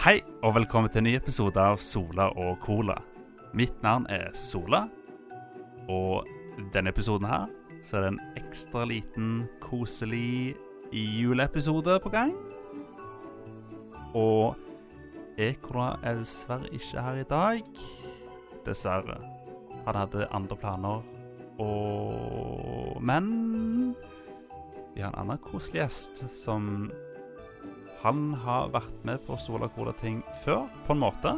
Hei, og velkommen til en ny episode av Sola og Cola. Mitt navn er Sola, og denne episoden her så er det en ekstra liten, koselig juleepisode på gang. Og Ekola er dessverre ikke her i dag. Dessverre. Han hadde andre planer, og Men vi har en annen koselig gjest som han har vært med på Sola Cola-ting før, på en måte.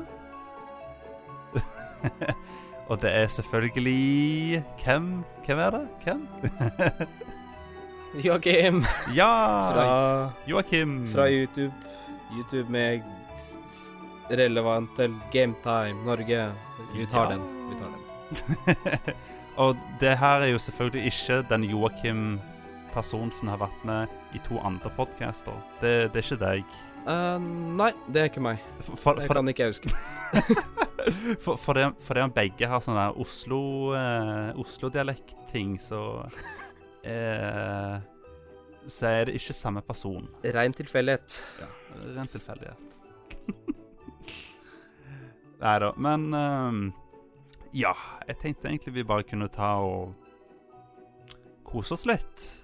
Og det er selvfølgelig Hvem Hvem er det? Hvem? Joakim Ja! fra, Joakim. fra YouTube. YouTube med relevant til Gametime Norge. Vi tar Ja. den. Vi tar den. Og det her er jo selvfølgelig ikke den Joakim personen som har vært med i to andre podcaster. Det, det er ikke deg. Uh, nei, det er ikke meg. For, for, Det for, kan ikke jeg huske. for, for, det, for det om begge har sånn der Oslo, eh, Oslo-dialekt-ting, så uh, Så er det ikke samme person. Rein tilfeldighet. Ja, Ren tilfeldighet. Nei da. Men ja, jeg tenkte egentlig vi bare kunne ta og kose oss litt.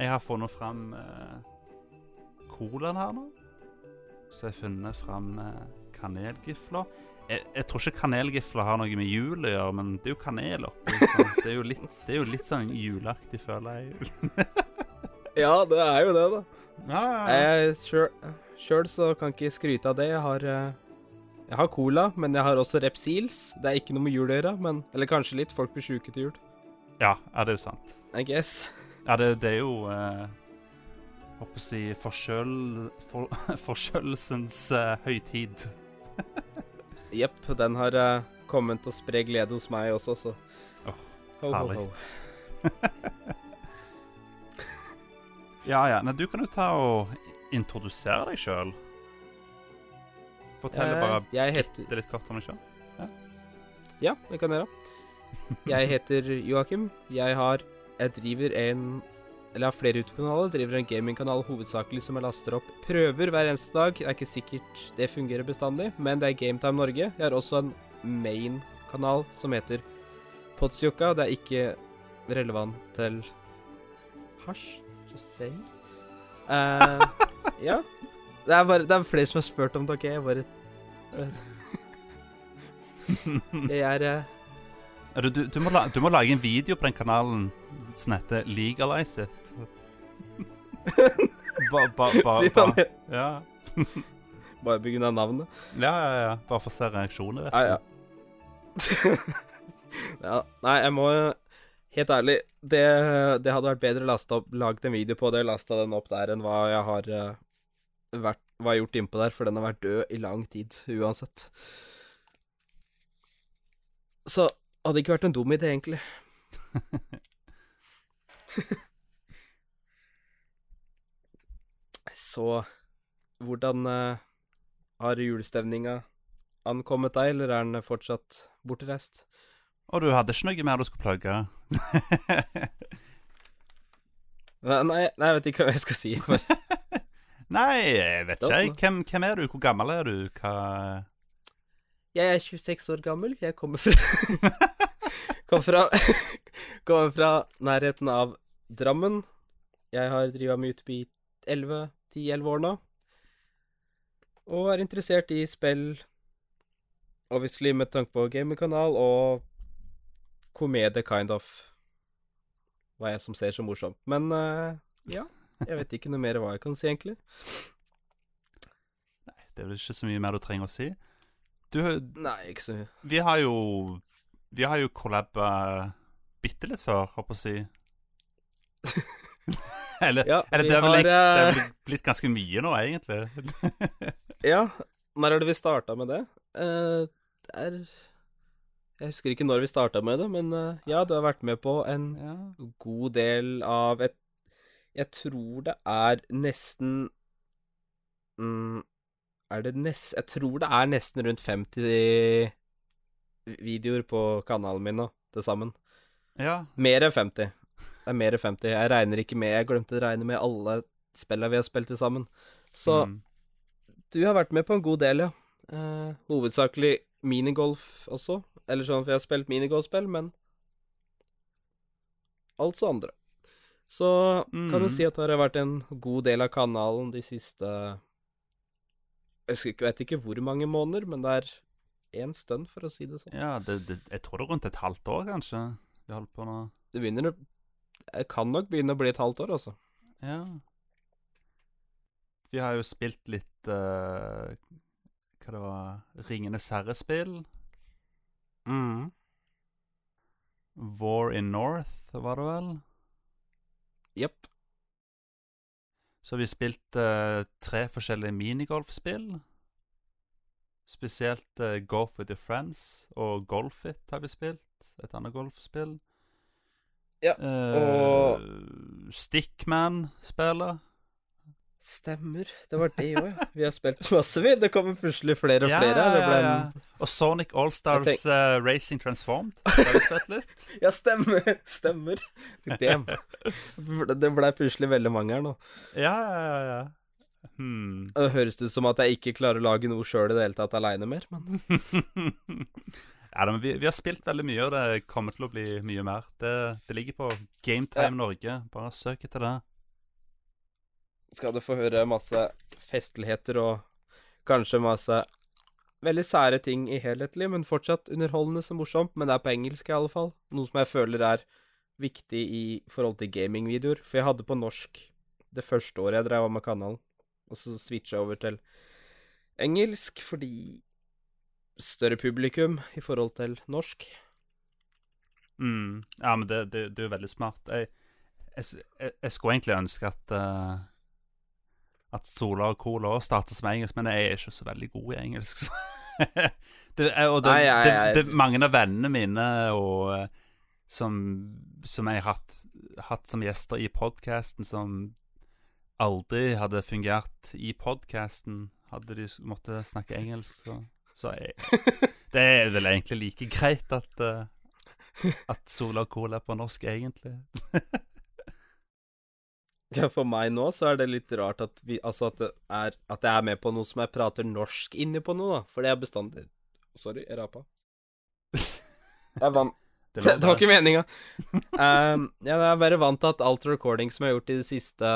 Jeg har funnet fram eh, colaen her nå. Så jeg har funnet fram eh, kanelgifler. Jeg, jeg tror ikke kanelgifler har noe med jul å gjøre, men det er jo kanel oppi. Det er jo litt, det er jo litt sånn juleaktig, føler jeg. Ja, det er jo det, da. Ja, ja, ja. Sjøl så kan ikke skryte av det. Jeg har eh, Jeg har cola, men jeg har også Repsils. Det er ikke noe med jul å gjøre, men Eller kanskje litt. Folk blir sjuke til jul. ja, er det jo sant. I guess. Ja, det, det er jo eh, Håper å si forskjøl, For, forskjølelsens eh, høytid. Jepp, den har eh, kommet til å spre glede hos meg også, så ho, herlig. Ja, ja. Nei, du kan jo ta og introdusere deg sjøl. Fortell Eh, bare heter bitte litt kort om deg sjøl. Ja, det kan jeg gjøre. Jeg heter Joakim. Jeg har Jeg driver en Eller jeg har flere YouTube-kanaler. Driver en gamingkanal hovedsakelig som jeg laster opp prøver hver eneste dag. Det er ikke sikkert det fungerer bestandig, men det er Gametime Norge. Jeg har også en main-kanal som heter Podsjokka. Det er ikke relevant til hasj, just saying. Eh, ja. Det er, bare, det er flere som har spurt om det, OK? Jeg bare Jeg er eh, Du, du, du, må la, du må lage en video på den kanalen som heter Legalize it. Ba, ba, ba, ba, ja. bare grunn navnet. ja, ja, ja. Bare for å se reaksjoner, vet Ja, ja. ja. Nei, jeg må Helt ærlig, det, det hadde vært bedre lasta opp Laget en video på det, lasta den opp der, enn hva jeg har eh, vært, hva jeg har gjort innpå der, for den har vært død i lang tid, uansett. Så hadde ikke vært en dum idé, egentlig. Så hvordan uh, har julestemninga ankommet deg, eller er den fortsatt bortreist? Og du hadde ikke noe mer du skulle plugge? Nei, nei, jeg vet ikke hva jeg skal si. Nei, jeg vet ikke. Hvem, hvem er du? Hvor gammel er du? Hva Jeg er 26 år gammel. Jeg kommer fra Kommer fra, kom fra nærheten av Drammen. Jeg har driva med YouTube i 11-10-11 år nå. Og er interessert i spill, obviously med tanke på gamingkanal, og komedie, kind of. Hva jeg som ser så morsomt. Men uh, ja, jeg vet ikke noe mer hva jeg kan si, egentlig. Nei, Det er vel ikke så mye mer du trenger å si. Du, Nei, ikke så mye. vi har jo Vi har jo collaba bitte litt før, håper jeg å si. eller, Ja, eller det er vel har, det er eh, vel blitt ganske mye nå, egentlig. Ja, når er det vi starta med det? Uh, det er Jeg husker ikke når vi starta med det, men uh, ja, du har vært med på en ja. god del av et Jeg tror det er nesten mm, Er det nest... Jeg tror det er nesten rundt 50 videoer på kanalen min nå, til sammen. ja. Mer enn 50. Det er mer enn 50. Jeg regner ikke med Jeg glemte å regne med alle spillene vi har spilt til sammen. Så Mm. du har vært med på en god del, ja. Eh, hovedsakelig minigolf også. Eller sånn, for jeg har spilt minigolfspill, men altså andre. Så kan du Mm. si at det har vært en god del av kanalen de siste Jeg vet ikke hvor mange måneder, men det er én stund, for å si det sånn. Ja, det, det, jeg tror det er rundt et halvt år, kanskje. Vi holder på nå. Det begynner Det kan nok begynne å bli et halvt år, altså. Ja. Vi har jo spilt litt uh, Hva det var Ringenes herre-spill. Mm. War in North, var det vel? Jepp. Så vi spilt eh, tre forskjellige minigolfspill. Spesielt eh, Golf with your friends og Golfit har vi spilt. Et annet golfspill. Ja, og Stickman-spillet. Stemmer. Det var det òg, ja. Vi har spilt masse, vi. Det kommer plutselig flere og flere. Ja, ja, ja. Og Sonic Allstars tenk... uh, Racing Transformed. Har vi spilt litt? Ja, stemmer. Stemmer. Damn. Det ble plutselig veldig mange her nå. Ja, ja, ja. ja. Hmm. Det høres ut som at jeg ikke klarer å lage noe sjøl i det hele tatt aleine mer, men ja, men vi, vi har spilt veldig mye, og det kommer til å bli mye mer. Det, det ligger på Gametime Norge. Bare søk etter det. Skal du få høre masse festligheter og kanskje masse veldig sære ting i helhetlig, men fortsatt underholdende så morsomt. Men det er på engelsk i alle fall. Noe som jeg føler er viktig i forhold til gamingvideoer. For jeg hadde på norsk det første året jeg drev med kanalen, og så switcha jeg over til engelsk fordi større publikum i forhold til norsk. Mm. Ja, men det, det, det er jo veldig smart. Jeg, jeg, jeg, skulle egentlig ønske at uh, At Sola og Cola starter som engelsk, men jeg er ikke så veldig god i engelsk. Det, og det, Nei, nei, jeg- det, mange av vennene mine og eh, som, som jeg har hatt, hatt som gjester i podkasten, som aldri hadde fungert i podkasten, hadde de måttet snakke engelsk, så, så jeg, Det er vel egentlig like greit at eh, at Sola og Cola er på norsk, egentlig. Ja, for meg nå så er det litt rart at vi Altså at det er At jeg er med på noe som jeg prater norsk inni på nå, da. For det er bestandig Sorry, jeg rapa. Jeg vant Det, Det, det var ikke meninga. Um, ja, jeg er bare vant til at alt recording som jeg har gjort i det siste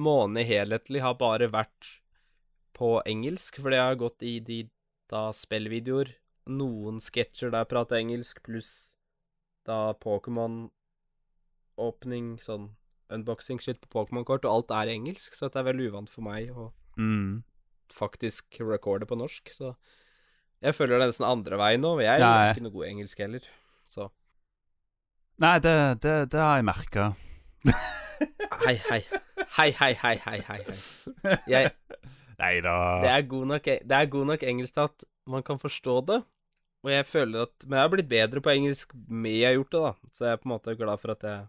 måned helhetlig, har bare vært på engelsk, fordi jeg har gått i de da spillvideoer. Noen sketsjer der jeg prater engelsk, pluss da Pokémon-åpning, sånn unboxing-shit på Pokémon-kort, og alt er engelsk, så det er veldig uvant for meg å mm. faktisk recorde på norsk, så jeg føler det er nesten andre veien nå, og jeg Nei. er ikke noe god i engelsk heller, så Nei, det, det, det har jeg merka. Hei, hei. Hei, hei, hei, hei, hei. hei. Jeg, Nei da. det, er god nok, det er god nok engelsk til at man kan forstå det. Og jeg føler at Men jeg har blitt bedre på engelsk med jeg har gjort det, da. Så jeg er på en måte glad for at jeg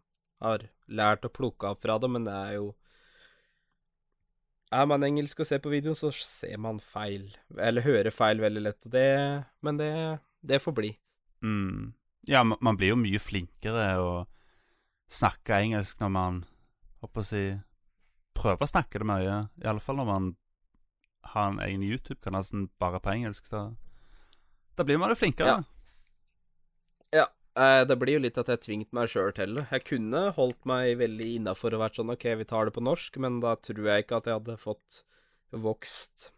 har lært å plukke opp fra det, men det er jo Er man engelsk og ser på videoen, så ser man feil. Eller hører feil veldig lett. Og det Men det, det får bli. Mm. Ja, man blir jo mye flinkere å snakke engelsk når man Håper å si Prøver å snakke det mye. Iallfall når man har en egen YouTube-kanal bare på engelsk. Så da blir man jo flinkere. Ja. Eh, det blir jo litt at jeg tvingte meg sjøl til det. Jeg kunne holdt meg veldig innafor og vært sånn OK, vi tar det på norsk, men da tror jeg ikke at jeg hadde fått vokst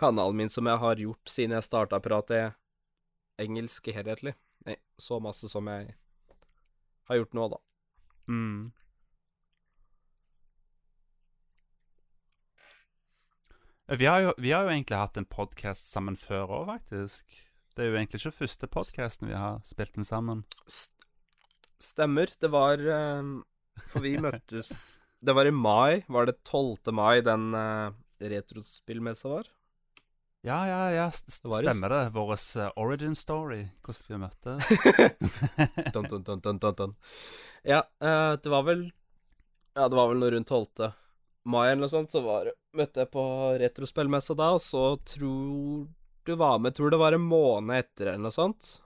kanalen min som jeg har gjort siden jeg starta å prate engelsk helhetlig. Nei, så masse som jeg har gjort nå, da. Mm. Eh, Vi har, jo, vi har jo egentlig hatt en podkast sammen før òg, faktisk. Det er jo egentlig ikke første podkasten vi har spilt den sammen. St stemmer. Det var eh, For vi møttes Det var i mai. Var det 12. mai den uh, retrospillmessa var? Ja, ja, ja, stemmer det. Vår eh, origin story, hvordan vi møttes. dun, dun, dun, dun, dun. Ja, eh, det var vel Ja, det var vel noe rundt 12. mai eller noe sånt, så var, møtte jeg på retrospillmessa da, og så tror du var med Tror det var en måned etter eller noe sånt.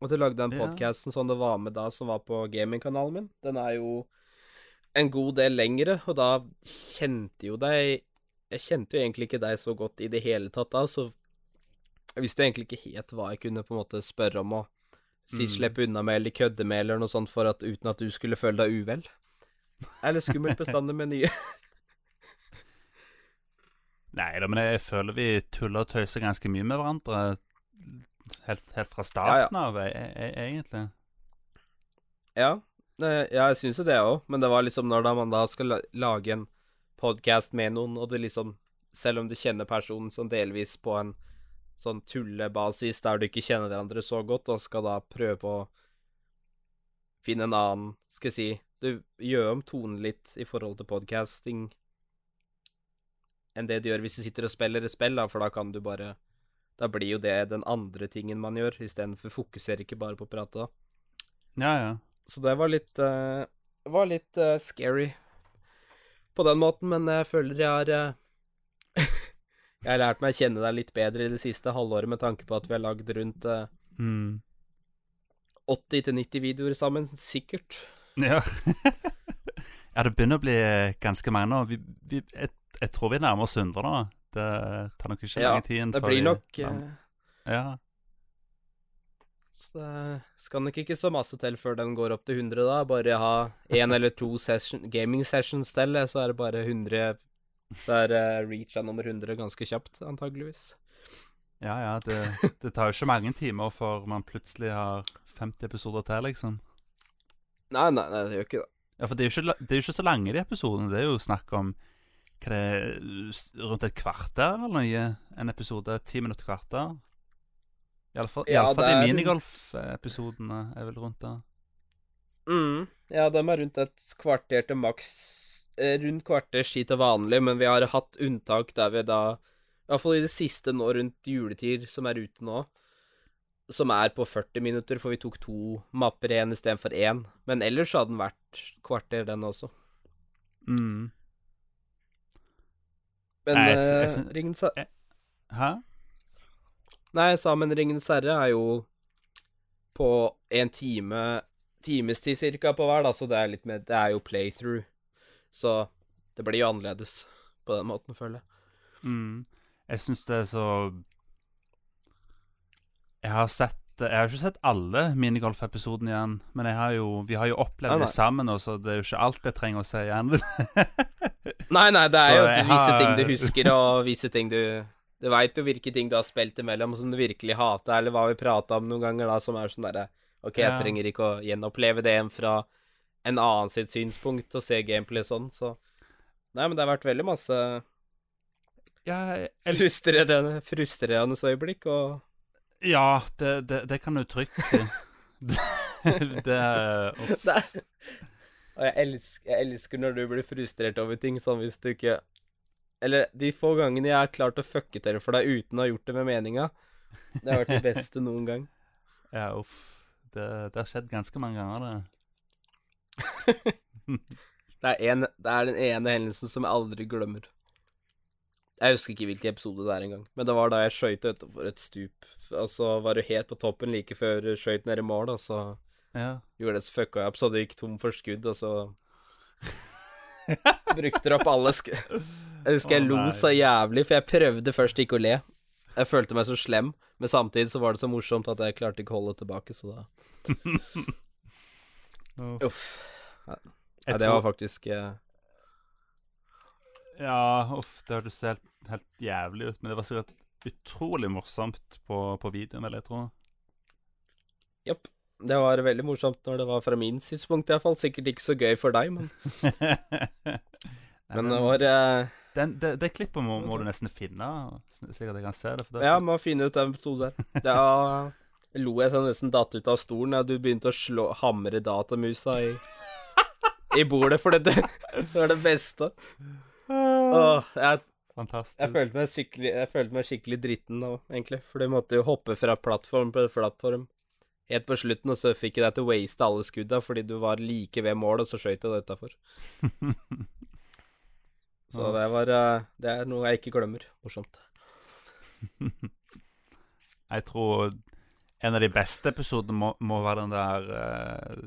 Og du lagde den podkasten som det var med da, som var på gamingkanalen min. Den er jo en god del lengre, og da kjente jo deg Jeg kjente jo egentlig ikke deg så godt i det hele tatt da, så jeg visste jo egentlig ikke helt hva jeg kunne på en måte spørre om og si Mm. slippe unna med eller kødde med eller noe sånt for at uten at du skulle føle deg uvel. Eller skummelt bestandig med nye. Nei da, men jeg føler vi tuller og tøyser ganske mye med hverandre helt, helt fra Ja, ja. starten av, e e egentlig. Ja, ja jeg syns jo det òg, men det var liksom når da man da skal lage en podkast med noen, og det liksom Selv om du kjenner personen sånn delvis på en sånn tullebasis der du ikke kjenner hverandre så godt, og skal da prøve på å finne en annen Skal jeg si Du gjør om tonen litt i forhold til podcasting enn det du gjør hvis du sitter og spiller et spill, da, for da kan du bare Da blir jo det den andre tingen man gjør, istedenfor fokuserer ikke bare på å prate, da. Ja, ja. Så det var litt uh, var litt uh, scary på den måten, men jeg føler jeg har uh, Jeg har lært meg å kjenne deg litt bedre i det siste halvåret med tanke på at vi har lagd rundt Mm. 80-90 videoer sammen, sikkert. Ja. ja, det begynner å bli ganske mange nå. Vi, vi, jeg, jeg tror vi nærmer oss 100 nå. Det tar nok ikke Ja, lang tid. Det blir nok ja. eh, Ja. Så det skal nok ikke så masse til før den går opp til 100, da. Bare ha én eller to session, gaming sessions til, så er det bare 100 Så er uh, reach av nummer 100 ganske kjapt, antageligvis. Ja, ja, det, det tar jo ikke mange timer før man plutselig har 50 episoder til, liksom. Nei, nei, nei, det gjør ikke det. Ja, for det er jo ikke, det er jo ikke så lange, de episodene. Det er jo snakk om hva det er, rundt et kvarter eller noe. En episode. Ti minutter, kvarter. Iallfall Ja, ja, de minigolf-episodene er vel rundt der. Mm. Ja, de er rundt et kvarter til maks eh, Rundt kvarter ski til vanlig, men vi har hatt unntak der vi da I hvert fall i det siste nå rundt juletid, som er ute nå, som er på 40 minutter, for vi tok to mapper igjen istedenfor én. Men ellers hadde den vært kvarter, den også. Mm. Men Nei, jeg jeg, jeg eh, Ringens Herre Hæ? Nei, jeg sa, men Ringens herre er jo på en time Timestid cirka på hver, da, så det er litt mer Det er jo playthrough. Så det blir jo annerledes på den måten, føler jeg. Mm. Jeg syns det er så Jeg har sett Jeg har ikke sett alle minigolf-episodene igjen, men har jo, vi har jo opplevd Nei, nei. det sammen så det er jo ikke alt jeg trenger å se igjen. Nei, nei, det er Så jo jeg visse ting du husker, og visse ting du Du veit jo hvilke ting du har spilt imellom som du virkelig hater, eller hva vi prata om noen ganger, da, som er sånn derre OK, jeg trenger ikke å gjenoppleve det igjen fra en annen sitt synspunkt og se gameplay sånn, så Nei, men det har vært veldig masse jeg, frustrerende, frustrerende øyeblikk, og ja det, det, det kan du trygt si. det, det er, Og jeg elsker, jeg elsker når du blir frustrert over ting, sånn hvis du ikke Eller de få gangene jeg har klart å fucke til for deg uten å ha gjort det med meninga. Det har vært det beste noen gang. Ja, uff. Det, det har skjedd ganske mange ganger, det. Det er, en, det er den ene hendelsen som jeg aldri glemmer. Jeg husker ikke hvilken episode det er engang, men det var da jeg skøyt utenfor et stup. Og så var du helt på toppen like før du skøyt ned i mål, og så Ja. gjorde det så fucka jeg opp, så det gikk tom for skudd, og så brukte opp alle sk... Jeg husker jeg lo så jævlig, for jeg prøvde først ikke å le. Jeg følte meg så slem, men samtidig så var det så morsomt at jeg klarte ikke å holde tilbake, så da Uff. Ja, det var faktisk eh, Ja, uff, det hørtes helt, helt jævlig ut, men det var sikkert utrolig morsomt på, på videoen, vil jeg tro. Japp. Det var veldig morsomt når det var fra min synspunkt, iallfall. Sikkert ikke så gøy for deg, men, Nei, men det var eh, den, det, det klippet må, må du nesten finne, slik at jeg kan se det. For det Ja, må finne ut den episoden der. Da lo jeg så jeg nesten datt ut av stolen da du begynte å slå, hamre datamusa i, i bordet, for det, det var det beste. Åh, jeg, Fantastisk. jeg, følte meg skikkelig, jeg følte meg skikkelig dritten nå, egentlig. For du måtte jo hoppe fra plattform til plattform helt på slutten, og så fikk jeg deg til å waste alle skudda fordi du var like ved mål, og så skøyt jeg det utafor. Så det var eh, Det er noe jeg ikke glemmer. Morsomt. Jeg tror en av de beste episodene må, må være den der eh,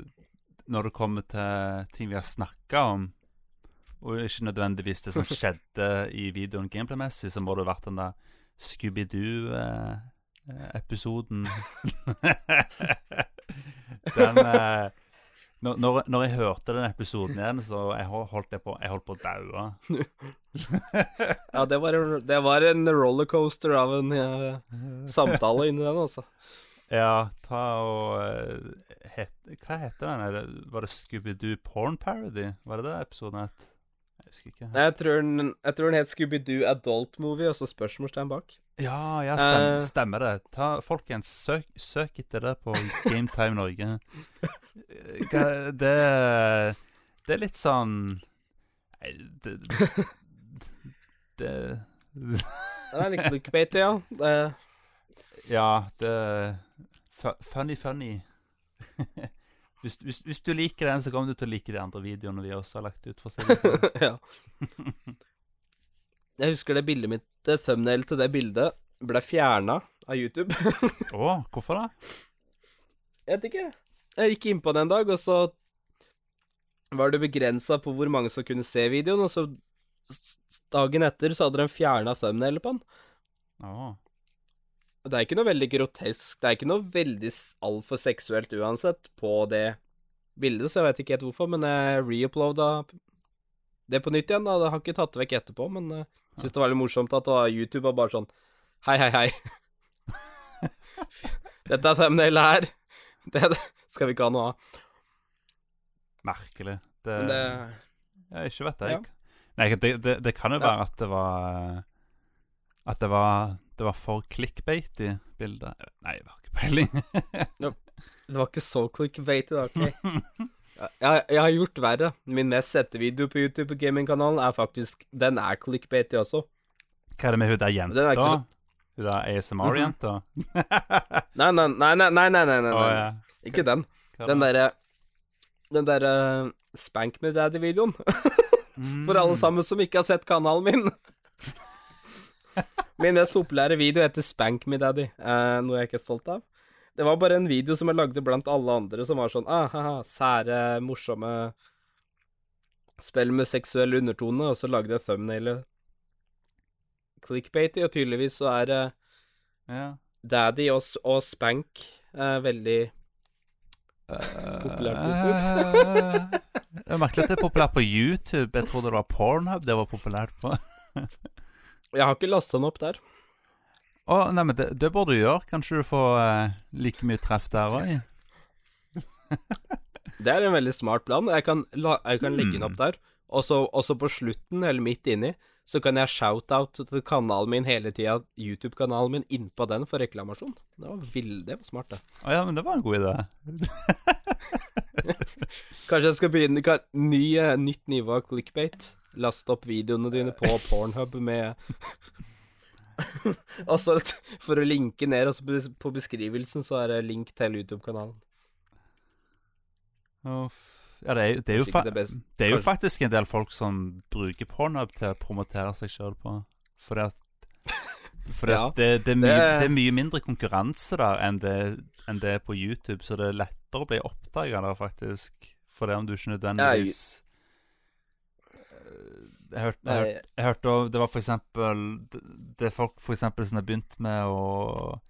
Når det kommer til ting vi har snakka om, og ikke nødvendigvis det som skjedde i videoen gameplay-messig, så må det ha vært den der Scooby-Doo-episoden. den eh, når, når, jeg hørte den episoden igjen, så jeg holdt jeg på Jeg holdt på å daue. Ja, det var, en- det var en rollercoaster av en ja, samtale inni den, altså. Ja, ta og eh, het, Hva heter den? Var det Scooby-Doo Porn Parody? Var det det episoden het? Husker ikke. Jeg tror den, jeg tror den het Scooby-Doo Adult Movie, og så spørsmålstegn bak. Ja, ja, stem, uh, stemmer det. Ta, folkens, søk, søk etter det på Gametime Norge. Det Det er litt sånn Nei, det Det, Det er litt clickbait, ja. Det, Ja, det fu- Funny, funny. Hvis, hvis, hvis du liker den, så kommer du til å like de andre videoene vi også har lagt ut. For det sånn. ja. Jeg husker det bildet mitt, det thumbnail til det bildet, ble fjerna av YouTube. Å, hvorfor det? Jeg vet ikke. Jeg gikk innpå det en dag, og så var det begrensa på hvor mange som kunne se videoen, og så dagen etter så hadde de fjerna thumbnail på den. Å. Det er ikke noe veldig grotesk, det er ikke noe veldig altfor seksuelt uansett på det bildet, så jeg vet ikke helt hvorfor, men jeg reuploada det på nytt igjen, da. Det har ikke tatt det vekk etterpå, men jeg syns det var litt morsomt at det var YouTube var bare sånn Hei, hei, hei. Dette er thumbnailet her. Det skal vi ikke ha noe av. Merkelig. Det, det Jeg ikke vet jeg. Ja. Nei, det, det, det kan jo være at det var At det var Det var for clickbait i bildet Nei, jeg har ikke peiling. Det var ikke så clickbait i dag, ok? Jeg, jeg har gjort verre. Min mest sette video på YouTube på gamingkanalen er faktisk Den er clickbaity også. Hva er det med hun der jenta? Så- Hun der ASMR-jenta? Nei, nei, nei, nei, nei, nei, nei, nei. Oh, ja. Ikke den. Den da? derre Den derre Spank me daddy-videoen. For alle Mm. sammen som ikke har sett kanalen min. Min mest populære video heter Spank me daddy, eh, noe jeg ikke er stolt av. Det var bare en video som jeg lagde blant alle andre, som var sånn ah, haha, sære, morsomme spill med seksuell undertone, og så lagde jeg thumbnailet clickbaity, og tydeligvis så er eh, Ja. daddy og, og spank eh, veldig Populært på YouTube. det er merkelig at det er populært på YouTube. Jeg trodde det var Pornhub det var populært på. Jeg har ikke lasta den opp der. Å, nei, men det, det bør du gjøre. Kanskje du får eh, like mye treff der òg? Det er en veldig smart plan. Jeg kan, la, jeg kan legge den opp der, og så på slutten, eller midt inni, så kan jeg shout-out til kanalen min hele tida, YouTube-kanalen min, innpå den for reklamasjon. Det var, vild, det var smart, det. Å ja, men det var en god idé. Kanskje jeg skal begynne kan, ny, eh, Nytt nivå av clickbait. Laste opp videoene dine på Pornhub med Og så for å linke ned, også på beskrivelsen så er det link til YouTube-kanalen. Ja, det er, det, er jo det best- det er jo faktisk en del folk som bruker Pornhub til å promotere seg sjøl på. Fordi at fordi Ja, det, det, er mye, det- det er mye mindre konkurranse der enn det, enn det er på YouTube, så det er lettere å bli oppdaga der, faktisk. For det om du ikke nødvendigvis Eh, jeg hørte, jeg, hørte, jeg hørte Det var for eksempel Det, det er folk for eksempel som har begynt med å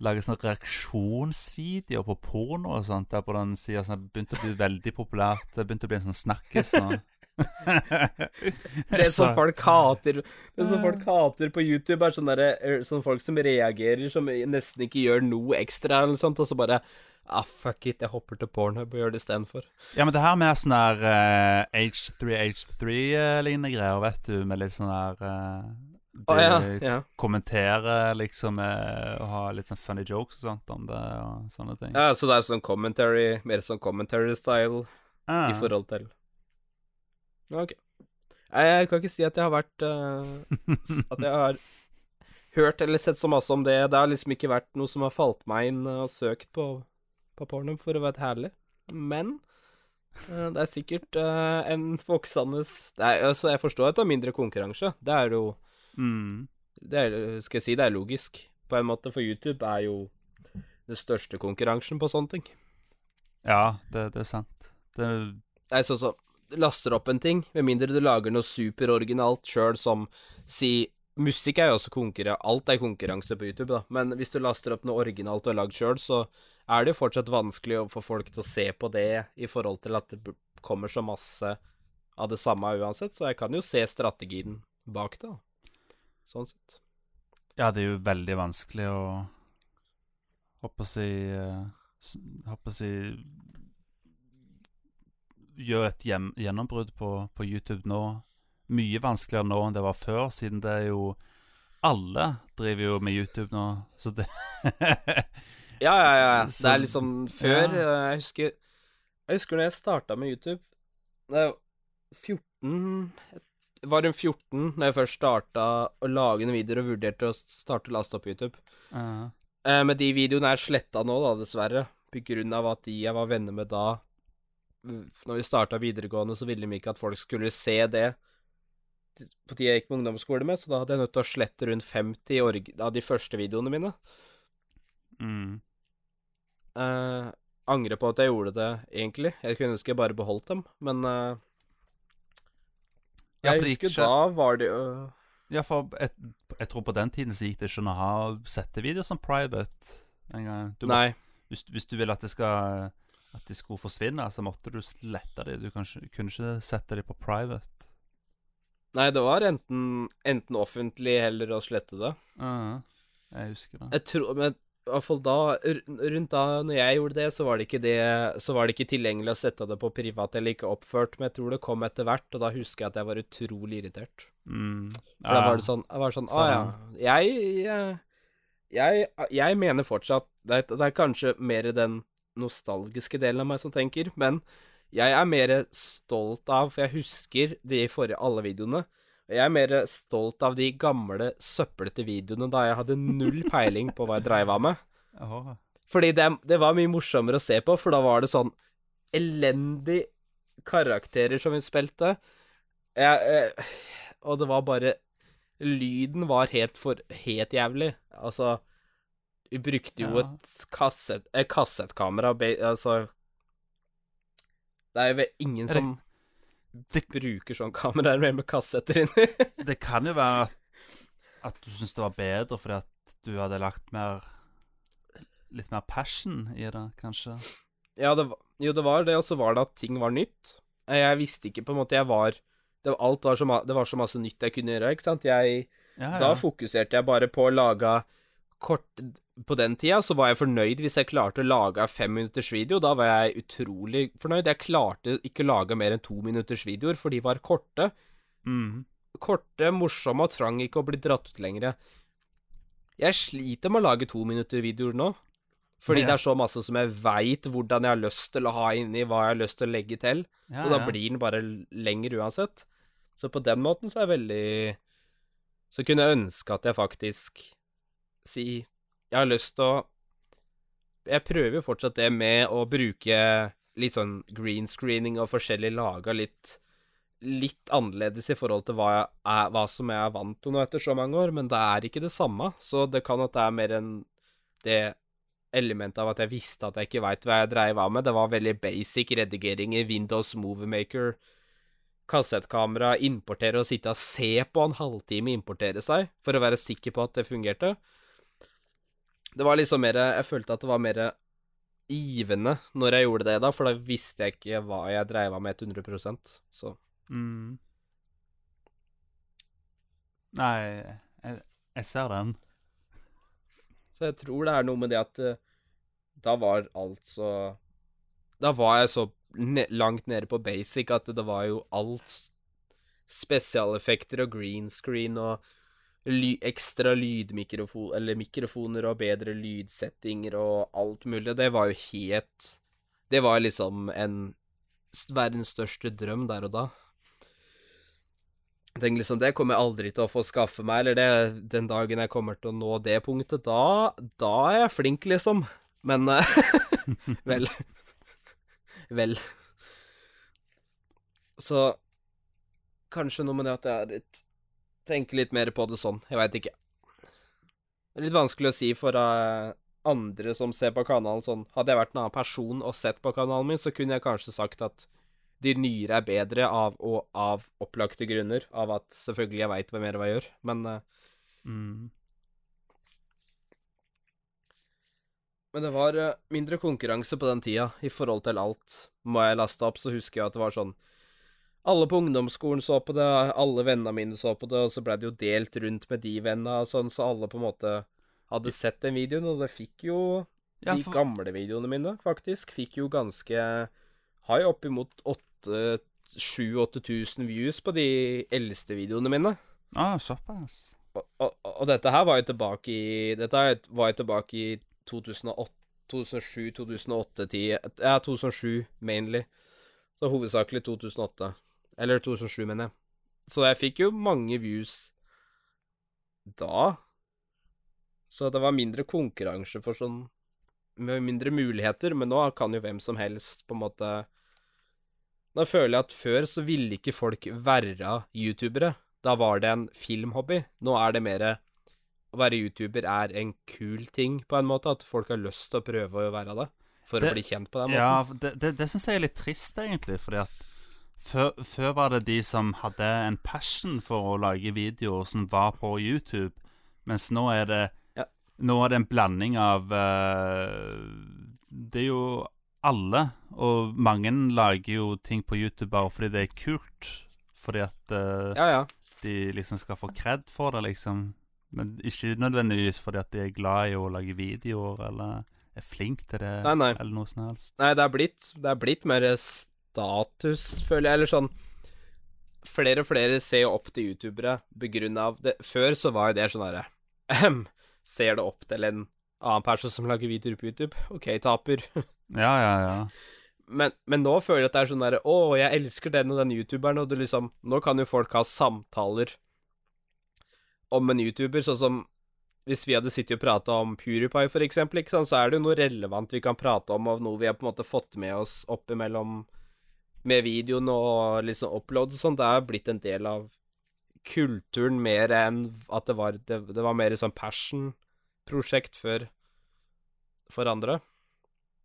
lage sånne reaksjonsvideoer på porno og sånt der på den sida som har begynt å bli veldig populært. Det begynte å bli en sånn snakkis nå. Det som sånn folk hater Det som folk hater på YouTube, er sånne, der, er sånne folk som reagerer, som nesten ikke gjør noe ekstra, eller noe sånt, og så bare Ah, fuck it, jeg hopper til Pornhub og gjør det istedenfor. Ja, men det her med sånn der uh, H3H3-lignende greier, vet du, med litt sånn der uh, de ah, ja, ja. kommenterer liksom eh, og har litt sånn funny jokes og sånt om det og sånne ting. ja. Så det er sånn commentary, mer sånn commentary-style Ah. i forhold til Ok. Jeg kan ikke si at jeg har vært uh, At jeg har hørt eller sett så masse om det. Det har liksom ikke vært noe som har falt meg inn og søkt på, på porno, for å være herlig. Men uh, det er sikkert uh, en voksende altså Jeg forstår at det er mindre konkurranse. Det er jo mm. det er, Skal jeg si det er logisk, på en måte, for YouTube er jo den største konkurransen på sånne ting. Ja, det, det er sant. Det Nei, som så laster opp en ting, med mindre du lager noe superoriginalt sjøl, som si Musikk er jo også konkurranse, alt er konkurranse på YouTube, da, men hvis du laster opp noe originalt og har lagd sjøl, så er det jo fortsatt vanskelig å få folk til å se på det i forhold til at det kommer så masse av det samme uansett, så jeg kan jo se strategien bak det, da. Sånn sett. Ja, det er jo veldig vanskelig å Håper å si Håper å si Gjøre et gjennombrudd på, på YouTube nå. Mye vanskeligere nå enn det var før, siden det er jo Alle driver jo med YouTube nå, så det Ja, ja, ja. Det er liksom før ja. eh, Jeg husker Jeg husker når jeg starta med YouTube jeg var 14 Var rundt 14 når jeg først starta å lage noen videoer og vurderte å starte å laste opp YouTube. Eh, men de videoene er sletta nå, da, dessverre. På grunn av at de jeg var venner med da Når vi starta videregående, så ville de ikke at folk skulle se det på de jeg gikk på ungdomsskole med, så da hadde jeg nødt til å slette rundt 50 org av de første videoene mine. Mm. Uh, angrer på at jeg gjorde det, egentlig. Jeg kunne ønske jeg bare beholdt dem, men uh, Jeg ja, husker ikke- da var det jo Ja, for jeg, jeg tror på den tiden så gikk det ikke an å ha settevideoer som private engang. Nei. Hvis, hvis du vil at det skal At de skulle forsvinne, så måtte du slette dem. Du kanskje, kunne ikke sette dem på private. Nei, det var enten, enten offentlig heller å slette det. Uh, jeg husker det. Jeg tror Men i hvert fall da Rundt da når jeg gjorde det, så var det ikke det Så var det ikke tilgjengelig å sette det på privat eller ikke oppført, men jeg tror det kom etter hvert, og da husker jeg at jeg var utrolig irritert. Mm. For da var det sånn, jeg var sånn Å ja. Jeg, jeg, jeg Jeg mener fortsatt det er, det er kanskje mer den nostalgiske delen av meg som tenker, men jeg er mer stolt av For jeg husker de forrige alle videoene. Og jeg er mer stolt av de gamle, søplete videoene da jeg hadde null peiling på hva jeg dreiv av med. Fordi det, det var mye morsommere å se på, for da var det sånn elendig karakterer som vi spilte. Jeg, eh, og det var bare Lyden var helt for helt jævlig. Altså Vi brukte jo Ja. et kassett, et kassettkamera Altså Det er jo ingen det- som det- bruker sånn kameraer med, med kassetter inni. Det kan jo være at, at du syns det var bedre fordi at du hadde lagt mer Litt mer passion i det, kanskje. Ja, det jo, det var det, og så var det at ting var nytt. Eh, Jeg visste ikke på en måte Jeg var det, var- Alt var så, det var så masse nytt jeg kunne gjøre, ikke sant. Jeg, Ja, Da fokuserte jeg bare på å lage kort På den tida så var jeg fornøyd hvis jeg klarte å lage fem minutters video. Da var jeg utrolig fornøyd. Jeg klarte ikke å lage mer enn to minutters videoer, for de var korte. Mm. Korte, morsomme og trang ikke å bli dratt ut lenger. Jeg sliter med å lage to minutter videoer nå. Fordi Ja. det er så masse som jeg veit hvordan jeg har lyst til å ha inni, hva jeg har lyst til å legge til. Ja, så da ja. blir den bare lengre uansett. Så på den måten så er jeg veldig Så kunne jeg ønske at jeg faktisk si Jeg har lyst til å Jeg prøver jo fortsatt det med å bruke litt sånn green screening og forskjellig laga litt Litt annerledes i forhold til hva, er, hva som jeg er vant til nå etter så mange år, men det er ikke det samme. Så det kan at det er mer enn det elementet av at jeg visste at jeg ikke veit hva jeg dreiv av med. Det var veldig basic redigering i Windows Moviemaker. Kassettkamera, importere og sitte og se på en halvtime importere seg, for å være sikker på at det fungerte. Det var liksom mer Jeg følte at det var mer givende når jeg gjorde det, da, for da visste jeg ikke hva jeg dreiv av med 100 Så Mm. Nei, jeg, jeg ser den. Så jeg tror det er noe med det at eh, da var alt så Da var jeg så ne langt nede på basic at det var jo alt Spesialeffekter og green screen og ly ekstra lydmikrofon Eller mikrofoner og bedre lydsettinger og alt mulig. Det var jo helt Det var liksom en verdens største drøm der og da. Jeg liksom, Det kommer jeg aldri til å få skaffe meg, eller det, den dagen jeg kommer til å nå det punktet, da, da er jeg flink, liksom. Men eh, Vel. Vel. Så kanskje noe med det at jeg er litt Tenker litt mer på det sånn. Jeg veit ikke. Det er litt vanskelig å si for uh, andre som ser på kanalen sånn Hadde jeg vært en annen person og sett på kanalen min, så kunne jeg kanskje sagt at de nyere er bedre av, og av opplagte grunner. Av at selvfølgelig jeg veit hva mer jeg gjør, men uh, Mm. Men det var eh, mindre konkurranse på den tida i forhold til alt. Må jeg laste opp, så husker jeg at det var sånn Alle på ungdomsskolen så på det, alle vennene mine så på det, og så blei det jo delt rundt med de vennene og sånn, så alle på en måte hadde sett den videoen, og det fikk jo Ja, De for, gamle videoene mine, faktisk, fikk jo ganske Har jo oppimot 7000-8000 views på de eldste videoene mine. ah, såpass. Og, og, og dette her var jo tilbake i Dette her var jo tilbake i 2008 2007, 2008, 10 Ja, 2007 mainly. Så hovedsakelig 2008. Eller 2007, mener jeg. Så jeg fikk jo mange views da. Så det var mindre konkurranse for sånn Med mindre muligheter, men nå kan jo hvem som helst på en måte Nå føler jeg at før så ville ikke folk være youtubere. Da var det en filmhobby. Nå er det mer å være YouTuber er en kul ting, på en måte. At folk har lyst til å prøve å være det. For Det- å bli kjent på den måten. Ja, det, det, det syns jeg er litt trist, egentlig. Fordi at før, før var det de som hadde en passion for å lage videoer, som var på YouTube. Mens nå er det Ja. Nå er det en blanding av uh, Det er jo alle, og mange lager jo ting på YouTube bare fordi det er kult. Fordi at uh, ja, ja. de liksom skal få kred for det, liksom. Men ikke nødvendigvis fordi at de er glad i å lage videoer, eller er flink til det, Nei, nei. eller noe som helst. Nei, det er blitt, det er blitt mer status, føler jeg. Eller sånn Flere og flere ser jo opp til youtubere begrunnet av det. Før så var jo det sånn herre ser det opp til en annen person som lager videoer på YouTube? OK, taper. Ja, ja, ja. Men, men nå føler jeg at det er sånn derre Å, jeg elsker den og den youtuberen, og du liksom Nå kan jo folk ha samtaler om en youtuber, sånn som hvis vi hadde sittet og prata om PewDiePie, for eksempel, så er det jo noe relevant vi kan prate om, og noe vi har på en måte fått med oss oppimellom med videoen og liksom uploads og sånn. Det er blitt en del av kulturen mer enn at det var Det, det var mer sånn passion-prosjekt for for andre.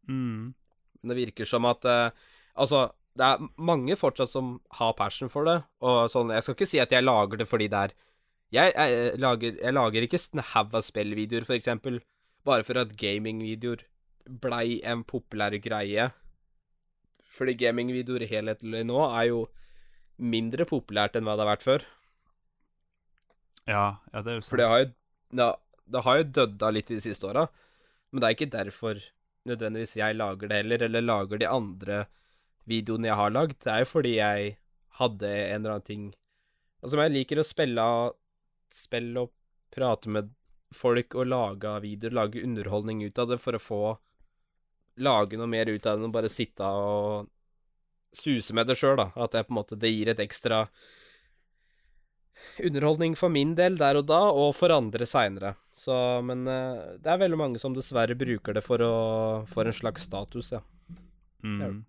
Mm. Men det virker som at eh, Altså, det er mange fortsatt som har passion for det, og sånn Jeg skal ikke si at jeg lager det fordi det er Jeg, jeg, lager, jeg lager ikke en haug av spillvideoer, for eksempel, bare for at gamingvideoer blei en populær greie. Fordi gamingvideoer helhetlig nå er jo mindre populært enn hva det har vært før. Ja, ja, det er jo For det har jo ja, Det har jo dødda litt de siste åra, men det er ikke derfor nødvendigvis jeg lager det heller, eller lager de andre videoene jeg har lagd. Det er jo fordi jeg hadde en eller annen ting Altså, jeg liker å spille spille og prate med folk og lage videoer, lage underholdning ut av det for å få lage noe mer ut av det enn å bare sitte og suse med det sjøl, da. At det på en måte det gir et ekstra underholdning for min del der og da, og for andre seinere. Så, men eh, det er veldig mange som dessverre bruker det for å For en slags status, ja. mm.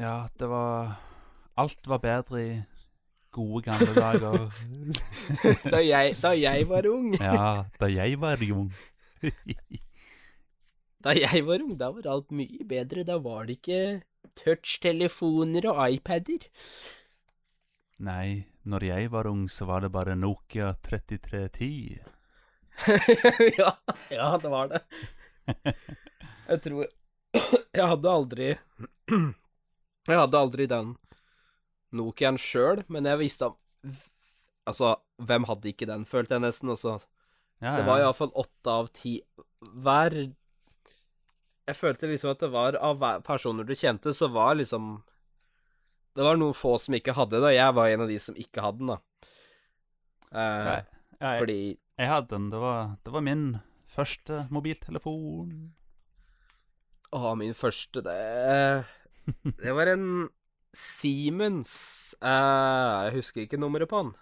Ja, det var Alt var bedre i gode, gamle dager. Da jeg, da jeg var ung. ja, da jeg var ung. Da jeg var ung, da var alt mye bedre. Da var det ikke touchtelefoner og iPader. Nei, når jeg var ung, så var det bare Nokia 3310. ja, ja, det var det. Jeg tror Jeg hadde aldri Jeg hadde aldri den Nokiaen sjøl, men jeg visste Altså, hvem hadde ikke den, følte jeg nesten. Også. Ja, Det var iallfall åtte av ti hver Jeg følte liksom at det var av personer du kjente, så var liksom Det var noen få som ikke hadde det. og Jeg var en av de som ikke hadde den, da. Eh, Nei, jeg, fordi jeg hadde den. Det var, det var min første mobiltelefon. Å, min første Det Det var en Siemens eh, Jeg husker ikke nummeret på den.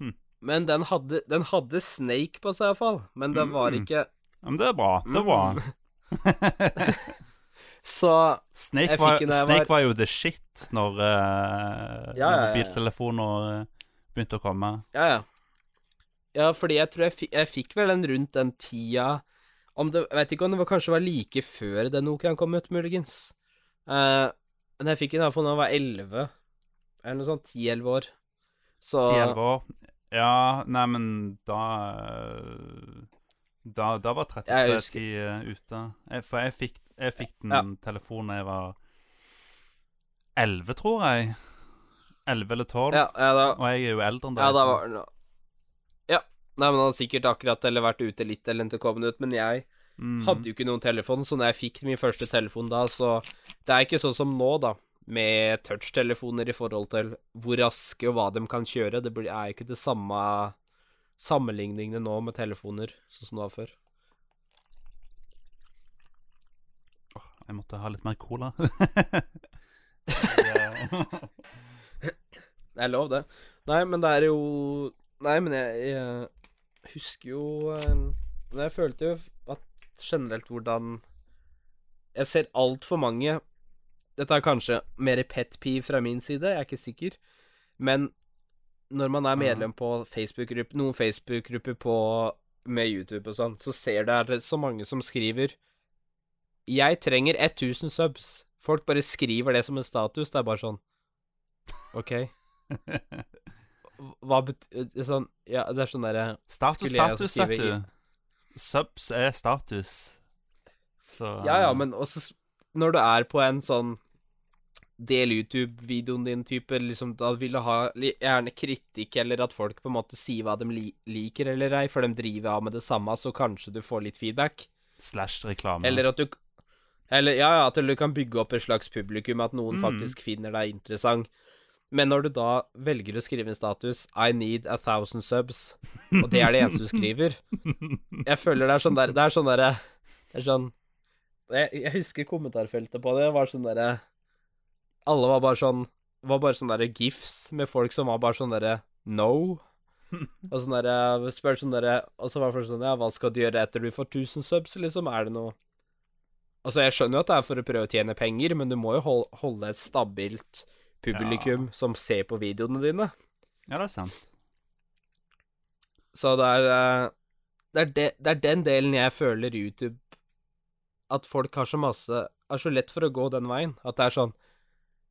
Hm. Men den hadde, den hadde Snake på seg, iallfall. Men det var Mm. ikke Ja, men det er bra. Det er bra. Så Snake, var, fikk den Snake var- var jo the shit når, uh, Ja, når mobiltelefoner eh, begynte å komme. Ja, ja. Ja, fordi jeg tror jeg, fi- jeg fikk vel den rundt den tida om det, Jeg vet ikke om det var, kanskje var like før den Nokiaen kom ut, muligens. Uh, men jeg fikk en iallfall da jeg var 11, eller noe sånt. 10-11 år. Så 10-11 år. Ja, nei, men da Da, da var Jeg 33 husker- tid eh, ute. Jeg, for jeg fikk, jeg fikk den Ja. telefonen da jeg var 11, tror jeg. 11 eller 12. ja, ja, da, Og jeg er jo eldre enn deg. ja, da var den Ja. Nei, men han har sikkert akkurat eller vært ute litt eller ikke kommet ut, men jeg Mm. hadde jo ikke noen telefon, så når jeg fikk min første telefon da, så Det er ikke sånn som nå, da, med touchtelefoner i forhold til hvor raske og hva de kan kjøre. Det er jo ikke det samme sammenligningene nå med telefoner, sånn som det var før. Åh, jeg måtte ha litt mer cola. Det er lov, det. Nei, men det er jo Nei, men jeg, jeg husker jo eh, Men jeg følte jo at generelt hvordan Jeg ser altfor mange Dette er kanskje mer pet peeve fra min side, jeg er ikke sikker. Men når man er medlem på Facebook-gruppe, noen Facebook-grupper med YouTube og sånn, så ser dere så mange som skriver 'Jeg trenger 1000 subs'. Folk bare skriver det som en status. Det er bare sånn OK. Hva betyr sånn, Ja, det er sånn derre Status, jeg status, skrive vet du. Subs er status. Så Ja, ja, men også når du er på en sånn Del YouTube-videoen din type, liksom Da vil du ha gjerne kritikk, eller at folk på en måte sier hva de li liker eller ei, for de driver av med det samme, så kanskje du får litt feedback. Slash reklame. Eller at du Eller ja, ja, at du kan bygge opp et slags publikum, at noen Mm. faktisk finner deg interessant. Men når du da velger å skrive en status 'I need a thousand subs', og det er det eneste du skriver Jeg føler det er sånn der Det er sånn derre Det er sånn jeg, jeg husker kommentarfeltet på det var sånn derre Alle var bare sånn Var bare sånn derre gifs med folk som var bare sånn derre No. Og sånn derre Spør sånn derre Og så var folk sånn Ja, hva skal du gjøre etter du får 1000 subs, liksom? Er det noe Altså, jeg skjønner jo at det er for å prøve å tjene penger, men du må jo holde, holde et stabilt publikum som ser på videoene dine. Ja, det er sant. Så det er eh, det er, de, det er den delen jeg føler YouTube At folk har så masse Er så lett for å gå den veien. At det er sånn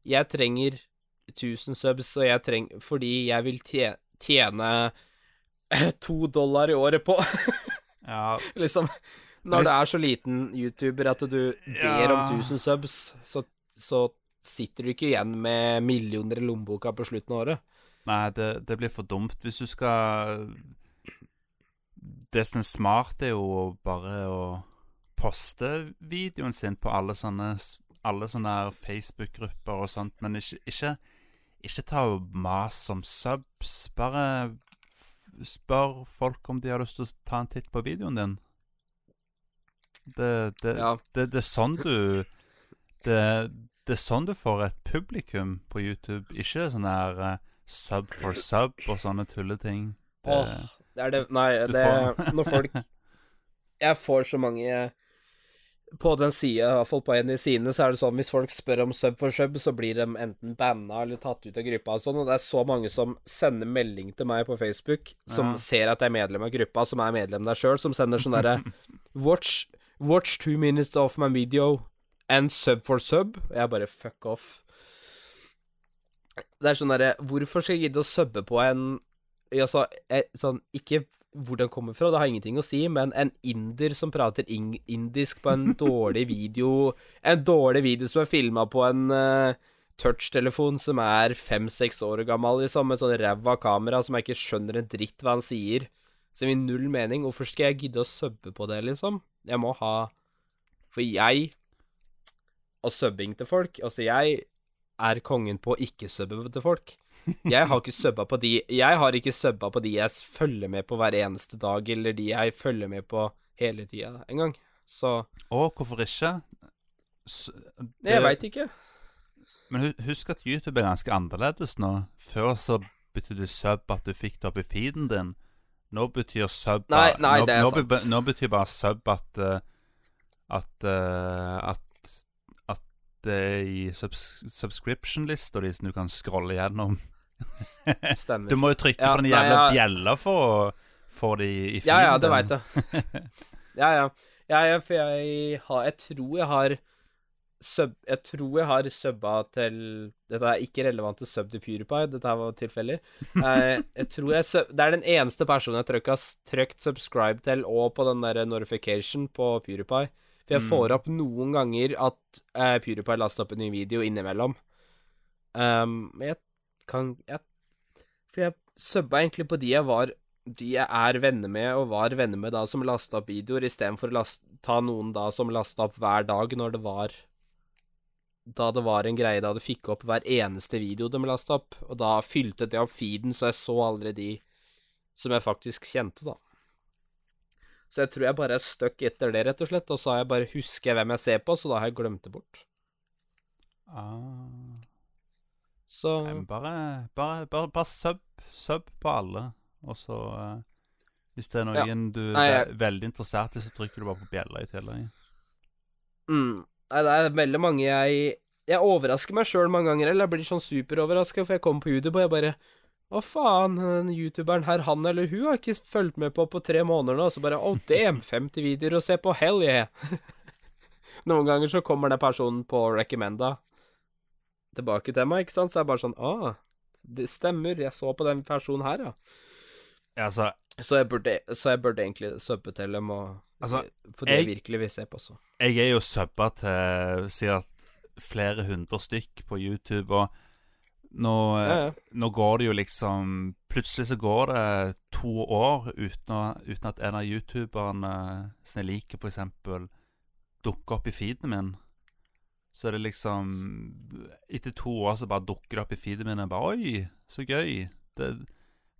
Jeg trenger 1000 subs, og jeg trenger Fordi jeg vil tjene to dollar i året på Ja, Liksom Når det er så liten YouTuber at du ber om Ja. 1000 subs, så, så sitter du ikke igjen med millioner i lommeboka på slutten av året. Nei, det, det blir for dumt. Hvis du skal Det som er smart, er jo bare å poste videoen sin på alle sånne Alle sånne Facebook-grupper og sånt, men ikke, ikke, ikke ta og mas om subs. Bare spør folk om de har lyst til å ta en titt på videoen din. Det, det, Ja. det, det er sånn du det, det er sånn du får et publikum på YouTube, ikke sånn her uh, sub for sub og sånne tulleting. Det, Åh, det er det Nei, det får- Når folk Jeg får så mange På den sida, i hvert fall på en i sidene, så er det sånn hvis folk spør om sub for sub, så blir de enten banna eller tatt ut av gruppa og sånn, og det er så mange som sender melding til meg på Facebook, som Ja. ser at jeg er medlem av gruppa, som er medlem der sjøl, som sender sånn derre Watch, watch two minutes of my video and sub for sub. Og jeg bare fuck off. Det er sånn derre Hvorfor skal jeg gidde å subbe på en Altså, eh, sånn Ikke hvor den kommer fra, det har ingenting å si, men en inder som prater indisk på en dårlig video En dårlig video som er filma på en uh, touchtelefon som er fem-seks år gammel, liksom, med sånn ræva kamera som jeg ikke skjønner en dritt hva han sier. Som gir null mening. Hvorfor skal jeg gidde å subbe på det, liksom? Jeg må ha For jeg Og subbing til folk Altså, jeg er kongen på å ikke subbe til folk. Jeg har ikke subba på de Jeg har ikke subba på de jeg følger med på hver eneste dag, eller de jeg følger med på hele tida engang. Så Og hvorfor ikke? S- det, jeg veit ikke. Men husk at YouTube er ganske annerledes nå. Før så betydde sub at du fikk det opp i feeden din. Nå betyr sub Nei, nei, nå, det nå, be- nå betyr bare sub at eh, At eh, At At det er i subs subscription-lista di som du kan scrolle gjennom. Stemmer. Du må jo trykke Ja, på den jævla ja. bjella for å få det i, film. Ja, ja, det veit jeg. Ja, ja. Ja, for jeg har Jeg tror jeg har sub Jeg tror jeg har subba til Dette er ikke relevant til sub til PewDiePie, dette her var tilfeldig. Eh, jeg tror jeg sub, Det er den eneste personen jeg trykka, trykt subscribe til, og på den der notification på PewDiePie. For jeg Mm. får opp noen ganger at uh, PewDiePie laster opp en ny video innimellom. Um, jeg kan jeg, For jeg subba egentlig på de jeg var De jeg er venner med, og var venner med da, som lasta opp videoer, istedenfor å last, ta noen da som lasta opp hver dag når det var Da det var en greie da du fikk opp hver eneste video de lasta opp, og da fylte det opp feeden, så jeg så aldri de som jeg faktisk kjente, da. Så jeg tror jeg bare er stuck etter det, rett og slett, og så har jeg bare husker jeg hvem jeg ser på, så da har jeg glemt det bort. Ah. Så Nei, men bare, bare, bare, bare sub, sub på alle, og så eh, Hvis det er noen du Nei, er jeg- veldig interessert i, så trykker du bare på bjella i tillegg. Mm. Nei, det er veldig mange jeg Jeg overrasker meg sjøl mange ganger, eller jeg blir sånn superoverraska, for jeg kommer på YouTube og jeg bare Å, faen, den youtuberen her, han eller hun, har ikke fulgt med på på tre måneder nå, og så bare Å, damn, 50 videoer å se på, hell yeah! Noen ganger så kommer den personen på recommenda tilbake til meg, ikke sant, så er jeg bare sånn Å, det stemmer, jeg så på den personen her, ja. Altså, Så jeg burde, så jeg burde egentlig subbe til dem og Altså, for det jeg- virkelig vil se på, så. jeg er jo subba til sikkert flere hundre stykk på YouTube, og nå, Ja, ja. nå går det jo liksom Plutselig så går det to år uten, å, uten at en av youtuberne som jeg liker, f.eks., dukker opp i feeden min. Så er det liksom Etter to år så bare dukker det opp i feeden min, og jeg bare Oi, så gøy. Det,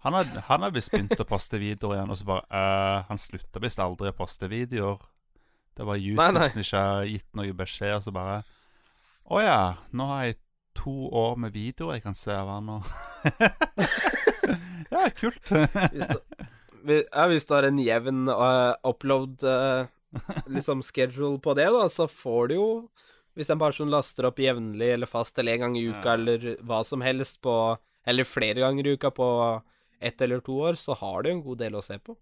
han har, han har visst begynt å poste videoer igjen, og så bare uh, Han slutta visst aldri å poste videoer. Det var YouTube Nei, nei. som ikke har gitt noe beskjed, og så bare Å ja, nå har jeg to år med videoer jeg kan se av han, og Ja, kult. Hvis ja, hvis du har en jevn uh, upload uh, liksom schedule på det, da, så får du jo Hvis en person laster opp jevnlig eller fast eller en gang i uka eller hva som helst på Eller flere ganger i uka på ett eller to år, så har du en god del å se på.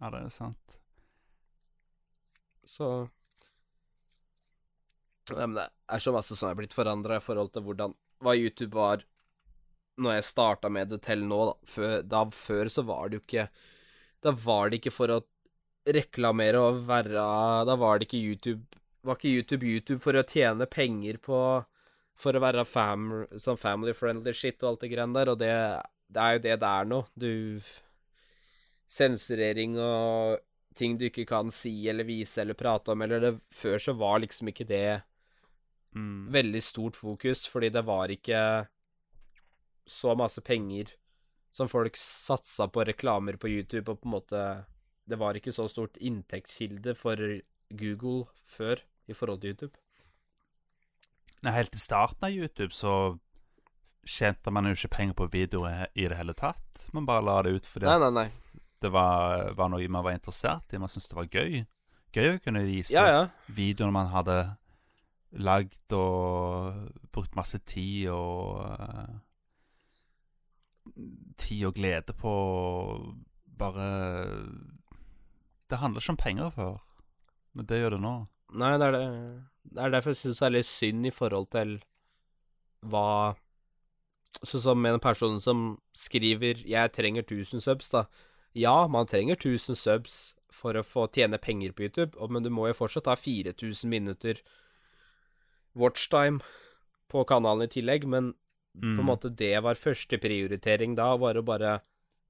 Ja, det er sant. Så ja, men Det er så masse som er blitt forandra i forhold til hvordan hva YouTube var når jeg starta med det til nå. Da. Før, da før så var det jo ikke Da var det ikke for å reklamere og være Da var det ikke YouTube Var ikke YouTube YouTube for å tjene penger på For å være fam, sånn family friendly shit og alt det greiene der, og det, det er jo det det er nå. Du Sensurering og ting du ikke kan si eller vise eller prate om, eller det Før så var liksom ikke det Mm. veldig stort fokus, fordi det var ikke så masse penger som folk satsa på reklamer på YouTube, og på en måte Det var ikke så stort inntektskilde for Google før i forhold til YouTube. Nei, helt i starten av YouTube så tjente man jo ikke penger på videoer i det hele tatt. Man bare la det ut fordi Nei, nei, nei. det var, var noe man var interessert i. Man syntes det var gøy. Gøy å kunne vise Ja, ja. videoene man hadde lagd og brukt masse tid og uh, Tid og glede på bare Det handler ikke om penger før, men det gjør det nå. Nei, det er det. Det er derfor jeg syns det er litt synd i forhold til hva Sånn som med en person som skriver 'Jeg trenger 1000 subs', da. Ja, man trenger 1000 subs for å få tjene penger på YouTube, men du må jo fortsatt ha 4000 minutter watchtime på kanalen i tillegg, men på en måte det var første prioritering da, var å bare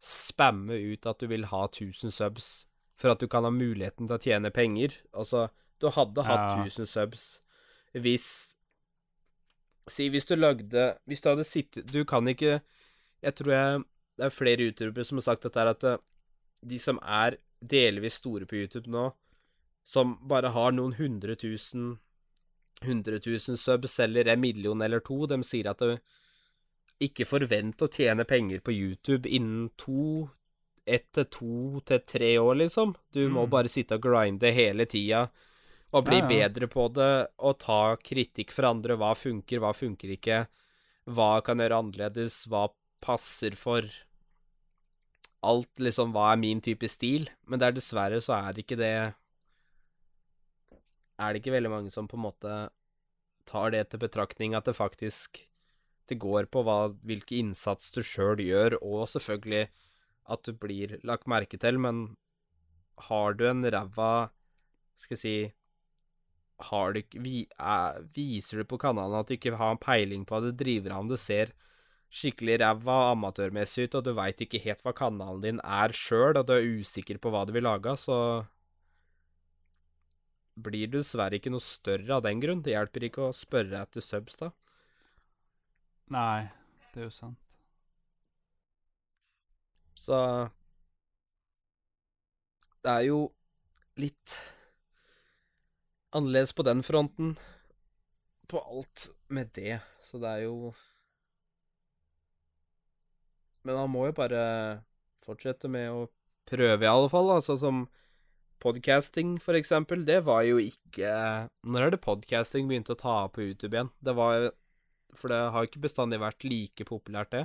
spamme ut at du vil ha 1000 subs for at du kan ha muligheten til å tjene penger. Altså, du hadde hatt Ja. 1000 subs hvis Si hvis du lagde Hvis du hadde sittet Du kan ikke Jeg tror jeg Det er flere youtubere som har sagt dette her, at eh, de som er delvis store på YouTube nå, som bare har noen hundre tusen 100 000 subs eller en million eller to, de sier at du ikke forvent å tjene penger på YouTube innen to ett til to til tre år, liksom. Du må Mm. bare sitte og grinde hele tida og bli Ja, ja. bedre på det og ta kritikk fra andre. Hva funker, hva funker ikke? Hva kan gjøre annerledes? Hva passer for alt, liksom. Hva er min type stil? Men det er dessverre så er det ikke det Er det ikke veldig mange som på en måte tar det til betraktning at det faktisk det går på hva, hvilke innsats du sjøl gjør, og selvfølgelig at du blir lagt merke til, men har du en ræva Skal jeg si har du ikke, vi, er, Viser du på kanalen at du ikke har peiling på hva du driver av, om du ser skikkelig ræva amatørmessig ut, og du veit ikke helt hva kanalen din er sjøl, og du er usikker på hva du vil lage, så blir du dessverre ikke noe større av den grunn. Det hjelper ikke å spørre etter subs, da. Nei, det er jo sant. Så Det er jo litt annerledes på den fronten, på alt med det, så det er jo Men han må jo bare fortsette med å prøve, i alle fall, altså som Podcasting, for eksempel, det var jo ikke Når er det podcasting begynte å ta av på YouTube igjen? Det var For det har ikke bestandig vært like populært, det.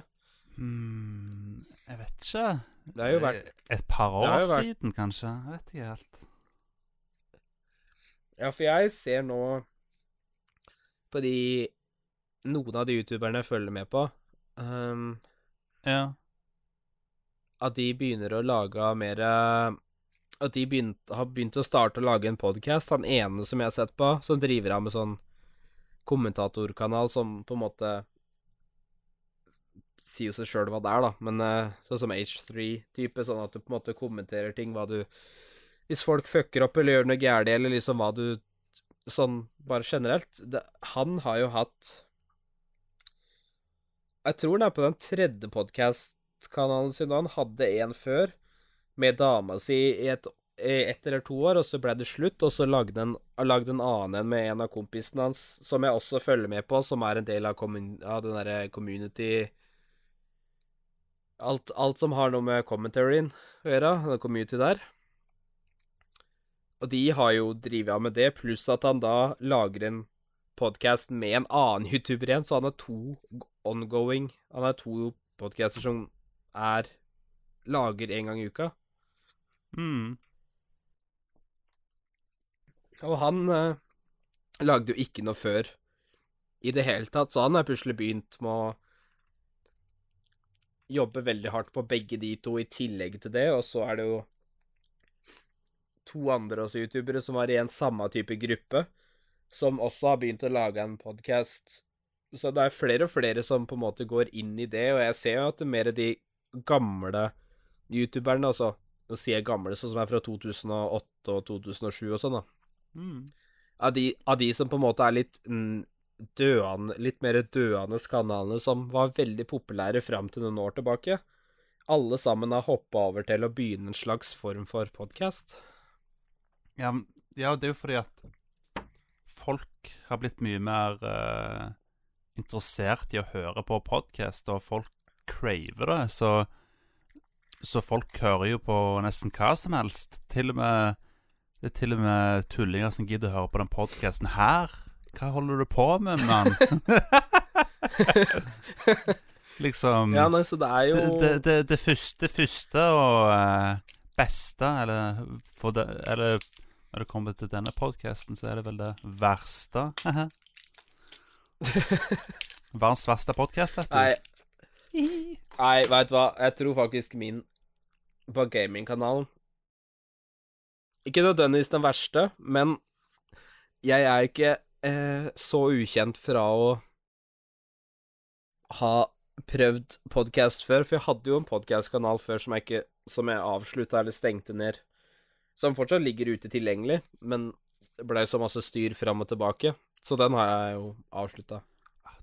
Hmm, jeg vet ikke. Det har jo vært Et par år vært- siden, kanskje. Jeg vet ikke helt. Ja, for jeg ser nå på de Noen av de youtuberne jeg følger med på, um, Ja. at de begynner å lage mer At de begynt, har begynt å starte å lage en podkast. Han ene som jeg har sett på, som driver av med sånn kommentatorkanal som på en måte Sier jo seg sjøl hva det er, da, men eh, sånn som H3-type, sånn at du på en måte kommenterer ting, hva du Hvis folk fucker opp eller gjør noe gærent, eller liksom hva du Sånn bare generelt. Det, han har jo hatt Jeg tror han er på den tredje podkast-kanalen sin, og han hadde en før med dama si i et, ett eller to år, og så ble det slutt, og så lagde han en annen en med en av kompisene hans, som jeg også følger med på, som er en del av, av den derre community alt, alt som har noe med commentaryen å gjøre, den community der. Og de har jo drevet av med det, pluss at han da lager en podkast med en annen YouTuber igjen, så han har to ongoing Han har to podcaster som er lager en gang i uka. Mm. Og han eh, lagde jo ikke noe før i det hele tatt, så han har plutselig begynt med å jobbe veldig hardt på begge de to i tillegg til det, og så er det jo to andre også youtubere som var i en samme type gruppe, som også har begynt å lage en podkast. Så det er flere og flere som på en måte går inn i det, og jeg ser jo at det er mer de gamle youtuberne, altså Nå sier jeg gamle, sånn som er fra 2008 og 2007 og sånn, da Mm. av de, av de som på en måte er litt døende, litt mer døende kanalene som var veldig populære fram til noen år tilbake. Alle sammen har hoppa over til å begynne en slags form for podkast. Ja, ja, det er jo fordi at folk har blitt mye mer eh, interessert i å høre på podkast, og folk craver det, så Så folk hører jo på nesten hva som helst. Til og med Det er til og med tullinger som gidder å høre på den podkasten her. Hva holder du på med, mann? liksom Ja, nei, så det er jo det, det, det, det første, første og eh, beste, eller, det, eller når det kommer til denne podkasten, så er det vel det verste. Verdens verste podkast, vet du. Nei, nei veit du hva, jeg tror faktisk min på gamingkanalen Ikke nødvendigvis den verste, men jeg er ikke eh, så ukjent fra å ha prøvd podkast før, for jeg hadde jo en podkastkanal før som jeg ikke Som jeg avslutta eller stengte ned. Som fortsatt ligger ute tilgjengelig, men det blei så masse styr fram og tilbake. Så den har jeg jo avslutta.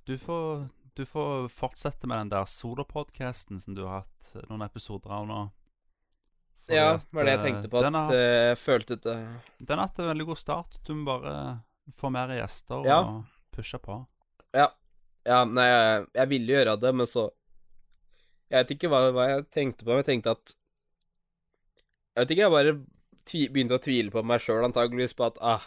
Du får, du får fortsette med den der solopodkasten som du har hatt noen episoder av nå. Fordi Ja, det var det jeg eh, tenkte på. At har, jeg følte det den har hatt en veldig god start. Du må bare få mer gjester Ja. og pushe på. Ja. Ja, nei, jeg, jeg ville gjøre det, men så Jeg vet ikke hva, hva jeg tenkte på, men jeg tenkte at Jeg vet ikke, jeg bare begynte å tvile på meg sjøl, antageligvis, på at ah,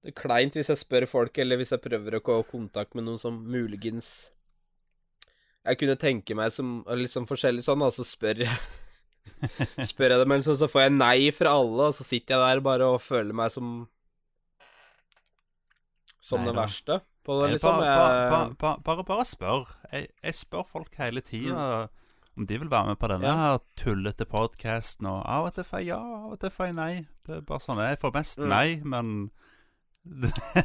Det er kleint hvis jeg spør folk, eller hvis jeg prøver å gå i kontakt med noen som muligens Jeg kunne tenke meg som liksom forskjellig sånn, og så spør jeg Spør jeg dem, eller sånn, så får jeg nei fra alle, og så sitter jeg der bare og føler meg som som det verste på det, liksom. bare, bare, bare, bare, spør. Jeg, jeg spør folk hele tida om de vil være med på denne. Ja. her tullete podkasten. Og av og til får jeg ja, av og til får jeg nei. Det er bare sånn. Jeg får mest Mm. nei, men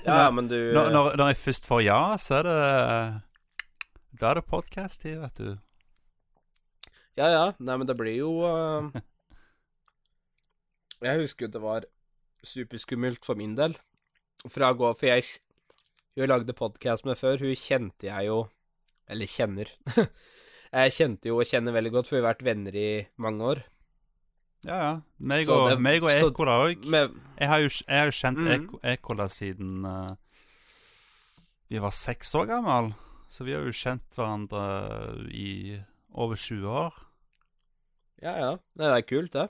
Ja, men du når, når, når jeg først får ja, så er det Da er det podkast-tid, vet du. Ja, ja. Nei, men det blir jo uh... Jeg husker det var superskummelt for min del. Fra å gå For jeg Hun jeg lagde podkast med før, hun kjente jeg jo Eller kjenner. jeg kjente jo og kjenner veldig godt, for vi har vært venner i mange år. Ja, ja. Meg og, det- meg og Ekola òg. Jeg har jo, jeg har jo kjent mm -hmm. Ekola siden uh, vi var seks år gammel. Så vi har jo kjent hverandre i over 20 år. ja, ja. Det er kult, det.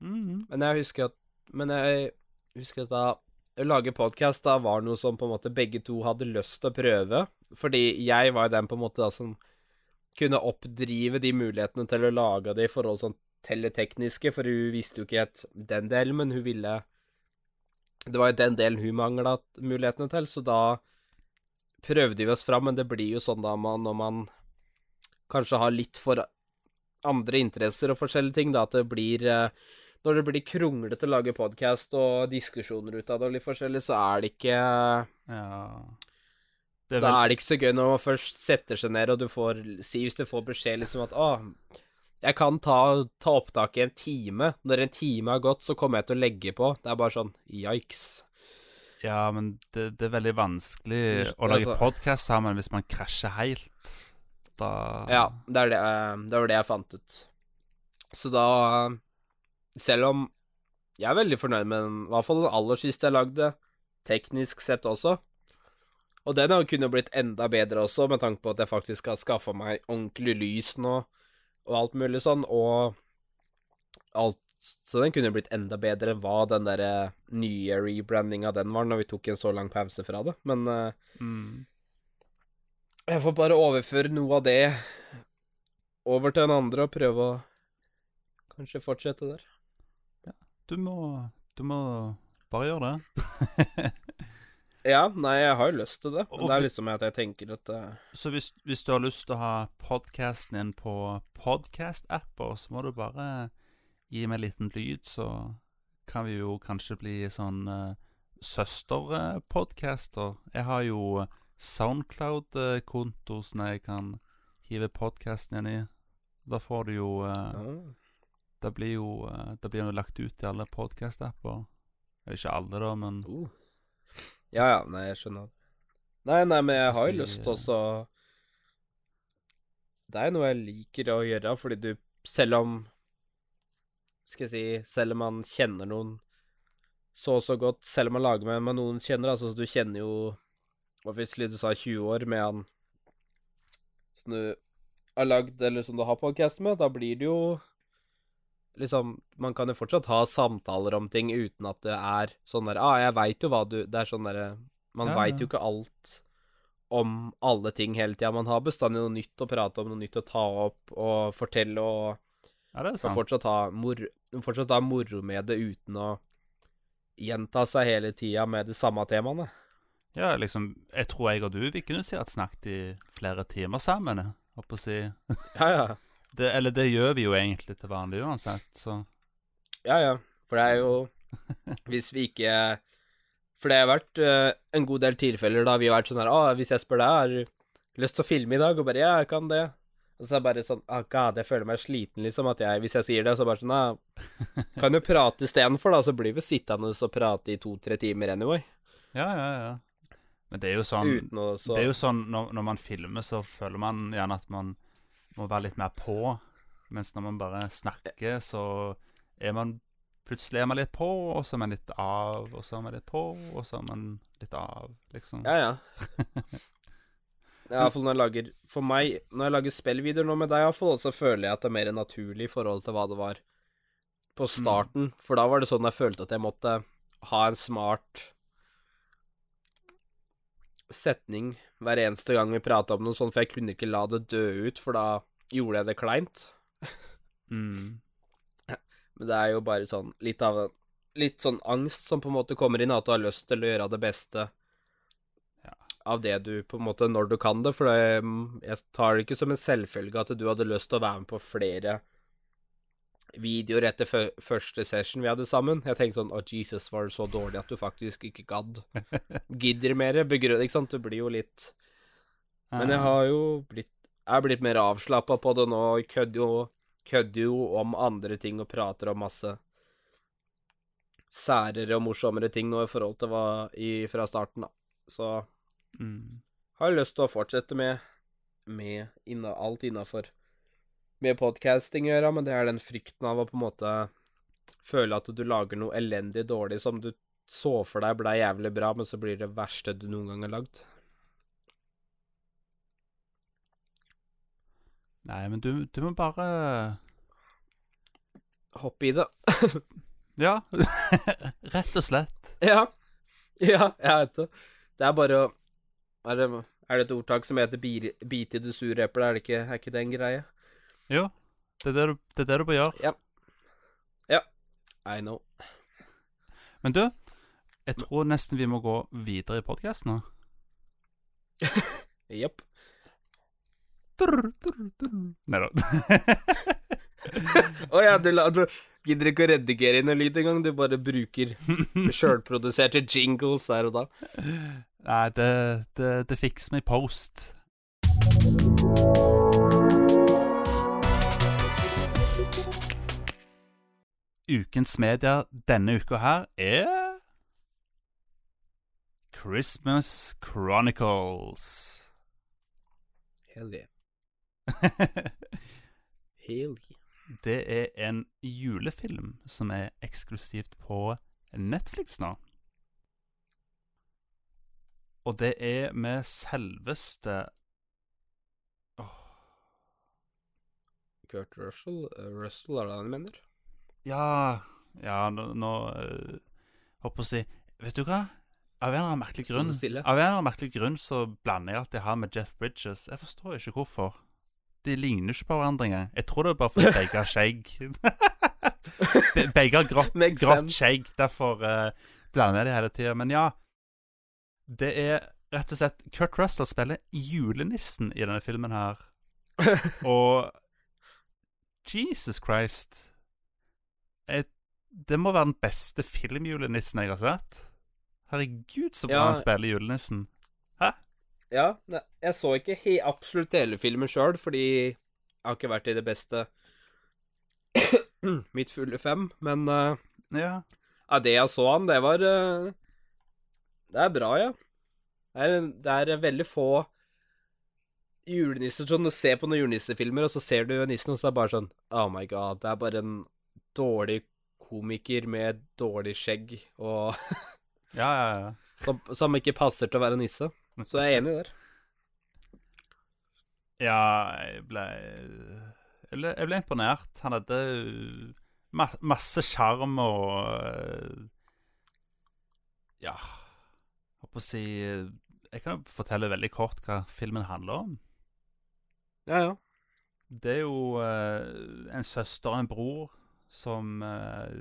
Mhm. Men jeg husker at Men jeg husker at da å lage podkast da var noe som på en måte begge to hadde lyst til å prøve. Fordi jeg var jo den på en måte da som kunne oppdrive de mulighetene til å lage det i forhold sånn teletekniske, for hun visste jo ikke helt den delen, men hun ville Det var jo den delen hun mangla mulighetene til, så da prøvde vi oss fram, men det blir jo sånn da man, når man kanskje har litt for andre interesser og forskjellige ting, da, at det blir eh, Når det blir kronglete å lage podkast og diskusjoner ut av det og litt forskjellig, så er det ikke Ja Det er Da er det ikke så gøy når man først setter seg ned, og du får Si hvis du får beskjed liksom at Å, jeg kan ta, ta opptak i en time. Når en time har gått, så kommer jeg til å legge på. Det er bare sånn Yikes. ja, men det, det er veldig vanskelig å lage Altså- podkast sammen hvis man krasjer helt. Da Ja, det er det, eh, det var det jeg fant ut. Så da Selv om jeg er veldig fornøyd med den, i hvert fall den aller siste jeg lagde, teknisk sett også. Og den har kunne blitt enda bedre også, med tanke på at jeg faktisk har skaffa meg ordentlig lys nå, og alt mulig sånn, og alt Så den kunne blitt enda bedre enn hva den derre nye rebrandinga den var, når vi tok en så lang pause fra det. Men eh, mm. jeg får bare overføre noe av det over til en andre og prøve å kanskje fortsette der. Du må Du må bare gjøre det. Ja, nei, jeg har jo lyst til det, men det er liksom at jeg tenker at uh... Så hvis, hvis du har lyst til å ha podkasten din på podkast-apper, så må du bare gi meg en liten lyd, så kan vi jo kanskje bli sånn uh, søsterpodcaster. Jeg har jo Soundcloud-konto som jeg kan hive podkasten inn i. Da får du jo uh, ah. Det blir jo uh, Det blir jo lagt ut i alle podkast-apper. Ikke alle, da, men uh. Ja ja, nei, jeg skjønner. Nei, nei, men jeg har jo lyst til å Det er noe jeg liker å gjøre, fordi du Selv om Skal jeg si Selv om man kjenner noen så og så godt, selv om man lager med, med noen kjenner, altså du kjenner jo Obviously, du sa 20 år med han som du har lagd, eller som du har podkast med, da blir det jo liksom Man kan jo fortsatt ha samtaler om ting uten at det er sånn der Ah, jeg veit jo hva du Det er sånn derre Man Ja, veit jo ikke alt om alle ting hele tida. Man har bestandig noe nytt å prate om, noe nytt å ta opp og fortelle, og Ja, det er sant. fortsatt ha, mor fortsatt ha moro med det uten å gjenta seg hele tida med de samme temaene. Ja, liksom Jeg tror jeg og du vi kunne at snakket i flere timer sammen. Holdt på å si Ja, ja. Det, Eller det gjør vi jo egentlig til vanlig uansett, så Ja, ja. For det er jo Hvis vi ikke For det har vært uh, en god del tilfeller da vi har vært sånn her Å, hvis jeg spør deg, har du lyst til å filme i dag? Og bare Ja, jeg kan det. Og så er det bare sånn ah, God, jeg føler meg sliten, liksom. At jeg, hvis jeg sier det, så bare sånn ah, Kan jo prate istedenfor, da. Så blir vi sittende og prate i to-tre timer anyway. Ja, ja, ja. Men det er jo sånn å så Det er jo sånn når, når man filmer, så føler man gjerne at man må være litt mer på. Mens når man bare snakker, så er man Plutselig er man litt på, og så er man litt av, og så er man litt på, og så er man litt av, liksom. Ja, ja. Ja, iallfall når jeg lager For meg, når jeg lager spillvideoer nå med deg, iallfall, så føler jeg at det er mer naturlig i forhold til hva det var på starten. For da var det sånn jeg følte at jeg måtte ha en smart setning hver eneste gang vi prata om noe sånt, for jeg kunne ikke la det dø ut, for da gjorde jeg det kleint. Mm. Men det er jo bare sånn litt av en Litt sånn angst som på en måte kommer inn, at du har lyst til å gjøre det beste av det du på en måte Når du kan det. For det, jeg tar det ikke som en selvfølge at du hadde lyst til å være med på flere videoer etter første session vi hadde sammen. Jeg tenkte sånn Å, Jesus, var det så dårlig at du faktisk ikke gadd? Gidder mer? Begrunn... Ikke sant? Du blir jo litt Men jeg har jo blitt er blitt mer avslappa på det nå. Kødder jo, kødder jo om andre ting og prater om masse særere og morsommere ting nå i forhold til hva i, fra starten, da. Så mm. har jeg lyst til å fortsette med, med inna, alt innafor med podcasting å gjøre, men det er den frykten av å på en måte føle at du lager noe elendig dårlig som du så for deg blei jævlig bra, men så blir det verste du noen gang har lagd. Nei, men du, du må bare Hoppe i det. Ja, rett og slett. Ja. Ja, jeg vet det. Det er bare å Er det, er det et ordtak som heter 'bite i det sure eplet'? Er, det ikke- er ikke det en greie? Jo, det er det du, det er det du bør gjøre. I know. Men du, jeg tror nesten vi må gå videre i podkasten nå. Jepp. Nei da. Å ja, du, la- du gidder ikke å redigere inn en lyd engang. Du bare bruker sjølproduserte jingles der og da. Nei, det, det, det fikser meg post. Ukens media denne uka her er Christmas Chronicles. Hell yeah. Hell. Det er en julefilm som er eksklusivt på Netflix nå. Og det er med selveste Kurt Russell eh, Russell, er det han mener? Ja Ja, nå, nå Håper å si Vet du hva? Av en eller annen merkelig grunn. Av en eller annen merkelig grunn så blander jeg alltid han med Jeff Bridges. Jeg forstår ikke hvorfor. De ligner ikke på hverandre engang. Jeg tror det er bare fordi begge har skjegg. Begge har grått, grått skjegg, derfor uh, blander jeg de hele tida. Men ja, det er rett og slett Kurt Russell spiller julenissen i denne filmen her. Og Jesus Christ jeg, Det må være den beste filmjulenissen jeg har sett. Herregud, så bra Ja. han spiller julenissen. Ja, jeg så ikke he absolutt hele filmen sjøl, fordi jeg har ikke vært i det beste mitt fulle fem, men uh, Ja. ja, det jeg så han, det var uh, Det er bra, ja. Det er, det er veldig få julenisser sånn Du ser på noen julenissefilmer, og så ser du nissen, og så er det bare sånn Oh my god, det er bare en dårlig komiker med dårlig skjegg og Ja, ja, ja. som, som ikke passer til å være nisse. Så jeg er enig der. Ja, jeg ble Jeg ble, jeg ble imponert. Han hadde ma masse sjarm og Ja Holdt håper å si Jeg kan jo fortelle veldig kort hva filmen handler om. Ja, ja. Det er jo uh, en søster og en bror som uh,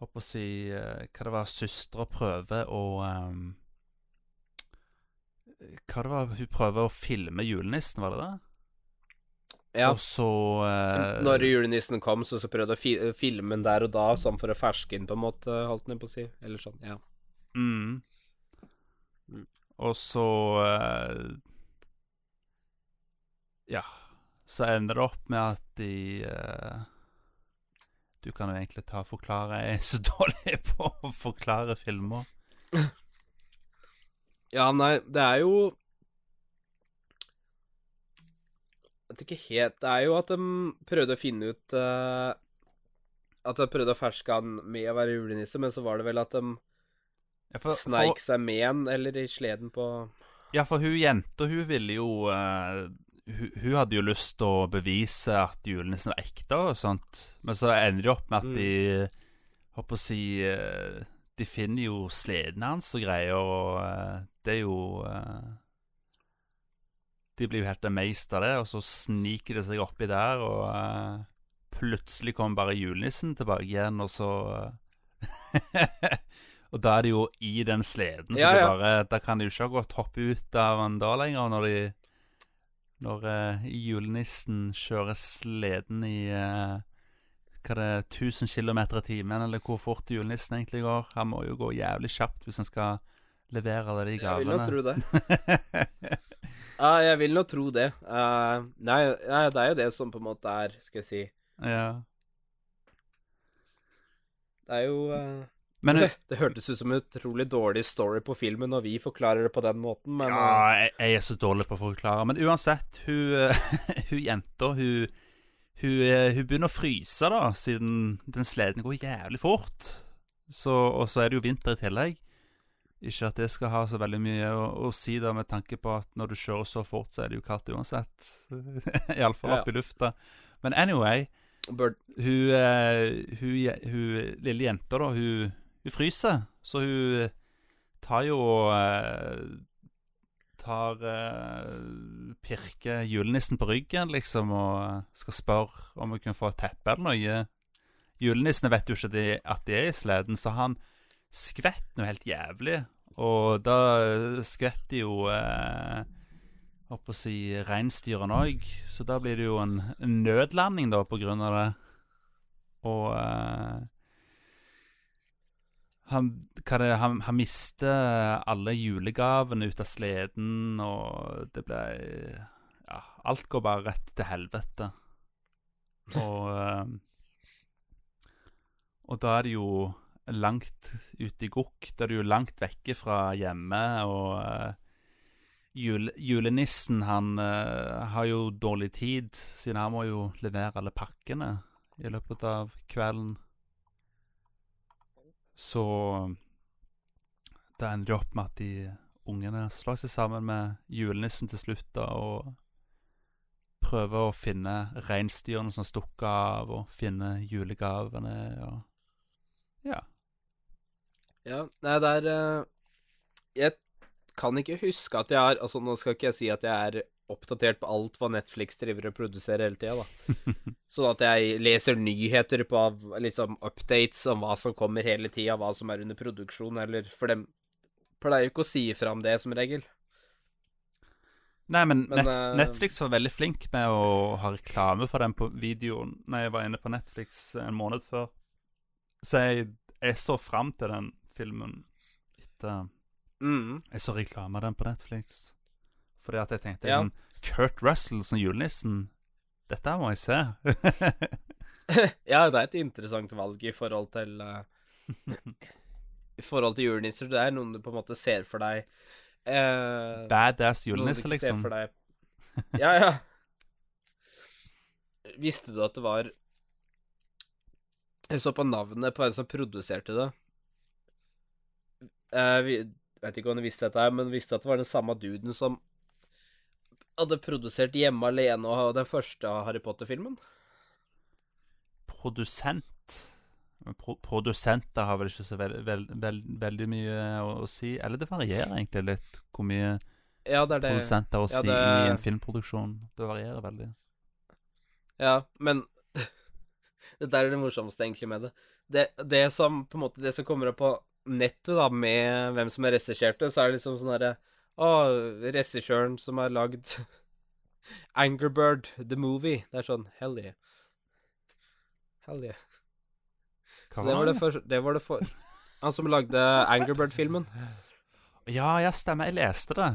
Håper å si uh, Hva det var søstre prøver å um, Hva det var hun prøver å filme julenissen, var det det? ja. Og så eh, Når julenissen kom, så, så prøvde hun å fi filme den der og da, sånn for å ferske inn, på en måte, holdt den på å si. Eller sånn, ja. mm. Mm. Og så eh, Ja. Så ender det opp med at de eh, Du kan jo egentlig ta og forklare Jeg er så dårlig på å forklare filmer. Ja, nei, det er jo Jeg vet ikke helt Det er jo at de prøvde å finne ut uh, At de prøvde å ferske han med å være julenisse, men så var det vel at de Ja, for, sneik for, seg med han, eller i sleden på ja, for hun jenta, hun ville jo uh, hun, hun hadde jo lyst til å bevise at julenissen var ekte og sånt, men så ender de opp med at Mm. de Håper å si uh, De finner jo sleden hans og greier, og det er jo eh, De blir jo helt amazed av det, og så sniker de seg oppi der, og eh, plutselig kommer bare julenissen tilbake igjen, og så eh, Og da er det jo i den sleden, så Ja, det ja. bare, da kan de jo ikke ha gått hoppe ut av den da lenger, når de Når uh, julenissen kjører sleden i uh, hva det er, 1000 km i timen, eller hvor fort julenissen egentlig går. Han må jo gå jævlig kjapt hvis han skal levere alle de Jeg vil nå tro det. Ja, jeg vil nå tro det. Uh, nei, nei, det er jo det som på en måte er Skal jeg si ja. Det er jo uh, Men det, det hørtes ut som en utrolig dårlig story på filmen når vi forklarer det på den måten, men eh, Ja, jeg, jeg er så dårlig på å forklare. Men uansett, hun, hun jenta, hun, hun, eh, hun begynner å fryse, da, siden den sleden går jævlig fort. Så, og så er det jo vinter i tillegg. Ikke at det skal ha så veldig mye å, å si, da, med tanke på at når du kjører så fort, så er det jo kaldt uansett. Iallfall Ja, ja. opp i lufta. Men anyway, Bird. hun, eh, hun, je- hun lille jenta, da, hun, hun fryser. Så hun tar jo eh, Tar eh, Pirker julenissen på ryggen, liksom, og eh, skal spørre om hun kan få et teppe eller noe. Julenissene vet jo ikke at de er i sleden, så han skvetter noe helt jævlig. Og da skvetter jo eh, Holdt å si reinsdyrene òg, så da blir det jo en, nødlanding, da, på grunn av det. Og eh, han, det, han, han mister alle julegavene ut av sleden, og det ble Ja, alt går bare rett til helvete. Og eh, Og da er det jo langt ute i gokk. Da er jo langt vekke fra hjemme, og uh, jul, julenissen, han uh, har jo dårlig tid, siden han må jo levere alle pakkene i løpet av kvelden. Så da ender det opp med at de ungene slår seg sammen med julenissen til slutt, da, og prøver å finne reinsdyrene som stukker av, og finne julegavene, og ja. Ja, nei, det er eh, Jeg kan ikke huske at jeg har Altså, nå skal ikke jeg si at jeg er oppdatert på alt hva Netflix driver og produserer hele tida, da. Sånn at jeg leser nyheter på liksom updates om hva som kommer hele tida, hva som er under produksjon, eller For dem pleier jo ikke å si fram det, som regel. Nei, men, Men, Net uh, Netflix var veldig flink med å ha reklame for den på videoen når jeg var inne på Netflix en måned før. Så jeg, jeg så fram til den filmen etter Mm. Jeg så reklame av den på Netflix. Fordi at jeg tenkte Ja. sånn, Kurt Russell som julenissen Dette må jeg se. Ja, det er et interessant valg i forhold til uh, I forhold til julenisser. Det er noen du på en måte ser for deg uh, Badass julenisse, liksom. Ja, ja. Visste du at det var Jeg så på navnet på en som produserte det. Jeg vet ikke om du visste dette, men visste at det var den samme duden som hadde produsert Hjemme alene og den første Harry Potter-filmen? Produsent. Pro produsenter har vel ikke så veld, veld, veld, veldig mye å, å si. Eller det varierer egentlig litt hvor mye Ja, det det. produsenter å ja, si det- i en filmproduksjon. Det varierer veldig. Ja, men Det der er det morsomste egentlig med det. det. Det som på en måte Det som kommer opp på nettet da med hvem som er regisserte, så er det liksom sånn derre Å, regissøren som har lagd Angerbird, the movie. Det er sånn Hell yeah. Hell yeah. Så det var det, for, det var det for Han som lagde Angerbird-filmen. Ja, ja, stemmer. Jeg leste det.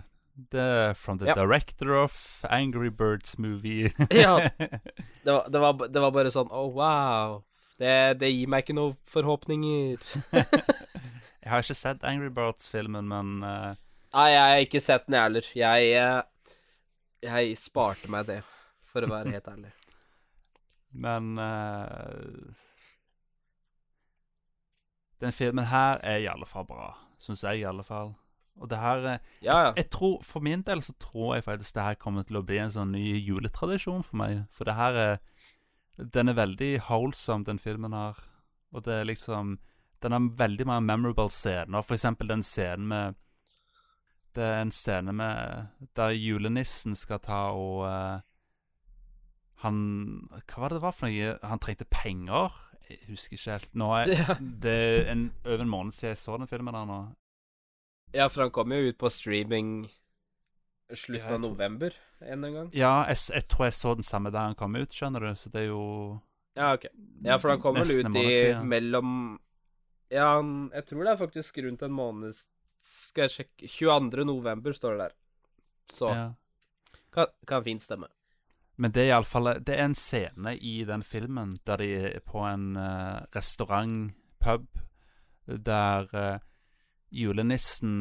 The, from the Ja. director of Angry Birds movie. Ja. Det var, det var, det var bare sånn Oh, wow. Det, det gir meg ikke noen forhåpninger. Jeg har ikke sett Angry Birds-filmen, men uh... Nei, jeg har ikke sett den, jeg heller. Jeg, eh, jeg sparte meg det, for å være helt ærlig. Men uh... Den filmen her er i alle fall bra, syns jeg i alle fall. Og det her Ja, ja. Jeg tror, For min del så tror jeg faktisk det her kommer til å bli en sånn ny juletradisjon for meg. For det her er Den er veldig wholesome, den filmen her. Og det er liksom Den har veldig mange memorable scener. For eksempel den scenen med Det er en scene med der julenissen skal ta og uh, Han Hva var det det var for noe? Han trengte penger. Jeg husker ikke helt. Nå er Ja. det er en, over en måned siden jeg så den filmen der nå. ja, for han kom jo ut på streaming slutten ja, av november en gang. Ja, jeg, jeg tror jeg så den samme der han kom ut, skjønner du, så det er jo Ja, ok. Ja, for han kom vel ut i mellom Ja, jeg tror det er faktisk rundt en måned Skal jeg sjekke 22. november står det der. Så ja. kan, kan fint stemme. Men det er iallfall Det er en scene i den filmen der de er på en uh, restaurant, pub, der uh, julenissen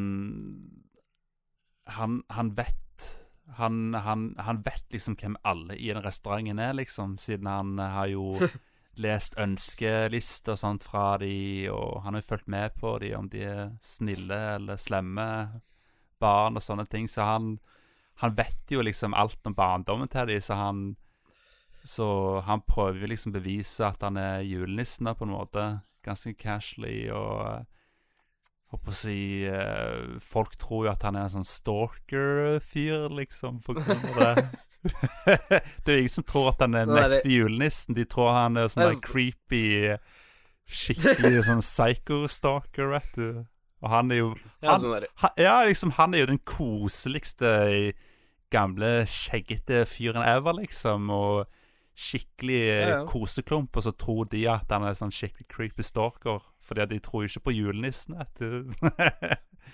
han, han vet han, han, han vet liksom hvem alle i den restauranten er, liksom, siden han eh, har jo lest ønskelister og sånt fra de, og han har jo fulgt med på de om de er snille eller slemme barn og sånne ting, så han han vet jo liksom alt om barndommen til de, så han Så han prøver liksom bevise at han er julenissen på en måte. Ganske casually og Håper å si eh, Folk tror jo at han er en sånn stalker-fyr, liksom, på grunn av det. det er jo ingen som tror at han er den det- ekte julenissen. De tror han er sånn Det der så- creepy Skikkelig sånn psycho-stalker, vet du. Og han er jo Ja, Han- sånn der, han, ja, liksom, han er jo den koseligste gamle, skjeggete fyren ever, liksom. Og skikkelig eh, Ja, ja. koseklump, og så tror de at han er sånn skikkelig creepy stalker. Fordi de tror jo ikke på julenissen, at du.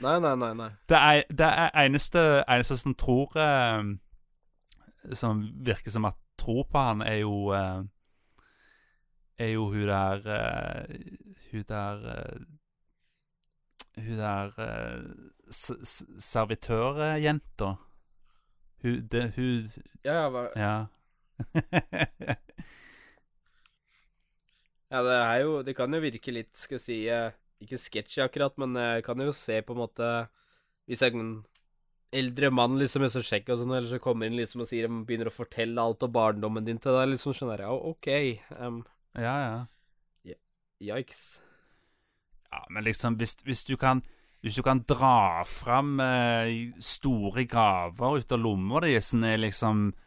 Nei, nei, nei. nei. det, er, det er eneste, eneste som tror eh, Som virker som at tror på han, er jo eh, Er jo hun der eh, Hun der eh, Hun der eh, servitørjenta. Hun, det, hun Ja, ja, Ja. det er jo Det kan jo virke litt, skal jeg si eh, Ikke sketsjy akkurat, men jeg kan jo se på en måte Hvis en eldre mann liksom er så kjekk og sånn, eller så kommer inn liksom og sier Begynner å fortelle alt om barndommen din til deg, liksom skjønner jeg. OK. Um, ja, ja. yikes. Ja, men liksom, hvis, hvis du kan Hvis du kan dra fram eh, store gaver ut av lomma di, som er liksom eh,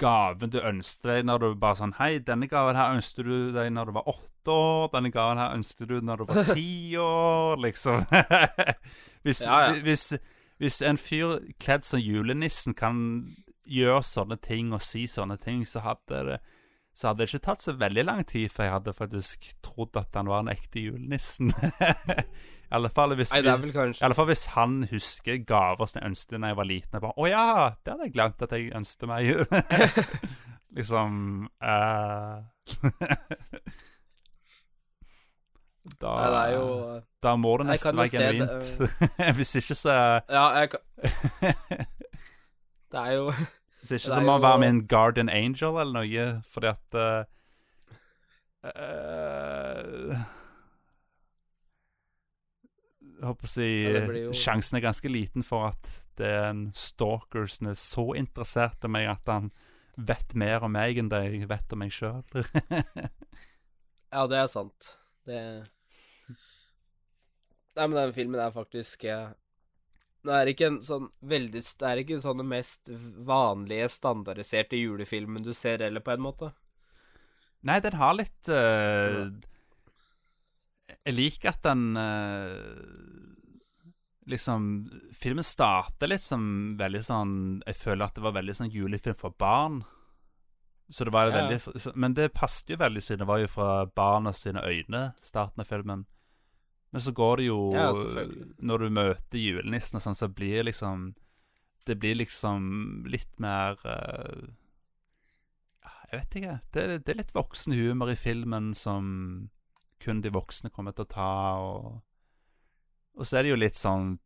gaven du ønsket deg når du bare sånn Hei, denne gaven her ønsket du deg når du var åtte år. Denne gaven her ønsket du når du var ti år, liksom. hvis, Ja, ja. hvis, hvis en fyr kledd som julenissen kan gjøre sånne ting og si sånne ting, så hadde det så hadde det ikke tatt så veldig lang tid før jeg hadde faktisk trodd at han var den ekte julenissen. I alle fall hvis, Nei, i alle fall hvis han husker gaver som jeg ønsket da jeg var liten. Jeg bare, Å ja, det hadde jeg glemt at jeg ønsket meg. liksom eh, da, Nei, det jo da må det nesten være genuint. det, genuint. hvis ikke så Ja, jeg kan Det er jo Ikke Det er må han jo- være med en Guardian Angel eller noe, fordi at uh, Jeg håper å si Ja, jo- Sjansen er ganske liten for at den stalkersen stalker som er så interessert i meg at han vet mer om meg enn det jeg vet om meg sjøl. Ja, det er sant. Det Nei, men den filmen er faktisk eh, Det er ikke en sånn veldig Det er ikke sånn den mest vanlige, standardiserte julefilmen du ser heller, på en måte. Nei, den har litt uh, Jeg liker at den uh, Liksom Filmen starter litt som veldig sånn Jeg føler at det var veldig sånn julefilm for barn. Så det var ja. veldig Men det passet jo veldig, siden det var jo fra barna sine øyne, starten av filmen. Men så går det jo Ja. Når du møter julenissen og sånn, så blir liksom Det blir liksom litt mer eh, jeg vet ikke. Det, det er litt voksen humor i filmen som kun de voksne kommer til å ta. Og, og så er det jo litt sånn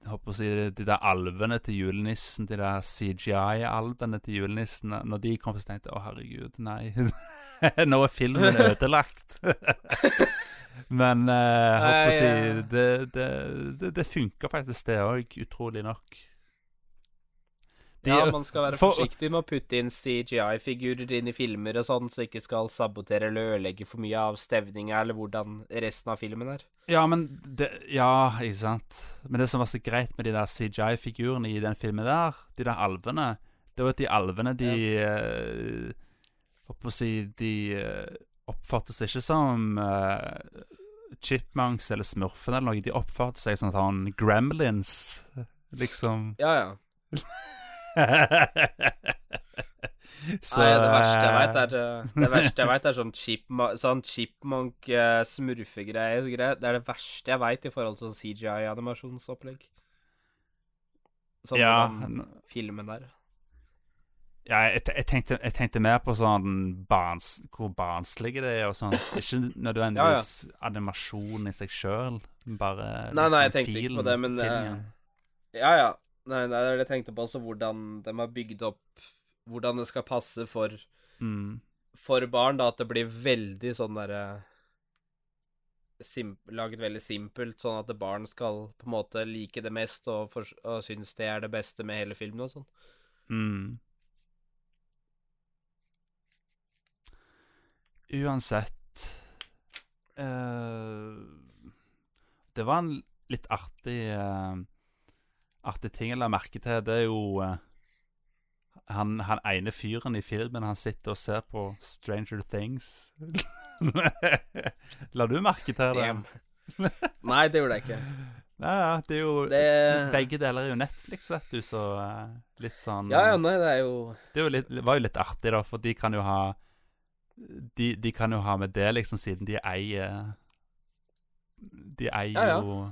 Jeg håper å si De der alvene til julenissen, de der CGI-alvene til julenissen Når de kom, så tenkte jeg å, herregud, nei. Nå er filmen ødelagt. Men uh, jeg håper å si eh. Det, det, det, det funker faktisk, det òg, utrolig nok. De- ja, man skal være for- forsiktig med å putte inn CGI-figurer inn i filmer og sånn, så ikke skal sabotere eller ødelegge for mye av stevninga eller hvordan resten av filmen er. Ja, men det, Ja, ikke sant. Men det som var så greit med de der CGI-figurene i den filmen der, de der alvene, det var at de alvene, de eh, Holdt på å si De oppfatter ikke som eh, chipmunks eller smurfen eller noe. De oppfatter seg som sånn gremlins, liksom. Ja, ja. Så, Nei, det verste jeg veit, eh, er eh, Det verste jeg vet er sånn, sånn chipmunk uh, smurfegreier. greier. Det er det verste jeg veit i forhold til sånn CGI-animasjonsopplegg. Sånn Ja, filmen der. Ja, jeg, jeg, tenkte, jeg tenkte mer på sånn barns, hvor barnslige det er og sånn. Ikke nødvendigvis animasjon i seg sjøl, bare Nei, nei, jeg tenkte filen, ikke på det, men, uh. Ja, ja. Nei, nei, jeg tenkte på også, hvordan de har bygd opp Hvordan det skal passe for, mm. for barn, da, at det blir veldig sånn derre sim, Laget veldig simpelt, sånn at barn skal på en måte like det mest og, for, og synes det er det beste med hele filmen og sånn. Mm. Uansett eh, Det var en litt artig eh, Artig ting jeg la merke til. Det er jo eh, han, han ene fyren i filmen, han sitter og ser på Stranger Things. La du merke til det? Nei, det gjorde jeg ikke. Nei, ja, det er jo Det Begge deler er jo Netflix, vet du, så eh, litt sånn Ja, ja, nei, det er jo Det jo litt, var jo litt artig, da, for de kan jo ha De, de kan jo ha med det, liksom, siden de eier De eier Ja, ja. jo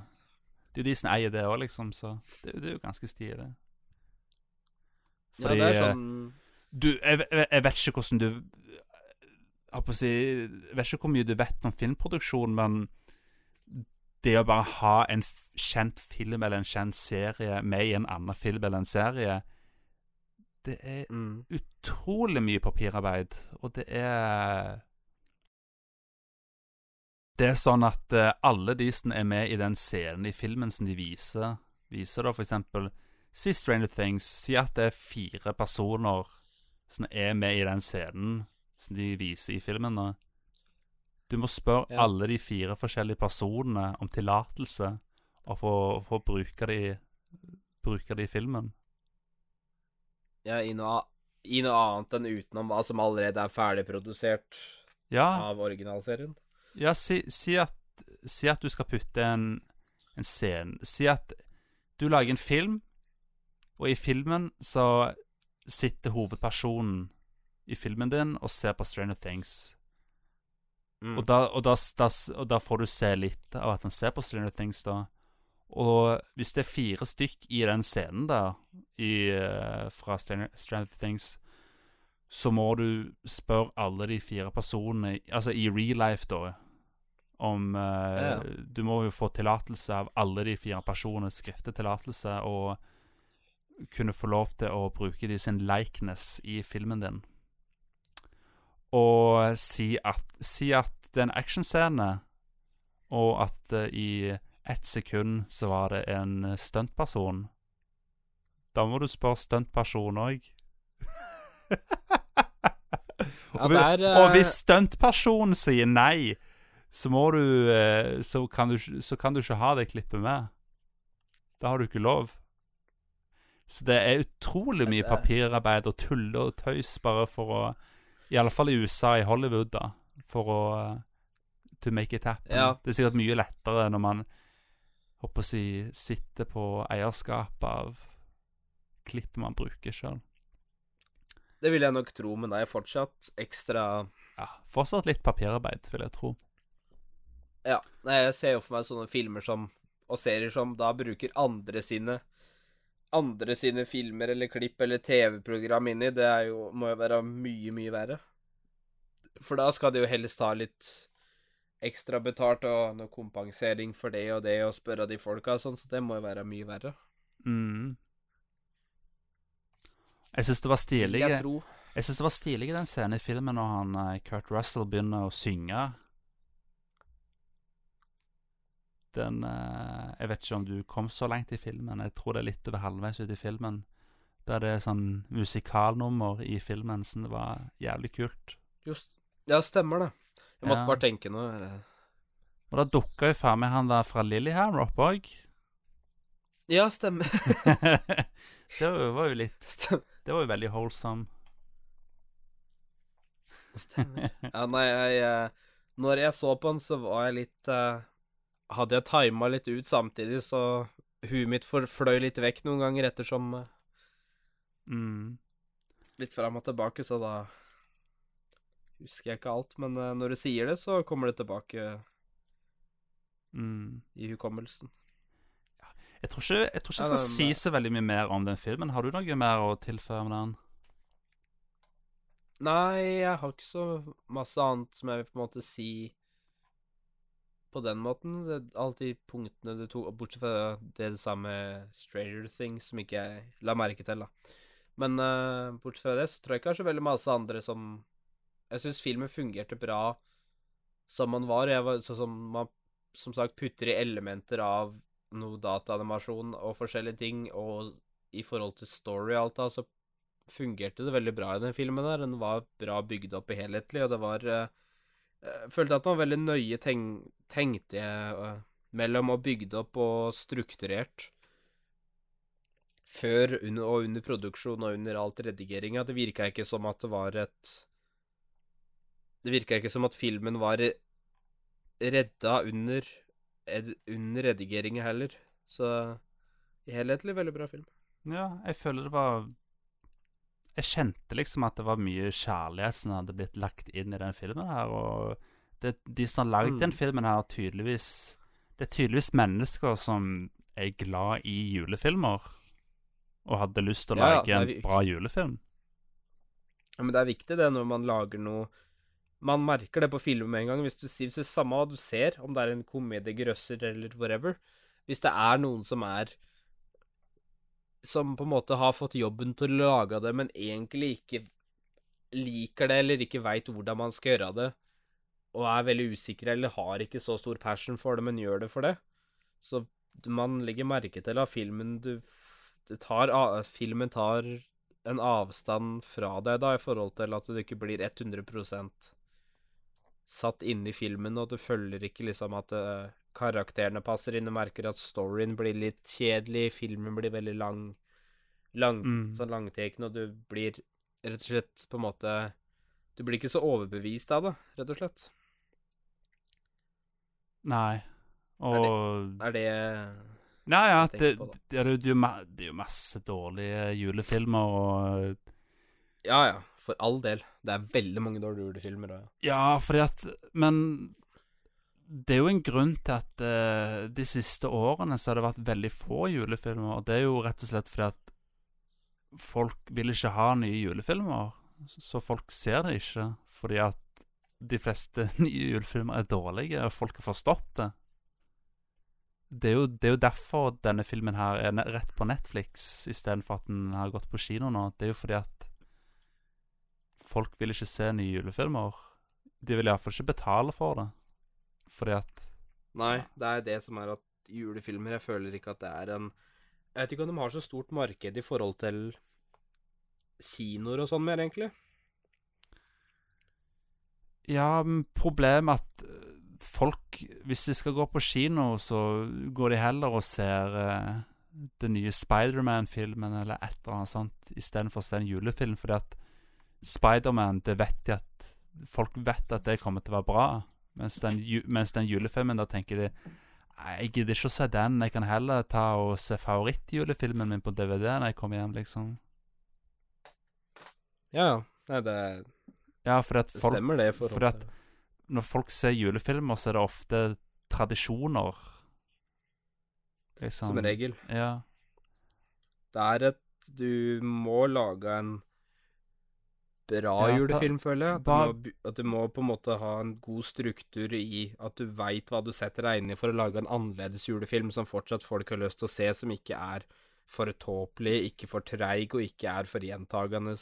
Det er jo de som eier det òg, liksom, så det, det er jo ganske stilig. Ja, det er eh, sånn Du, jeg, jeg, vet ikke hvordan du Jeg si Jeg vet ikke hvor mye du vet om filmproduksjon, men det å bare ha en kjent film eller en kjent serie med i en annen film eller en serie Det er mm. utrolig mye papirarbeid, og det er Det er sånn at eh, alle de som er med i den scenen i filmen som de viser, viser da for eksempel Si Stranger Things, si at det er fire personer som er med i den scenen som de viser i filmen. Da. Du må spørre Ja. alle de fire forskjellige personene om tillatelse og få, få bruke de bruke de i filmen. Ja, i noe, i noe annet enn utenom hva som allerede er ferdigprodusert Ja, av originalserien. Ja, si, si, at, si at du skal putte en, en scene Si at du lager en film, og i filmen så sitter hovedpersonen i filmen din og ser på Stranger Things. Mm. Og, da, og, da, da, og da får du se litt av at han ser på Stranger Things, da. Og hvis det er fire stykk i den scenen der, i, eh, fra Stranger, Things, så må du spørre alle de fire personene, altså i real life, da, om eh, Ja, ja. Du må jo få tillatelse av alle de fire personene, skriftlig tillatelse, og kunne få lov til å bruke de sin likeness i filmen din. Og si at, si at det er en actionscene, og at uh, i ett sekund så var det en eh, stuntperson. Da må du spørre stuntperson òg. Og, eh, og hvis stuntpersonen sier nei, så må du eh, så kan du, så kan du ikke ha det klippet med. Da har du ikke lov. Så det er utrolig mye papirarbeid og tulle og tøys bare for å I alle fall i USA, i Hollywood, da. For å eh, To make it happen. Ja. Det er sikkert mye lettere når man håper å si sitter på eierskapet av klipp man bruker sjøl. Det vil jeg nok tro, men det er fortsatt ekstra Ja, fortsatt litt papirarbeid, vil jeg tro. Ja. Jeg ser jo for meg sånne filmer som og serier som da bruker andre sine andre sine filmer eller klipp eller TV-program inni. Det er jo, må jo være mye, mye verre. For da skal de jo helst ha litt ekstra betalt og noe kompensering for det og det, og spørre de folka og sånn, så det må jo være mye verre. Mm. Jeg syns det var stilig Jeg Jeg synes det var stilig i den scenen i filmen når han eh, Kurt Russell begynner å synge. Den eh, Jeg vet ikke om du kom så langt i filmen. Jeg tror det er litt over halvveis ut i filmen. Der det er sånn musikalnummer i filmen som det var jævlig kult. Just Ja, stemmer det. Jeg måtte Ja. bare tenke her. Og da dukka jo faen meg han der fra Lillehammer opp òg. Ja, stemmer. det var jo- litt Det var jo veldig wholesome. Stemmer. Ja, nei, jeg eh, Når jeg så på den, så var jeg litt eh, Hadde jeg tima litt ut samtidig, så huet mitt fløy litt vekk noen ganger ettersom eh, Mm. Litt fram og tilbake, så da husker jeg ikke alt. Men eh, når du sier det, så kommer det tilbake Mm. i hukommelsen. Jeg tror ikke jeg, tror ikke jeg skal si så veldig mye mer om den filmen. Har du noe mer å tilføye med den? Nei, jeg har ikke så masse annet som jeg vil på en måte si på den måten. Alle de punktene du tok, bortsett fra det du sa med Stranger Things, som ikke jeg la merke til, da. Men uh, bortsett fra det, så tror jeg ikke jeg har så veldig masse andre som Jeg syns filmen fungerte bra som man var. Jeg var sånn som man som sagt putter i elementer av noe dataanimasjon og forskjellige ting, og i forhold til story og alt da, så fungerte det veldig bra i den filmen der. Den var bra bygd opp i helhetlig, og det var eh, Jeg følte at den var veldig nøye ten tenkte jeg eh, mellom og bygd opp og strukturert. Før og under produksjon og under alt redigeringa. Det virka ikke som at det var et Det virka ikke som at filmen var redda under ed, under redigeringa heller. Så helhetlig veldig bra film. Ja, jeg føler det var Jeg kjente liksom at det var mye kjærlighet som hadde blitt lagt inn i den filmen her, og det, de som har lagd Mm. den filmen her, tydeligvis Det er tydeligvis mennesker som er glad i julefilmer, og hadde lyst til å Ja, lage en bra julefilm. Ja, men det er viktig det når man lager noe Man merker det på film med en gang. Hvis du hvis det er samme du ser, om det er en komedie, grøsser eller whatever Hvis det er noen som er Som på en måte har fått jobben til å lage det, men egentlig ikke liker det, eller ikke veit hvordan man skal gjøre det, og er veldig usikre eller har ikke så stor passion for det, men gjør det for det, så man legger merke til at filmen du du tar, Filmen tar en avstand fra deg, da, i forhold til at du ikke blir 100 satt inne i filmen, og du følger ikke liksom at uh, karakterene passer inn, du merker at storyen blir litt kjedelig, filmen blir veldig lang, lang Mm. sånn langteken, og du blir rett og slett på en måte Du blir ikke så overbevist av det, rett og slett. Nei. Og Er det ja, det, Nei, ja, det, er det, er det er jo masse dårlige julefilmer, og Ja ja, for all del. Det er veldig mange dårlige julefilmer. Og, Ja, fordi at Men det er jo en grunn til at uh, de siste årene så har det vært veldig få julefilmer. Og det er jo rett og slett fordi at folk vil ikke ha nye julefilmer. Så folk ser det ikke. Fordi at de fleste nye julefilmer er dårlige, og folk har forstått det. Det er, jo, det er jo derfor denne filmen her er rett på Netflix istedenfor at den har gått på kino nå. Det er jo fordi at folk vil ikke se nye julefilmer. De vil iallfall ikke betale for det. Fordi at Nei, det er det som er at julefilmer Jeg føler ikke at det er en Jeg vet ikke om de har så stort marked i forhold til kinoer og sånn mer, egentlig. Ja, problemet er at eh, folk Hvis de skal gå på kino, så går de heller og ser eh, den nye Spiderman-filmen eller et eller annet sånt istedenfor å se en julefilm, fordi at Spiderman, det vet de at Folk vet at det kommer til å være bra, mens den, mens den julefilmen, da tenker de jeg gidder ikke å se den, jeg kan heller ta og se favorittjulefilmen min på DVD når jeg kommer hjem, liksom. Ja, ja. Nei, det, Ja, for at det stemmer, det. For at- når folk ser julefilmer, så er det ofte tradisjoner. Liksom. Som regel. Ja. Det er et Du må lage en bra Ja, julefilm, føler jeg. At du, må, at du må på en måte ha en god struktur i at du veit hva du setter deg inn i for å lage en annerledes julefilm som fortsatt folk har lyst til å se, som ikke er for tåpelig, ikke for treig og ikke er for gjentagende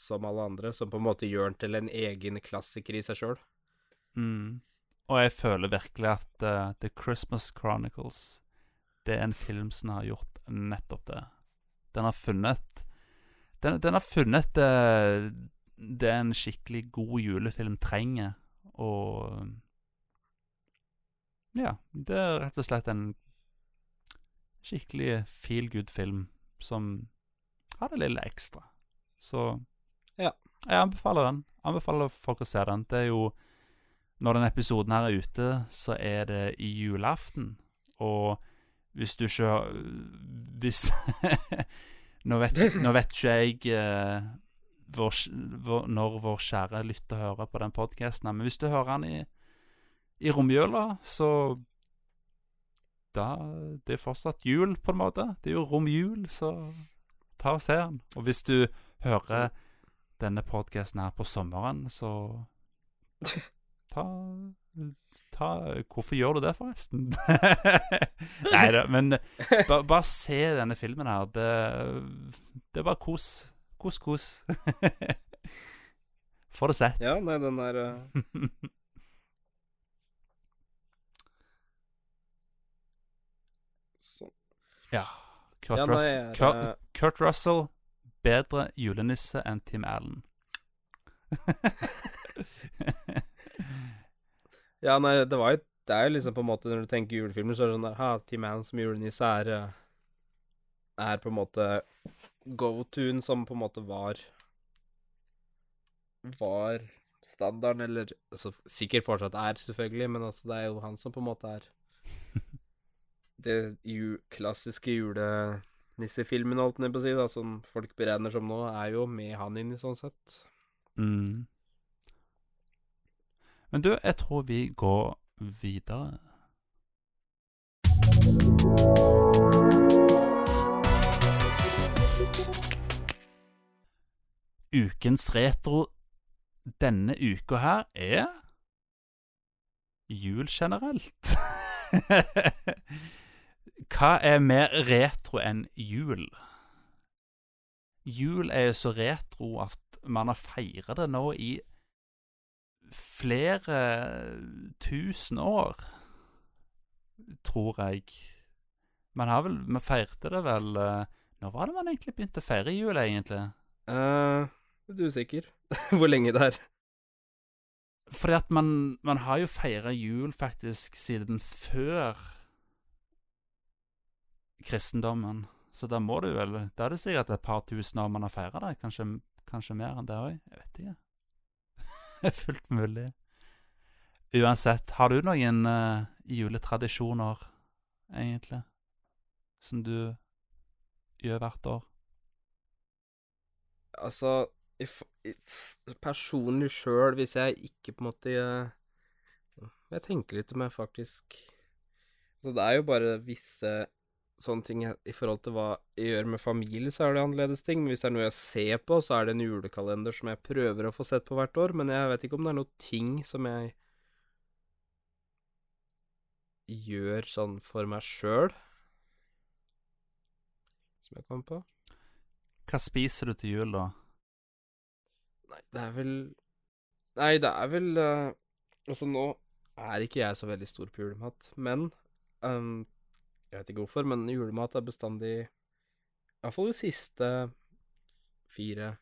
som alle andre, som på en måte gjør den til en egen klassiker i seg sjøl. Mm. Og jeg føler virkelig at uh, The Christmas Chronicles Det er en film som har gjort nettopp det. Den har funnet Den, den har funnet det, det en skikkelig god julefilm trenger, og Ja, det er rett og slett en skikkelig feel good film som har det lille ekstra. Så Ja. Jeg anbefaler den. Anbefaler folk å se den. Det er jo Når denne episoden her er ute, så er det i julaften. Og hvis du ikke Hvis nå, vet, nå vet ikke jeg eh, vår, vår, når vår kjære lytter hører på den podkasten, men hvis du hører den i, i romjula, så da Det er fortsatt jul, på en måte. Det er jo romjul, så ta og se den. Og hvis du hører denne podkasten her på sommeren, så ta Ta Hvorfor gjør du det, forresten? Nei da, men bare, bare se denne filmen her. Det, det er bare kos. Kos, kos. Få det sett. Ja, nei, den er Sånn. Ja. Kurt, Ja, nei, Rus jeg er, Kurt, eh, Kurt Russell, bedre julenisse enn Tim Allen. Ja, nei, det var jo Det er jo liksom på en måte Når du tenker julefilmer, så er det sånn der Ha, Team Man som julenisse er eh, Er på en måte go-tuen som på en måte var Var standarden, eller altså, Sikkert fortsatt er, selvfølgelig, men altså, det er jo han som på en måte er Det ju, klassiske julenissefilmen, holdt jeg på å si, da, som folk beregner som nå, er jo med han inn i sånn sett. Mm. Men du, jeg tror vi går videre. Ukens retro denne uka her er jul generelt. Hva er mer retro enn jul? Jul er jo så retro at man har feiret det nå i flere tusen år, tror jeg. Man har vel Vi feirte det vel eh, Når var det man egentlig begynte å feire jul, egentlig? Uh, litt usikker hvor lenge det er. Fordi at man, man har jo feira jul faktisk siden før kristendommen. Så da må du vel Da er det sikkert et par tusen år man har feira det. Kanskje, kanskje mer enn det òg. Jeg vet ikke. Er fullt mulig. Uansett, har du noen uh, juletradisjoner, egentlig, som du gjør hvert år? Altså i f- i s- Personlig sjøl, hvis jeg ikke på en måte eh, Jeg tenker litt om jeg faktisk Så det er jo bare visse sånne ting i forhold til hva jeg gjør med familie, så er det annerledes ting. Men hvis det er noe jeg ser på, så er det en julekalender som jeg prøver å få sett på hvert år. Men jeg vet ikke om det er noe ting som jeg gjør sånn for meg sjøl. Som jeg kommer på. Hva spiser du til jul, da? Nei, det er vel Nei, det er vel uh... Altså, nå er ikke jeg så veldig stor på julemat, men ehm, Jeg vet ikke hvorfor, men julemat er bestandig Iallfall de siste fire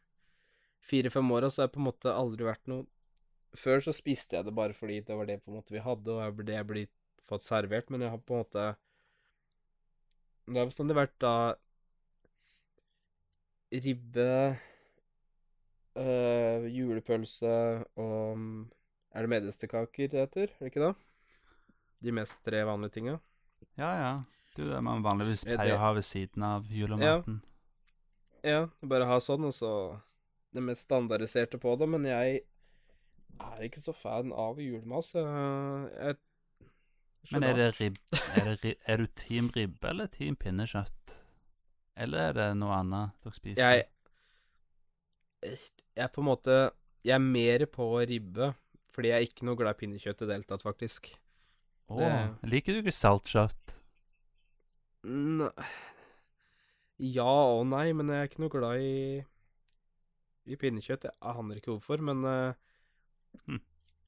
Fire-fem åra så har jeg på en måte aldri vært noe Før så spiste jeg det bare fordi det var det på en måte vi hadde, og det jeg blir fått servert, men jeg har på en måte Det har bestandig vært da ribbe øh, julepølse og Er det medisterkaker det heter? Er det ikke det? De mest tre vanlige tinga. Ja, ja. Det er jo det man vanligvis Er pleier å ha ved siden av julematen. Ja, bare ha sånn, og så det mest standardiserte på det, men jeg er ikke så fan av julemat, så jeg Men er det ribb... Er, det er du team ribbe eller team pinnekjøtt? Eller er det noe annet dere spiser? Jeg Jeg på en måte Jeg er mer på ribbe, fordi jeg er ikke noe glad i pinnekjøtt i det hele tatt, faktisk. Å, det- liker du ikke saltkjøtt? Nei ja og nei, men jeg er ikke noe glad i i pinnekjøtt. Jeg aner ikke hvorfor, men uh, Hm.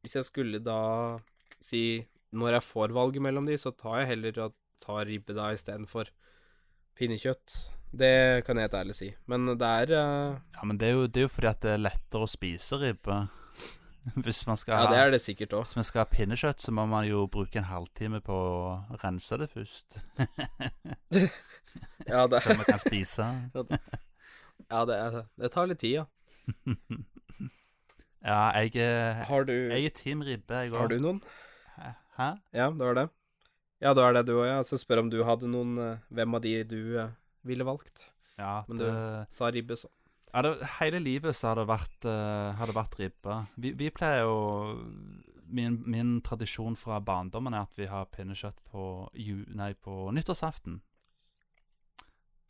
hvis jeg skulle da si Når jeg får valget mellom de, så tar jeg heller å ta ribbe da istedenfor pinnekjøtt. Det kan jeg helt ærlig si. Men det er uh, Ja, men det er, jo, det er jo fordi at det er lettere å spise ribbe. Hvis man skal Ja, det er det sikkert òg. Hvis man skal ha pinnekjøtt, så må man jo bruke en halvtime på å rense det først. Ja, det, Før man kan spise. ja det, er, det tar litt tid, ja. ja, jeg er, Har du, jeg er team ribbe, jeg har du noen? Hæ? Ja, det var det. Ja, det var det du òg, ja. Så spør om du hadde noen eh, Hvem av de du eh, ville valgt? Ja, Men du- Sa ribbe, så. Ja det, hele livet så har det vært, uh, vært ribbe. Vi, vi pleier jo min, min tradisjon fra barndommen er at vi har pinnekjøtt på, ju, nei, på nyttårsaften.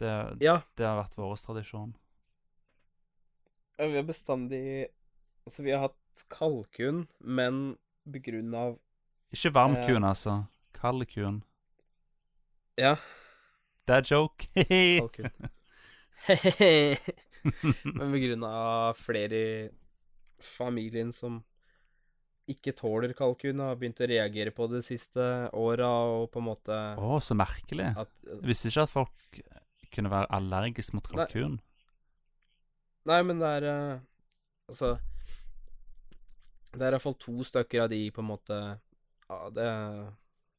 Det, Ja, det har vært vår tradisjon. Ja, Vi har bestandig Altså, vi har hatt kalkun, men på grunn av Ikke varm Eh. altså. Kald kun. Ja, Det er joke. kalkun. men pga. flere i familien som ikke tåler kalkun, har begynt å reagere på det siste åra, og på en måte Å, så merkelig. at Jeg visste ikke at folk kunne være allergisk mot kalkun. Nei, men det er eh, Altså Det er iallfall to stykker av de på en måte ja, det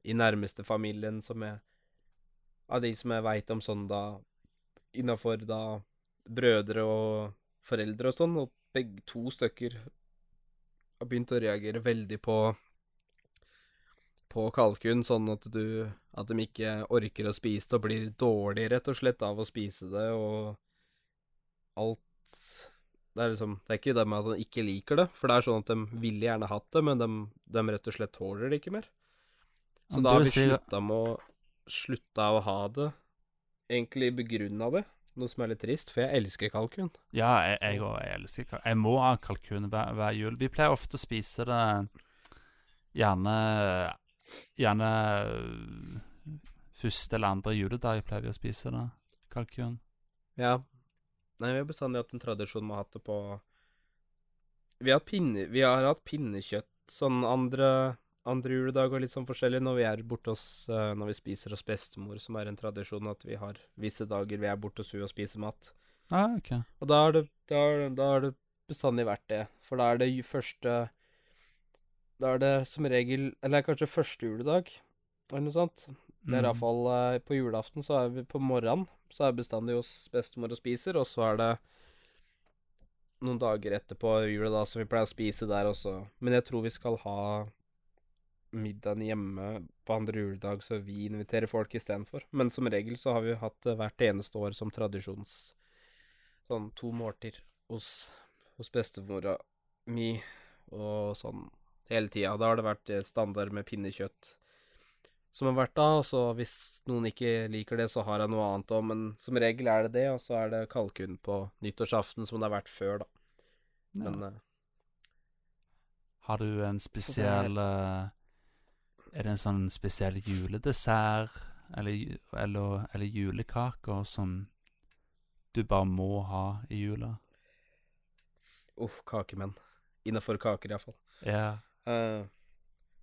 i nærmeste familien som er Av de som jeg veit om sånn da Innafor da brødre og foreldre og sånn, og begge to stykker har begynt å reagere veldig på på kalkun, sånn at du At de ikke orker å spise det og blir dårlig, rett og slett, av å spise det, og alt Det er liksom Det er ikke det med at de ikke liker det, for det er sånn at de ville gjerne hatt det, men de, de rett og slett tåler det ikke mer. Så da har vi slutta med å Slutta å ha det, egentlig begrunna det, noe som er litt trist, for jeg elsker kalkun. Ja, jeg, jeg, jeg elsker kalkun. Jeg må ha kalkun hver, hver jul. Vi pleier ofte å spise det gjerne Gjerne første eller andre juledag pleier vi å spise det. Kalkun. Ja. Nei, vi har bestandig hatt en tradisjon med å ha hatt det på Vi har hatt, pinne, vi har hatt pinnekjøtt sånn andre, andre juledag og litt sånn forskjellig når vi er borte hos eh, Når vi spiser hos bestemor, som er en tradisjon at vi har visse dager vi er borte hos henne og spiser mat. Ah, ok. Og da har det, har det bestandig vært det, for da er det første Da er det som regel Eller kanskje første juledag, eller noe sånt. Det er Mm. iallfall uh, På julaften så er vi på morgenen Så er bestandig hos bestemor og spiser, og så er det noen dager etterpå jula da som vi pleier å spise der også. Men jeg tror vi skal ha middagen hjemme på andre juledag, så vi inviterer folk istedenfor. Men som regel så har vi hatt det hvert eneste år som tradisjons Sånn to måltider hos, hos bestemora mi, og sånn hele tida. Da har det vært eh, standard med pinnekjøtt som har vært da, og så hvis noen ikke liker det, så har jeg noe annet òg, men som regel er det det, og så er det kalkun på nyttårsaften, som det har vært før, da. Men ja. Har du en spesiell øh, Er det en sånn spesiell juledessert eller, eller, eller julekaker som du bare må ha i jula? uff, kakemenn. Innafor kaker, iallfall. Ja. Uh,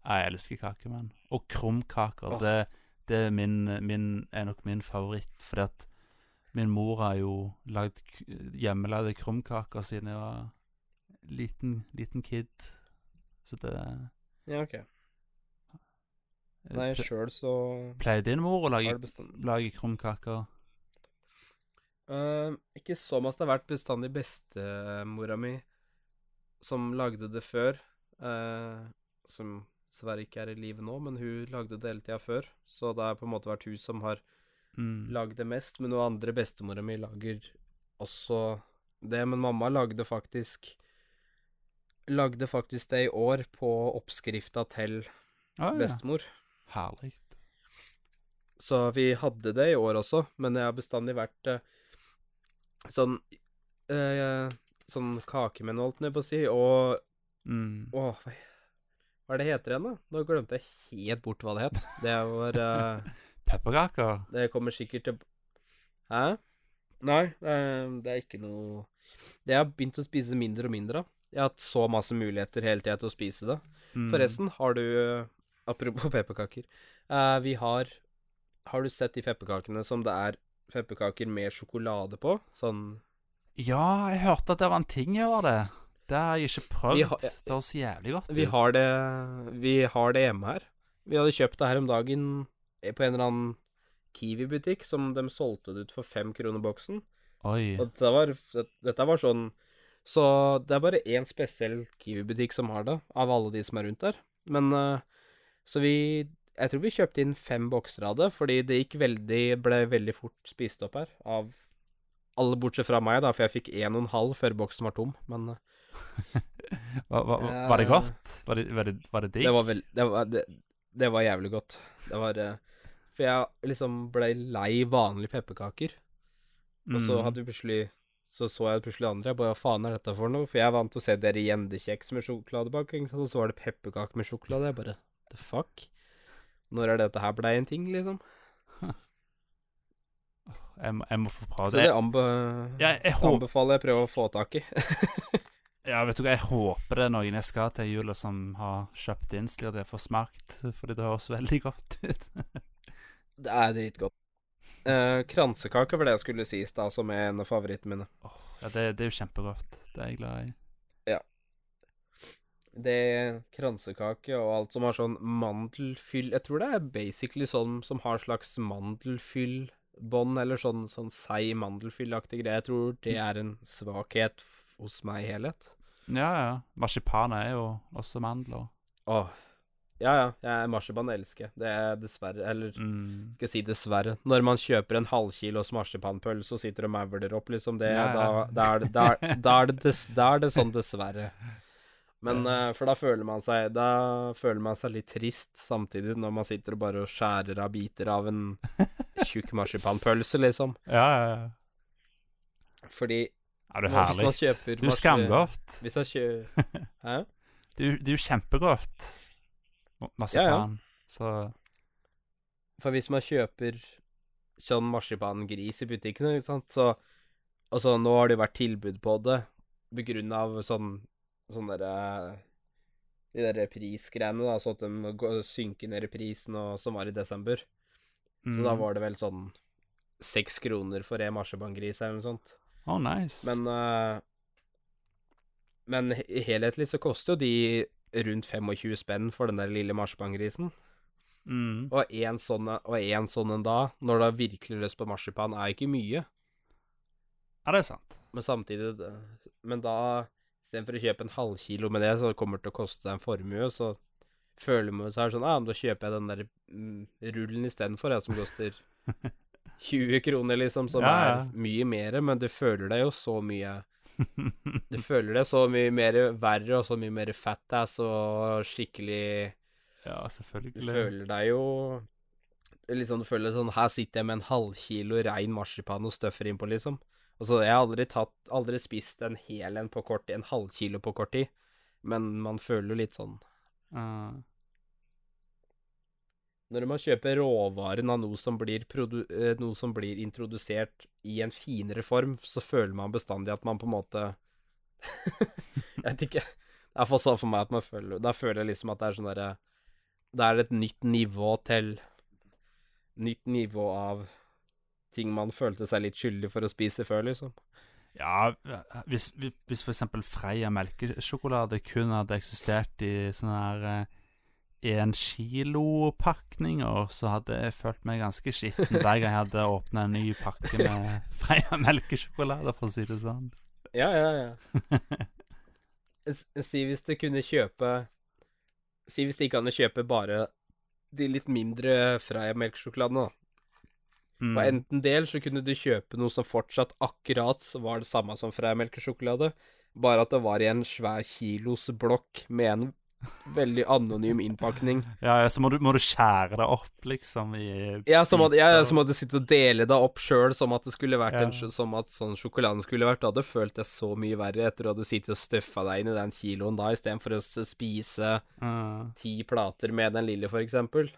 Jeg elsker kakemenn. Og krumkaker. Oh. Det, det er, min, min, er nok min favoritt, fordi at min mor har jo lagd hjemmelagde krumkaker siden jeg var liten, liten kid. Så det ja, ok. Nei, sjøl så Pleier din mor å lage, lage krumkaker? Uh, Ikke så mye. Det har vært bestandig bestemora mi som lagde det før. Uh, som dessverre ikke er i live nå, men hun lagde det hele tida før. Så det har på en måte vært hun som har Mm. lagd det mest. Men noe andre bestemora mi lager også det. Men mamma lagde faktisk Lagde faktisk det i år på oppskrifta til ah, ja. bestemor. Herlig. Så vi hadde det i år også, men jeg har bestandig vært eh, sånn eh, Sånn kakemenn, holdt jeg på å si, og Mm. Å, hva, hva er det heter igjen, da? Nå glemte jeg helt bort hva det het. Det var eh, Pepperkaker? Det kommer sikkert til Hæ? Nei, det er ikke noe Det har jeg begynt å spise mindre og mindre av. Jeg har hatt så masse muligheter hele tida til å spise det. Mm. Forresten, har du Apropos pepperkaker. Uh, vi har Har du sett de pepperkakene som det er pepperkaker med sjokolade på? Sånn Ja, jeg hørte at det var en ting å gjøre det. Det har jeg ikke prøvd. Har, ja, Det høres jævlig godt ut. Vi har det Vi har det hjemme her. Vi hadde kjøpt det her om dagen på en eller annen Kiwi-butikk, som de solgte det ut for fem kroner boksen. Oi. Og dette var, dette var sånn Så det er bare én spesiell Kiwi-butikk som har det, av alle de som er rundt der. Men eh, Så vi Jeg tror vi kjøpte inn fem bokser av det, fordi det gikk veldig Ble veldig fort spist opp her. Av alle bortsett fra meg, da, for jeg fikk en og en halv før boksen var tom. Men eh, Var, var, var det godt? Var det, var det, var det digg? det var vel det var, det, det var jævlig godt. Det var eh, For jeg liksom ble lei vanlige pepperkaker. Og så Mm. hadde vi plutselig Så så jeg plutselig andre. Jeg bare hva faen er dette for noe? For jeg er vant til å se dere gjendekjeks med sjokoladebaking, og så var det pepperkaker med sjokolade. Jeg bare the fuck? Når er dette her blei en ting, liksom? jeg, må- jeg må få prate. Så det. anbe Ja, jeg anbefaler jeg å prøve å få tak i. Ja, vet du hva, jeg håper det er noen jeg skal til jula som har kjøpt inn, slik at jeg får smakt, fordi det høres veldig godt ut. Det er dritgodt. Eh, kransekake var det jeg skulle si i stad, som er en av favorittene mine. Ja, det, det er jo kjempegodt. Det er jeg glad i. Det kransekake og alt som har sånn mandelfyll Jeg tror det er basically sånn som har slags mandelfyllbånd, eller sånn, sånn seig mandelfyllaktig greie. Jeg tror det er en svakhet hos meg i helhet. Ja, ja. Marsipan er jo også mandler. Åh. Ja, ja. Jeg marsipan elsker. Det er dessverre Eller Mm. skal jeg si dessverre. Når man kjøper en halvkilos marsipanpølse og sitter og mauler opp, liksom, det, Ja, ja. Da, da, er det, da, da, er det dess, er det sånn dessverre. Men uh, For da føler man seg Da føler man seg litt trist samtidig, når man sitter og bare skjærer av biter av en tjukk marsipanpølse, liksom. Ja, ja, ja. Fordi Ja, er du herlig. Du Det er jo skamgodt. hvis man kjøper Hæ? Det er jo- kjempegodt. Marsipan. Så For hvis man kjøper sånn marsipangris i butikkene, ikke sant, så Og så nå har det vært tilbud på det på grunn av sånn Sånn derre De der prisgreiene, da, så at de synker ned i prisen, og som var i desember. Så mm. da var det vel sånn seks kroner for en marsipangris eller noe sånt. Oh, nice. Men uh, Men he- helhetlig så koster jo de rundt 25 spenn for den der lille marsipangrisen. mm. Og én sånn, sånn en da, når du har virkelig lyst på marsipan, er ikke mye. Ja, det er sant. Men samtidig Men da, istedenfor å kjøpe en halvkilo med det, så kommer det til å koste deg en formue, så føler man seg sånn ah, men da kjøper jeg den der mm, rullen istedenfor, jeg, som koster 20 kroner, liksom, som Ja, ja. er mye mer, men du føler deg jo så mye Du føler deg så mye mer verre og så mye mer fat-ass og skikkelig ja, Du føler deg jo Liksom, du føler sånn Her sitter jeg med en halvkilo rein marsipan og støffer innpå, liksom. Og så Jeg har aldri tatt Aldri spist en hel en på kort tid, En halvkilo på kort tid. Men man føler jo litt sånn uh. Når man kjøper råvaren av noe som eh, noe som blir introdusert i en finere form, så føler man bestandig at man på en måte Jeg vet ikke. Det er sånn for meg at man føler Da føler jeg liksom at det er sånn derre Da er det et nytt nivå til Nytt nivå av ting man følte seg litt skyldig for å spise før, liksom. Ja, hvis, hvis for eksempel Freia melkesjokolade kun hadde eksistert i sånne her én kilo pakninger, så hadde jeg følt meg ganske skitten hver gang jeg hadde åpna en ny pakke med Freia melkesjokolade, for å si det sånn. Ja, ja, ja. Si hvis du kunne kjøpe Si hvis de kan kjøpe bare de litt mindre Freia melkesjokoladene, da. Mm. Og enten del så kunne du kjøpe noe som fortsatt akkurat var det samme som Freia melkesjokolade, bare at det var i en svær kilos blokk med en veldig anonym innpakning. Ja, ja, så må du, må du skjære det opp, liksom, i Ja, som at, ja, som at du sitte og dele det opp sjøl, som at det skulle vært Ja. en, Som at sånn sjokoladen skulle vært. Da hadde følt det så mye verre etter å ha sittet og støffa deg inn i den kiloen da, istedenfor å spise mm. ti plater med den lille, for eksempel.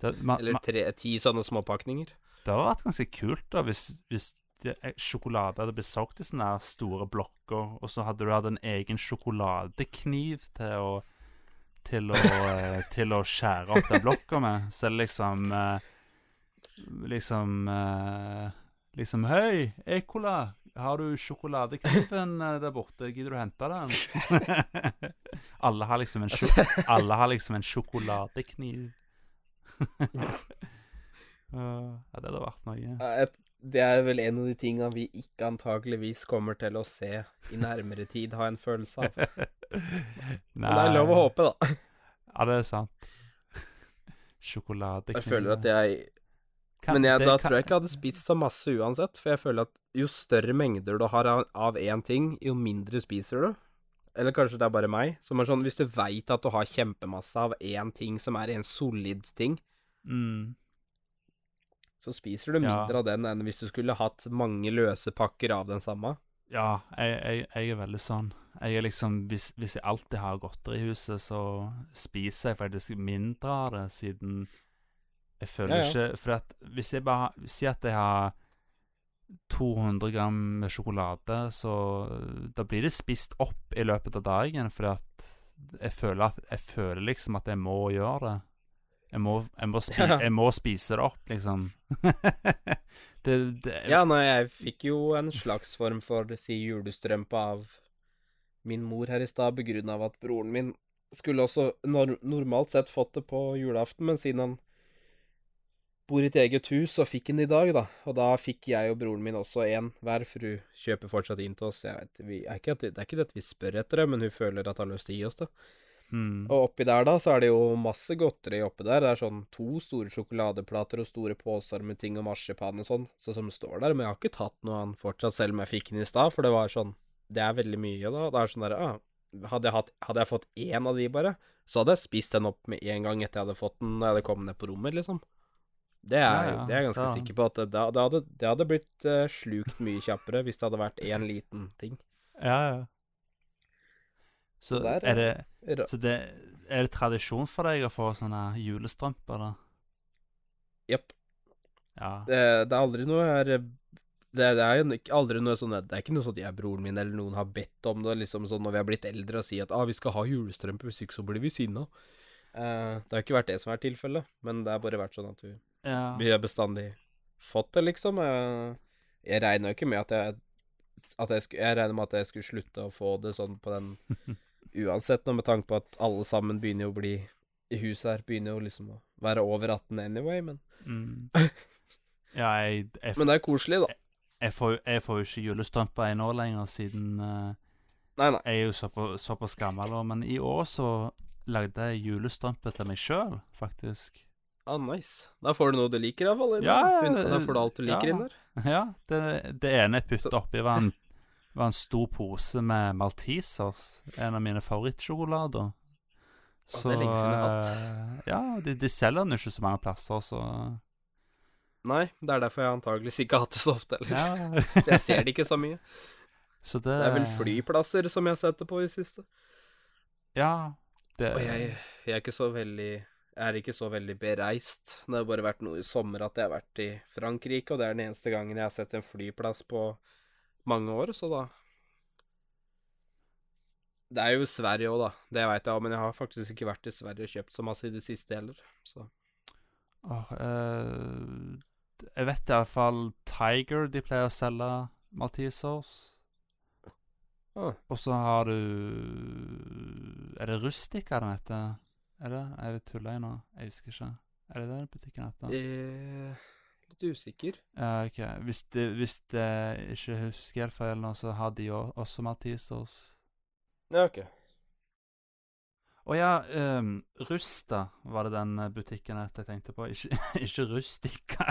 det, man, Eller tre, ti sånne småpakninger. Det hadde vært ganske kult, da, hvis, hvis det, eh, sjokolade hadde blitt solgt i sånne store blokker, og så hadde du hatt en egen sjokoladekniv til å til å, eh, til å skjære opp den blokka med. Så er det liksom eh, Liksom Liksom Hei, Ekola, har du sjokoladekniven der borte? Gidder du hente den? alle, har liksom alle har liksom en sjokoladekniv. Uh, ja, det hadde vært noe. Det er vel en av de tinga vi ikke antakeligvis kommer til å se i nærmere tid, ha en følelse av. Men det er lov å håpe, da. Ja, det er sant. Sjokolade Jeg føler at jeg Kan- Men jeg, det da kan- tror jeg ikke jeg hadde spist så masse uansett, for jeg føler at jo større mengder du har av én ting, jo mindre spiser du. Eller kanskje det er bare meg, som er sånn hvis du veit at du har kjempemasse av én ting som er en solid ting, mm, så spiser du Ja. mindre av den enn hvis du skulle hatt mange løse pakker av den samme. Ja, jeg, jeg, jeg er veldig sånn. Jeg er liksom hvis, hvis jeg alltid har godteri i huset, så spiser jeg faktisk mindre av det, siden jeg føler Ja, ja. ikke For at hvis jeg bare sier at jeg har 200 gram med sjokolade, så da blir det spist opp i løpet av dagen, fordi at jeg føler, at, jeg føler liksom at jeg må gjøre det. Jeg må, jeg må, spi, jeg må spise det opp, liksom. det, det, Ja, nei, jeg fikk jo en slags form for si julestrømpe av min mor her i stad, begrunna av at broren min skulle også nor normalt sett fått det på julaften, men siden han bor i et eget hus, så fikk han det i dag, da. Og da fikk jeg og broren min også en hver, for hun kjøper fortsatt inn til oss. Jeg vet, vi, er ikke det er ikke det at vi spør etter det, men hun føler at hun har lyst til å gi oss det. Mm, Og oppi der, da, så er det jo masse godteri oppi der. Det er sånn to store sjokoladeplater og store poser med ting og marsipan og sånn, så som står der. Men jeg har ikke tatt noe annet fortsatt, selv om jeg fikk den i stad, for det var sånn Det er veldig mye, da. Det er sånn derre ah, hadde, hadde jeg fått én av de, bare, så hadde jeg spist den opp med en gang etter jeg hadde fått den da jeg hadde kommet ned på rommet, liksom. Det er, Ja, ja, det er jeg ganske så- sikker på at det, det, det, hadde, det hadde blitt eh, slukt mye kjappere hvis det hadde vært én liten ting. Ja, ja. Så der, er det Så det er det tradisjon for deg å få sånne julestrømper, da? Jepp. Ja. Det, det er aldri noe her det, det er jo aldri noe sånn Det er ikke noe sånn at jeg, broren min eller noen har bedt om det, liksom sånn når vi har blitt eldre og sier at ah, vi skal ha julestrømper, hvis ikke så blir vi sinna. Uh, det har ikke vært det som er tilfellet, men det har bare vært sånn at vi, ja. vi har bestandig fått det, liksom. Eh, jeg regner jo ikke med at jeg at jeg, jeg regner med at jeg skulle slutte å få det sånn på den Uansett, nå med tanke på at alle sammen begynner jo å bli I huset her begynner jo liksom å være over 18 anyway, men Mm. Ja, jeg, jeg, Men det er koselig, da. jeg, får, jeg får jo ikke julestrømper jeg nå lenger, siden uh, Nei, nei. jeg er jo såpass, såpass gammel. Men i år så lagde jeg julestrømper til meg sjøl, faktisk. Ah, nice. Da får du noe du liker, iallfall. Ja, ja, Da får du alt du liker ja. inn der. Ja, det, det ene jeg putta oppi, var en, var en stor pose med Maltesers. En av mine favorittsjokolader. det er lenge siden jeg har hatt. Ja, de, de selger den jo ikke så mange plasser, så Nei, det er derfor jeg antageligvis ikke har hatt det så ofte heller. Ja. Så jeg ser det ikke så mye. så det Det er vel flyplasser som jeg setter på i siste. Ja. Det, Og jeg, jeg er ikke så veldig Jeg er ikke så veldig bereist. Det har bare vært noe i sommer at jeg har vært i Frankrike, og det er den eneste gangen jeg har sett en flyplass på mange år, så da Det er jo Sverige òg, da. Det veit jeg òg, men jeg har faktisk ikke vært i Sverige og kjøpt så masse i det siste heller, så Åh, eh, jeg vet iallfall Tiger de pleier å selge Maltesers. ah. Og så har du Er det Rustica den heter? Er det? Er det Tulløy nå? Jeg husker ikke. Er det det butikken heter? Eh, litt usikker. Ja, ok. Hvis det, hvis det ikke husker helt feil nå, så har de jo også Maltesers. Ja, ok. Å ja, um, Rusta var det den eh, butikken jeg tenkte på. Ikke, ikke Rustika.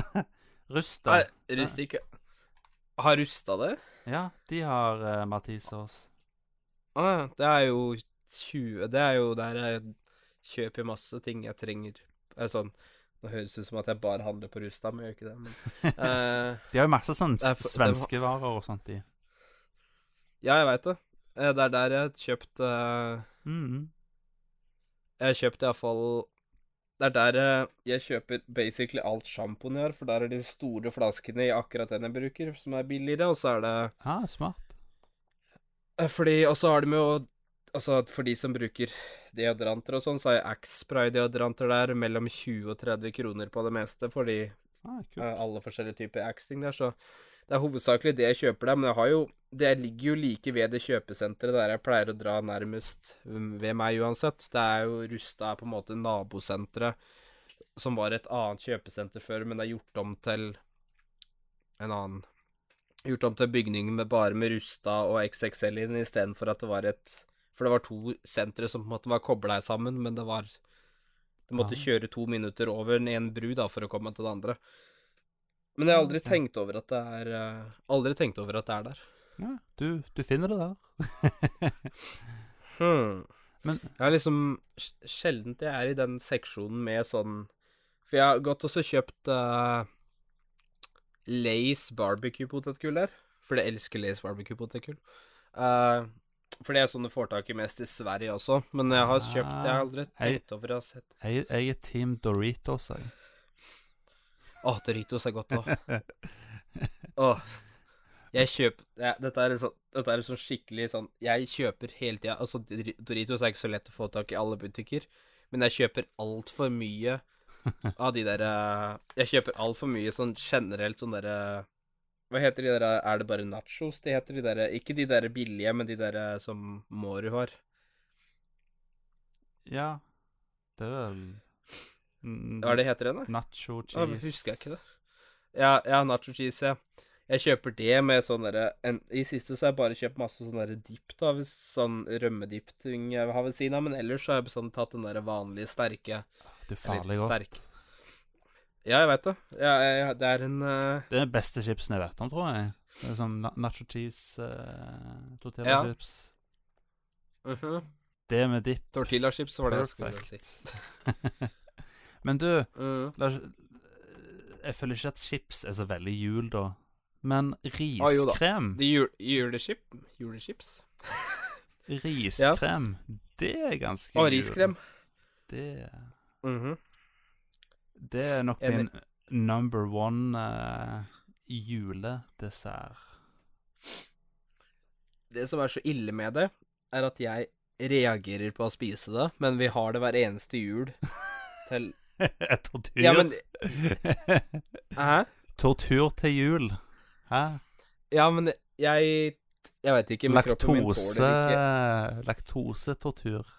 Rusta. Nei, Rustika. Har Rusta det? Ja, de har uh, Maltesers. Å ja, det er jo 20 Det er jo der jeg kjøper masse ting jeg trenger. Er sånn Nå høres det ut som at jeg bare handler på Rusta, men jeg gjør ikke det. Men uh, De har jo masse sånn er det svenske varer og sånt, de. Ja, jeg veit det. Eh, Det er der jeg har kjøpt uh, mm -hmm. Jeg har kjøpt iallfall Det er der uh, jeg kjøper basically alt sjampoen jeg har, for der er de store flaskene i akkurat den jeg bruker, som er billigere, og så er det Ah, smart. Fordi, og så har de jo Altså, for de som bruker deodoranter og sånn, så har jeg Axe-spray-deodoranter der, mellom 20 og 30 kroner på det meste, fordi Ah, cool. eh, alle forskjellige typer Axe-ting der, så det er hovedsakelig det jeg kjøper der, men jeg har jo Det ligger jo like ved det kjøpesenteret der jeg pleier å dra nærmest mm, ved meg uansett. Det er jo Rusta er på en måte nabosenteret, som var et annet kjøpesenter før, men det er gjort om til en annen Gjort om til bygning med bare med Rusta og XXL inn, istedenfor at det var et For det var to sentre som på en måte var kobla sammen, men det var Du måtte Ja. kjøre to minutter over en- en bru da for å komme til det andre. Men jeg har aldri tenkt over at det er eh, Aldri tenkt over at det er der. Ja, du, du finner det der. Hmm. Men- Jeg er liksom sjelden jeg er i den seksjonen med sånn For jeg har gått og så kjøpt uh, Lace barbecue-potetgull der. For jeg elsker Lace barbecue-potetgull. Uh, for det er sånn du får tak i mest i Sverige også. Men jeg har kjøpt Jeg har aldri Hei. tenkt over å ha sett Jeg, jeg er Team Doritos, jeg. Å, Doritos er godt òg. Åh. Jeg kjøper ja, dette, er sånn, dette er sånn skikkelig sånn Jeg kjøper hele tida Altså, Doritos er ikke så lett å få tak i alle butikker, men jeg kjøper altfor mye av de der eh, Jeg kjøper altfor mye sånn generelt sånn derre Hva heter de der Er det bare nachos de heter? De der, ikke de der billige, men de der eh, som Mårud har. Ja, det er vel Hva er det heter igjen, da? Nacho cheese. Ah, husker jeg ikke det. Ja, ja, nacho cheese, ja. Jeg kjøper det med sånn derre I siste så har jeg bare kjøpt masse sånn derre dip, da, hvis sånn rømmedipp-ting jeg vil ha ved siden av, men ellers så har jeg bestandig tatt den derre vanlige sterke Du farlig godt. sterk. Ja, jeg veit det. Ja, ja, det er en uh... Det er den beste chipsen jeg vet om, tror jeg. Det er sånn nacho cheese, uh, tortilla Ja. chips. -huh. Det med dipp. Tortilla-chips var det jeg skulle si. Men du, Mm. la, jeg føler ikke at chips er så veldig jul, da. Men Ah, riskrem De jul julechip Julechips? Riskrem, det er ganske jul. jul. riskrem. Det, Mhm. Det er nok min number one uh, juledessert. Det som er så ille med det, er at jeg reagerer på å spise det, men vi har det hver eneste jul til Tortur. Ja, men Hæ? Tortur til jul. Hæ? Ja, men jeg Jeg veit ikke, Laktose Laktosetortur.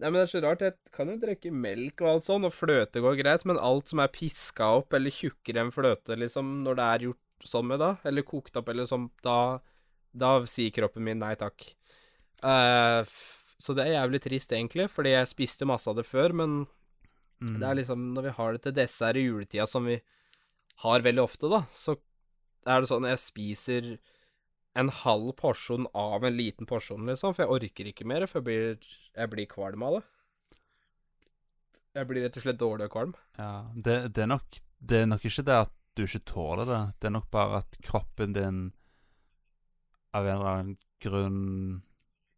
Nei, men det er så rart. Jeg kan jo drikke melk og alt sånn, og fløte går greit, men alt som er piska opp eller tjukkere enn fløte, liksom, når det er gjort sånn med da, eller kokt opp eller sånn, da Da sier kroppen min nei takk. Uh, så det er jævlig trist, egentlig, fordi jeg spiste masse av det før, men Mm. det er liksom Når vi har det til dessert i juletida, som vi har veldig ofte, da, så er det sånn jeg spiser en halv porsjon av en liten porsjon, liksom, for jeg orker ikke mer, for jeg blir, jeg blir kvalm av det. Jeg blir rett og slett dårlig og kvalm. Ja, det, det, er nok, det er nok ikke det at du ikke tåler det. Det er nok bare at kroppen din av en eller annen grunn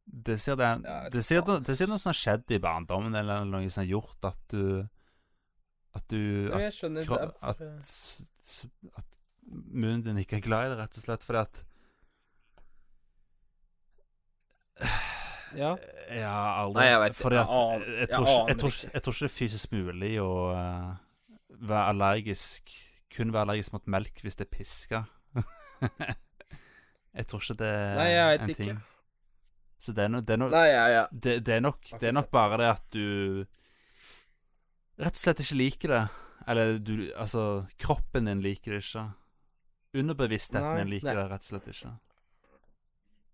Det sier det, det, sier, det sier noe som har skjedd i barndommen, eller noe som har gjort at du At du At, At, at, at munnen din ikke er glad i det, rett og slett fordi at Ja. Jeg aldri Nei, jeg vet ikke. Jeg aner- jeg, jeg tror jeg, tror, ikke. ikke- jeg tror ikke det er fysisk mulig å uh, være allergisk Kun være allergisk mot melk hvis det er piska. jeg tror ikke det er Nei, jeg vet en ikke. ting. Så det er, no, det, er no, Nei, ja, ja. det, det, er nok, det er nok bare det at du rett og slett ikke liker det. Eller du Altså, kroppen din liker det ikke. Underbevisstheten din liker nei. det rett og slett ikke.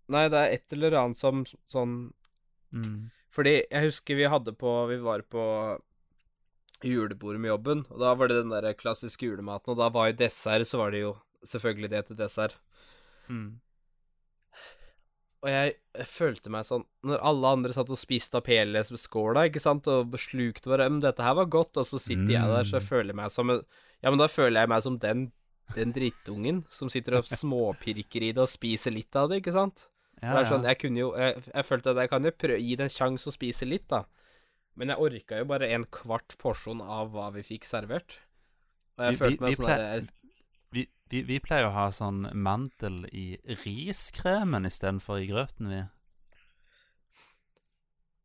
Nei, det er et eller annet som sånn Mm. Fordi jeg husker vi hadde på Vi var på julebordet med jobben, og da var det den der klassiske julematen, og da var jo dessert, så var det jo selvfølgelig det til dessert. Mm. Og jeg, jeg følte meg sånn Når alle andre satt og spiste opp hele skåla, ikke sant, og slukte hverandre dette her var godt, og så sitter jeg der, så jeg Mm. føler meg som Ja, men da føler jeg meg som den den drittungen som sitter og småpirker i det og spiser litt av det, ikke sant? Ja, det er sånn, jeg kunne jo Jeg, jeg følte at jeg kan jo prøve gi det en sjanse å spise litt, da. Men jeg orka jo bare en kvart porsjon av hva vi fikk servert. Og jeg Vi- følte meg vi sånn der Vi, vi, vi pleier å ha sånn mandel i riskremen istedenfor i grøten, vi.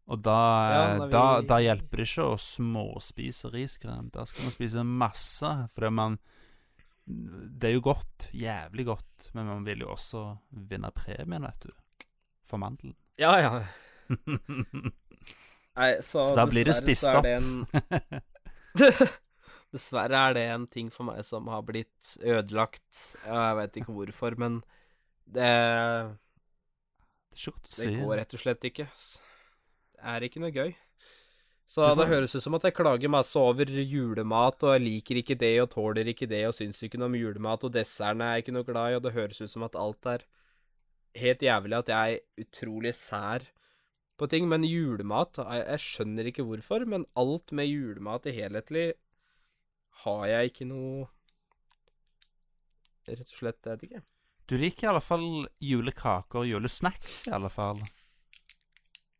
Og da, Ja, eh, da, da hjelper det ikke å småspise riskrem. Da skal man spise masse, fordi man Det er jo godt, jævlig godt, men man vil jo også vinne premien, vet du. For mandelen. Ja, ja. Nei, så, Så da blir det spist opp. Dessverre er det en ting for meg som har blitt ødelagt. Og Jeg vet ikke hvorfor, men det, Det er godt å det går rett og slett ikke. Det er ikke noe gøy. Så får- det høres ut som at jeg klager masse over julemat, og jeg liker ikke det og tåler ikke det og syns ikke noe om julemat, og dessertene er jeg ikke noe glad i, og det høres ut som at alt er helt jævlig, at jeg er utrolig sær på ting. Men julemat Jeg, jeg skjønner ikke hvorfor, men alt med julemat i helhetlig har jeg ikke noe Rett og slett, jeg vet ikke. Du liker i alle fall julekaker og julesnacks, i alle fall.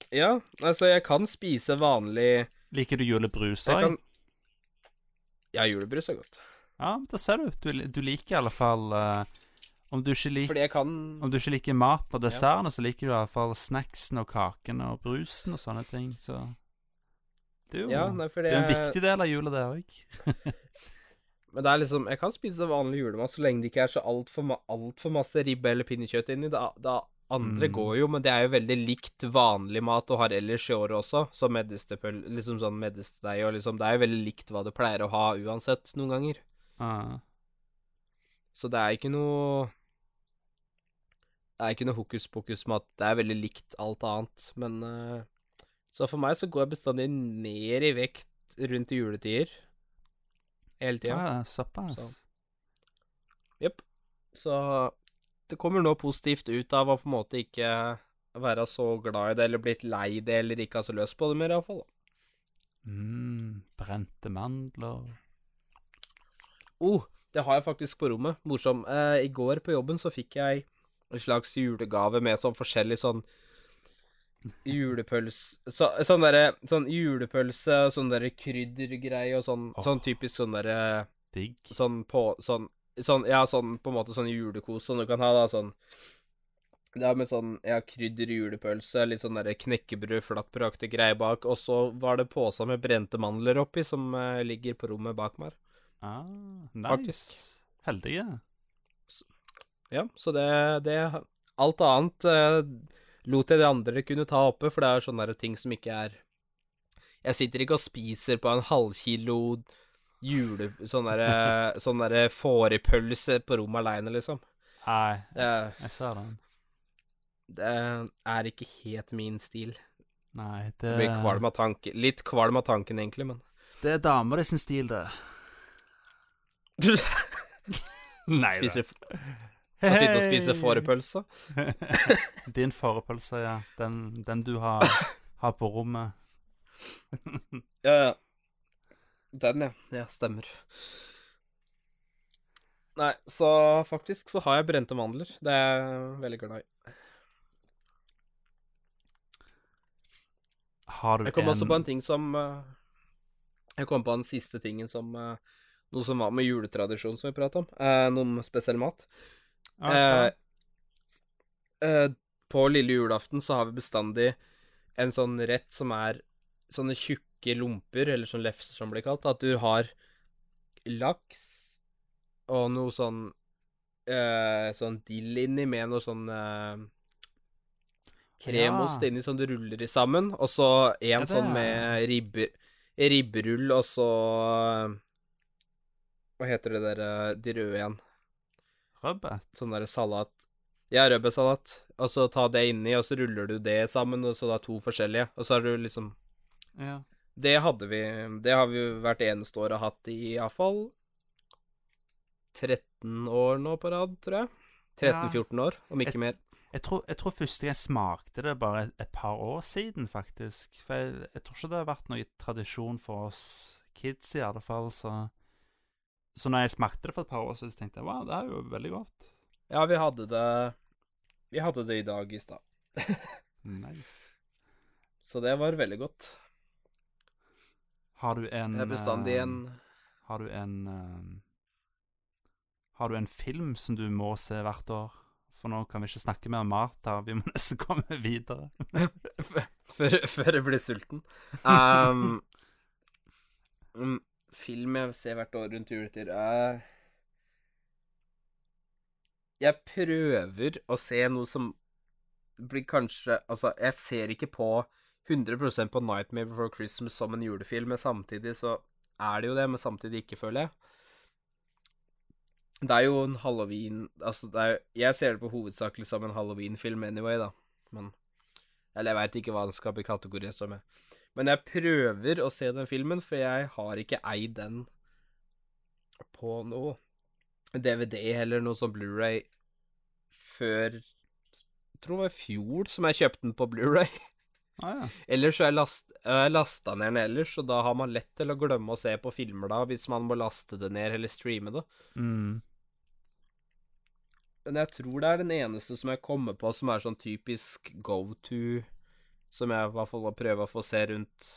Ja, altså, jeg kan spise vanlig Liker du julebrus òg? kan Ja, julebrus er godt. Ja, det ser du. Du, du liker i alle fall eh, om, du ikke lik, kan om du ikke liker mat og dessertene, så liker du i hvert fall snacksen og kakene og brusen og sånne ting. Så det er jo Ja, nei, det er en jeg- viktig del av jula, det òg. Men det er liksom Jeg kan spise vanlig julemat så lenge det ikke er så altfor alt for masse ribbe eller pinnekjøtt inni. Det, det andre Mm. går jo, men det er jo veldig likt vanlig mat du har ellers i året også. Som medisterpøl... Liksom sånn medisterdeig og liksom Det er jo veldig likt hva du pleier å ha uansett, noen ganger. Ja. Så det er ikke noe Det er ikke noe hokus pokus med at det er veldig likt alt annet, men uh, Så for meg så går jeg bestandig ned i vekt rundt i juletider. Hele tida. Ja, såpass. Så. Jepp. Så det kommer noe positivt ut av å på en måte ikke være så glad i det, eller blitt lei det, eller ikke ha så løs på det mer, iallfall. Mm, brente mandler Oh, det har jeg faktisk på rommet. Morsom. Eh, I går på jobben så fikk jeg en slags julegave med sånn forskjellig sånn julepølse så, Sånn derre Sånn julepølse og sånn derre kryddergreie og sånn, Oh, sånn typisk sånn derre digg. Sånn på Sånn Sånn, ja, sånn på en måte sånn julekos som du kan ha, da, sånn Det er med sånn, ja, krydder julepølse, litt sånn derre knekkebrød, flatbrødaktig greie bak, og så var det påsa med brente mandler oppi, som eh, ligger på rommet bak meg. Ah, nice. Faktisk. Heldige. Ja, så det, det Alt annet eh, lot jeg de andre kunne ta oppe, for det er sånne ting som ikke er Jeg sitter ikke og spiser på en halvkilo jule... Sånn derre sånn fårikpølse på rommet aleine, liksom. Nei, jeg, jeg ser den. det er ikke helt min stil. Nei, det blir kvalm av tanken. Litt kvalm av tanken, egentlig, men Det er dama di sin stil, det. Nei da. Å sitte og spise fårepølse. Din fårepølse, ja. Den, den du har, har på rommet. Ja, ja. Den, ja. Ja, stemmer. Nei, så faktisk så har jeg brente mandler. Det er jeg veldig glad i. Har du en Jeg kom en også på en ting som eh, Jeg kom på den siste tingen som eh, Noe som var med juletradisjon som vi prata om. Eh, noen spesiell mat. Ja. Eh, eh, på lille julaften så har vi bestandig en sånn rett som er sånne tjukke lomper, eller sånn lefser som blir kalt. At du har laks og noe sånn eh, Sånn dill inni med noe sånn eh, kremost Ja. inni som du ruller i sammen, og så en ja, sånn med ribber, ribberull, og så Hva heter det der eh, De røde igjen? Rødbet? sånn der salat Ja, rødbetsalat. Og så ta det inni, og så ruller du det sammen, og så da to forskjellige. Og så har du liksom Ja. Det hadde vi Det har vi hvert eneste år hatt i iallfall 13 år nå på rad, tror jeg. 13-14 år, om ikke mer. Jeg tror, jeg tror første jeg smakte det bare et, et par år siden, faktisk. For jeg, jeg tror ikke det har vært noe tradisjon for oss kids, i alle fall, så Så når jeg smakte det for et par år siden, så tenkte jeg wow, det er jo veldig godt. Ja, vi hadde det Vi hadde det i dag i stad. Nice. Så det var veldig godt. Har du en Det er bestandig eh, en Har du en eh, Har du en film som du må se hvert år? For nå kan vi ikke snakke mer om mat her, vi må nesten komme videre. før, før jeg blir sulten. Um, mm, film jeg ser hvert år rundt juletid er Jeg prøver å se noe som blir kanskje Altså, jeg ser ikke på 100% på Nightmare Before Christmas som en julefilm, men samtidig så er det jo det, men samtidig ikke, føler jeg. Det er jo en halloween Altså, er, jeg ser det på hovedsakelig som en halloween-film anyway, da. Men Eller jeg veit ikke hva den skal bli kategorisert som. jeg. Men jeg prøver å se den filmen, for jeg har ikke eid den på noe DVD eller noe sånn Blu-ray før Jeg tror det var i fjor som jeg kjøpte den på Blu-ray. Ah, ja. Ellers så har jeg last, lasta ned den ellers, og da har man lett til å glemme å se på filmer da, hvis man må laste det ned eller streame det. Mm. Men jeg tror det er den eneste som jeg kommer på som er sånn typisk go to, som jeg i hvert fall prøver prøve å få se rundt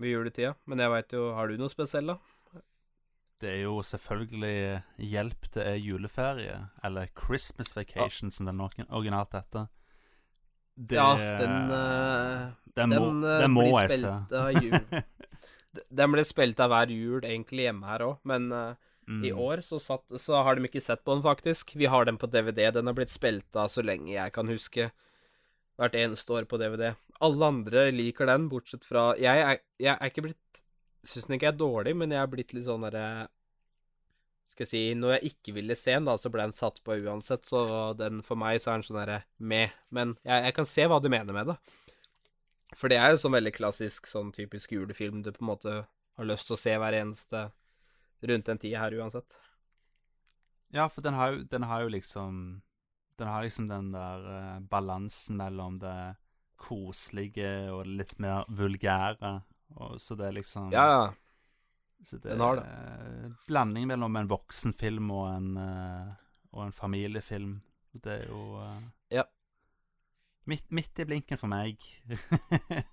ved juletida. Men jeg veit jo Har du noe spesielt, da? Det er jo selvfølgelig Hjelp, det er juleferie. Eller Christmas Vacation, som den originalt heter. Det, ja, den uh, den må, den, uh, den må jeg se. Den blir spilt av hver jul egentlig hjemme her òg, men uh, Mm. i år så, satt, så har de ikke sett på den, faktisk. Vi har den på DVD. Den har blitt spilt av så lenge jeg kan huske. Hvert eneste år på DVD. Alle andre liker den, bortsett fra Jeg er, jeg er ikke blitt Syns den ikke er dårlig, men jeg er blitt litt sånn derre Skal jeg si Når jeg ikke ville se den, da, så ble den satt på uansett, så den for meg så er den sånn derre med. Men jeg, jeg kan se hva du mener med det. For det er jo sånn veldig klassisk, sånn typisk julefilm du på en måte har lyst til å se hver eneste rundt den tida her uansett. Ja, for den har jo, den har jo liksom Den har liksom den der uh, balansen mellom det koselige og litt mer vulgære. Og, så det er liksom Ja, ja. så det den har det. er Blanding mellom en voksenfilm og en, eh, og en familiefilm. Det er jo eh, Ja. midt, midt i blinken for meg.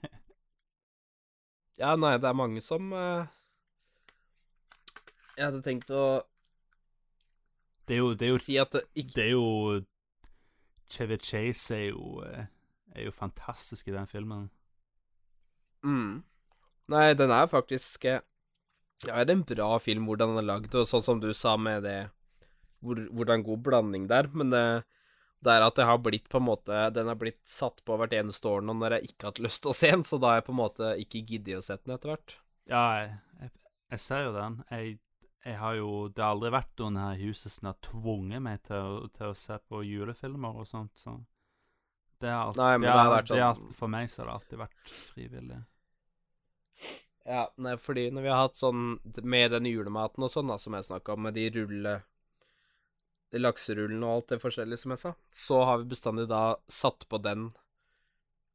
Ja, nei, det er mange som eh, Jeg hadde tenkt å det er jo, det er jo si at det ikke Det er jo Chevy Chase er jo, er jo fantastisk i den filmen. mm. Nei, den er faktisk Ja, Ja, det er en bra film hvordan den er lagd, og sånn som du sa med det hvor, Hvordan god blanding det er, men det, det er at det har blitt på en måte Den har blitt satt på hvert eneste år nå når jeg ikke har hatt lyst til å se den, så da har jeg på en måte ikke giddet å sette den etter hvert. Ja, jeg, jeg, ser jo den. Jeg, jeg har jo Det har aldri vært noen her i huset som har tvunget meg til til å se på julefilmer og sånt, så det har alltid, Nei, det har, det har vært det har, sånn- For meg så har det alltid vært frivillig. Ja, nei, fordi når vi har hatt sånn med den julematen og sånn, da, som jeg snakka om, med de rulle De lakserullene og alt det forskjellige som jeg sa, så har vi bestandig da satt på den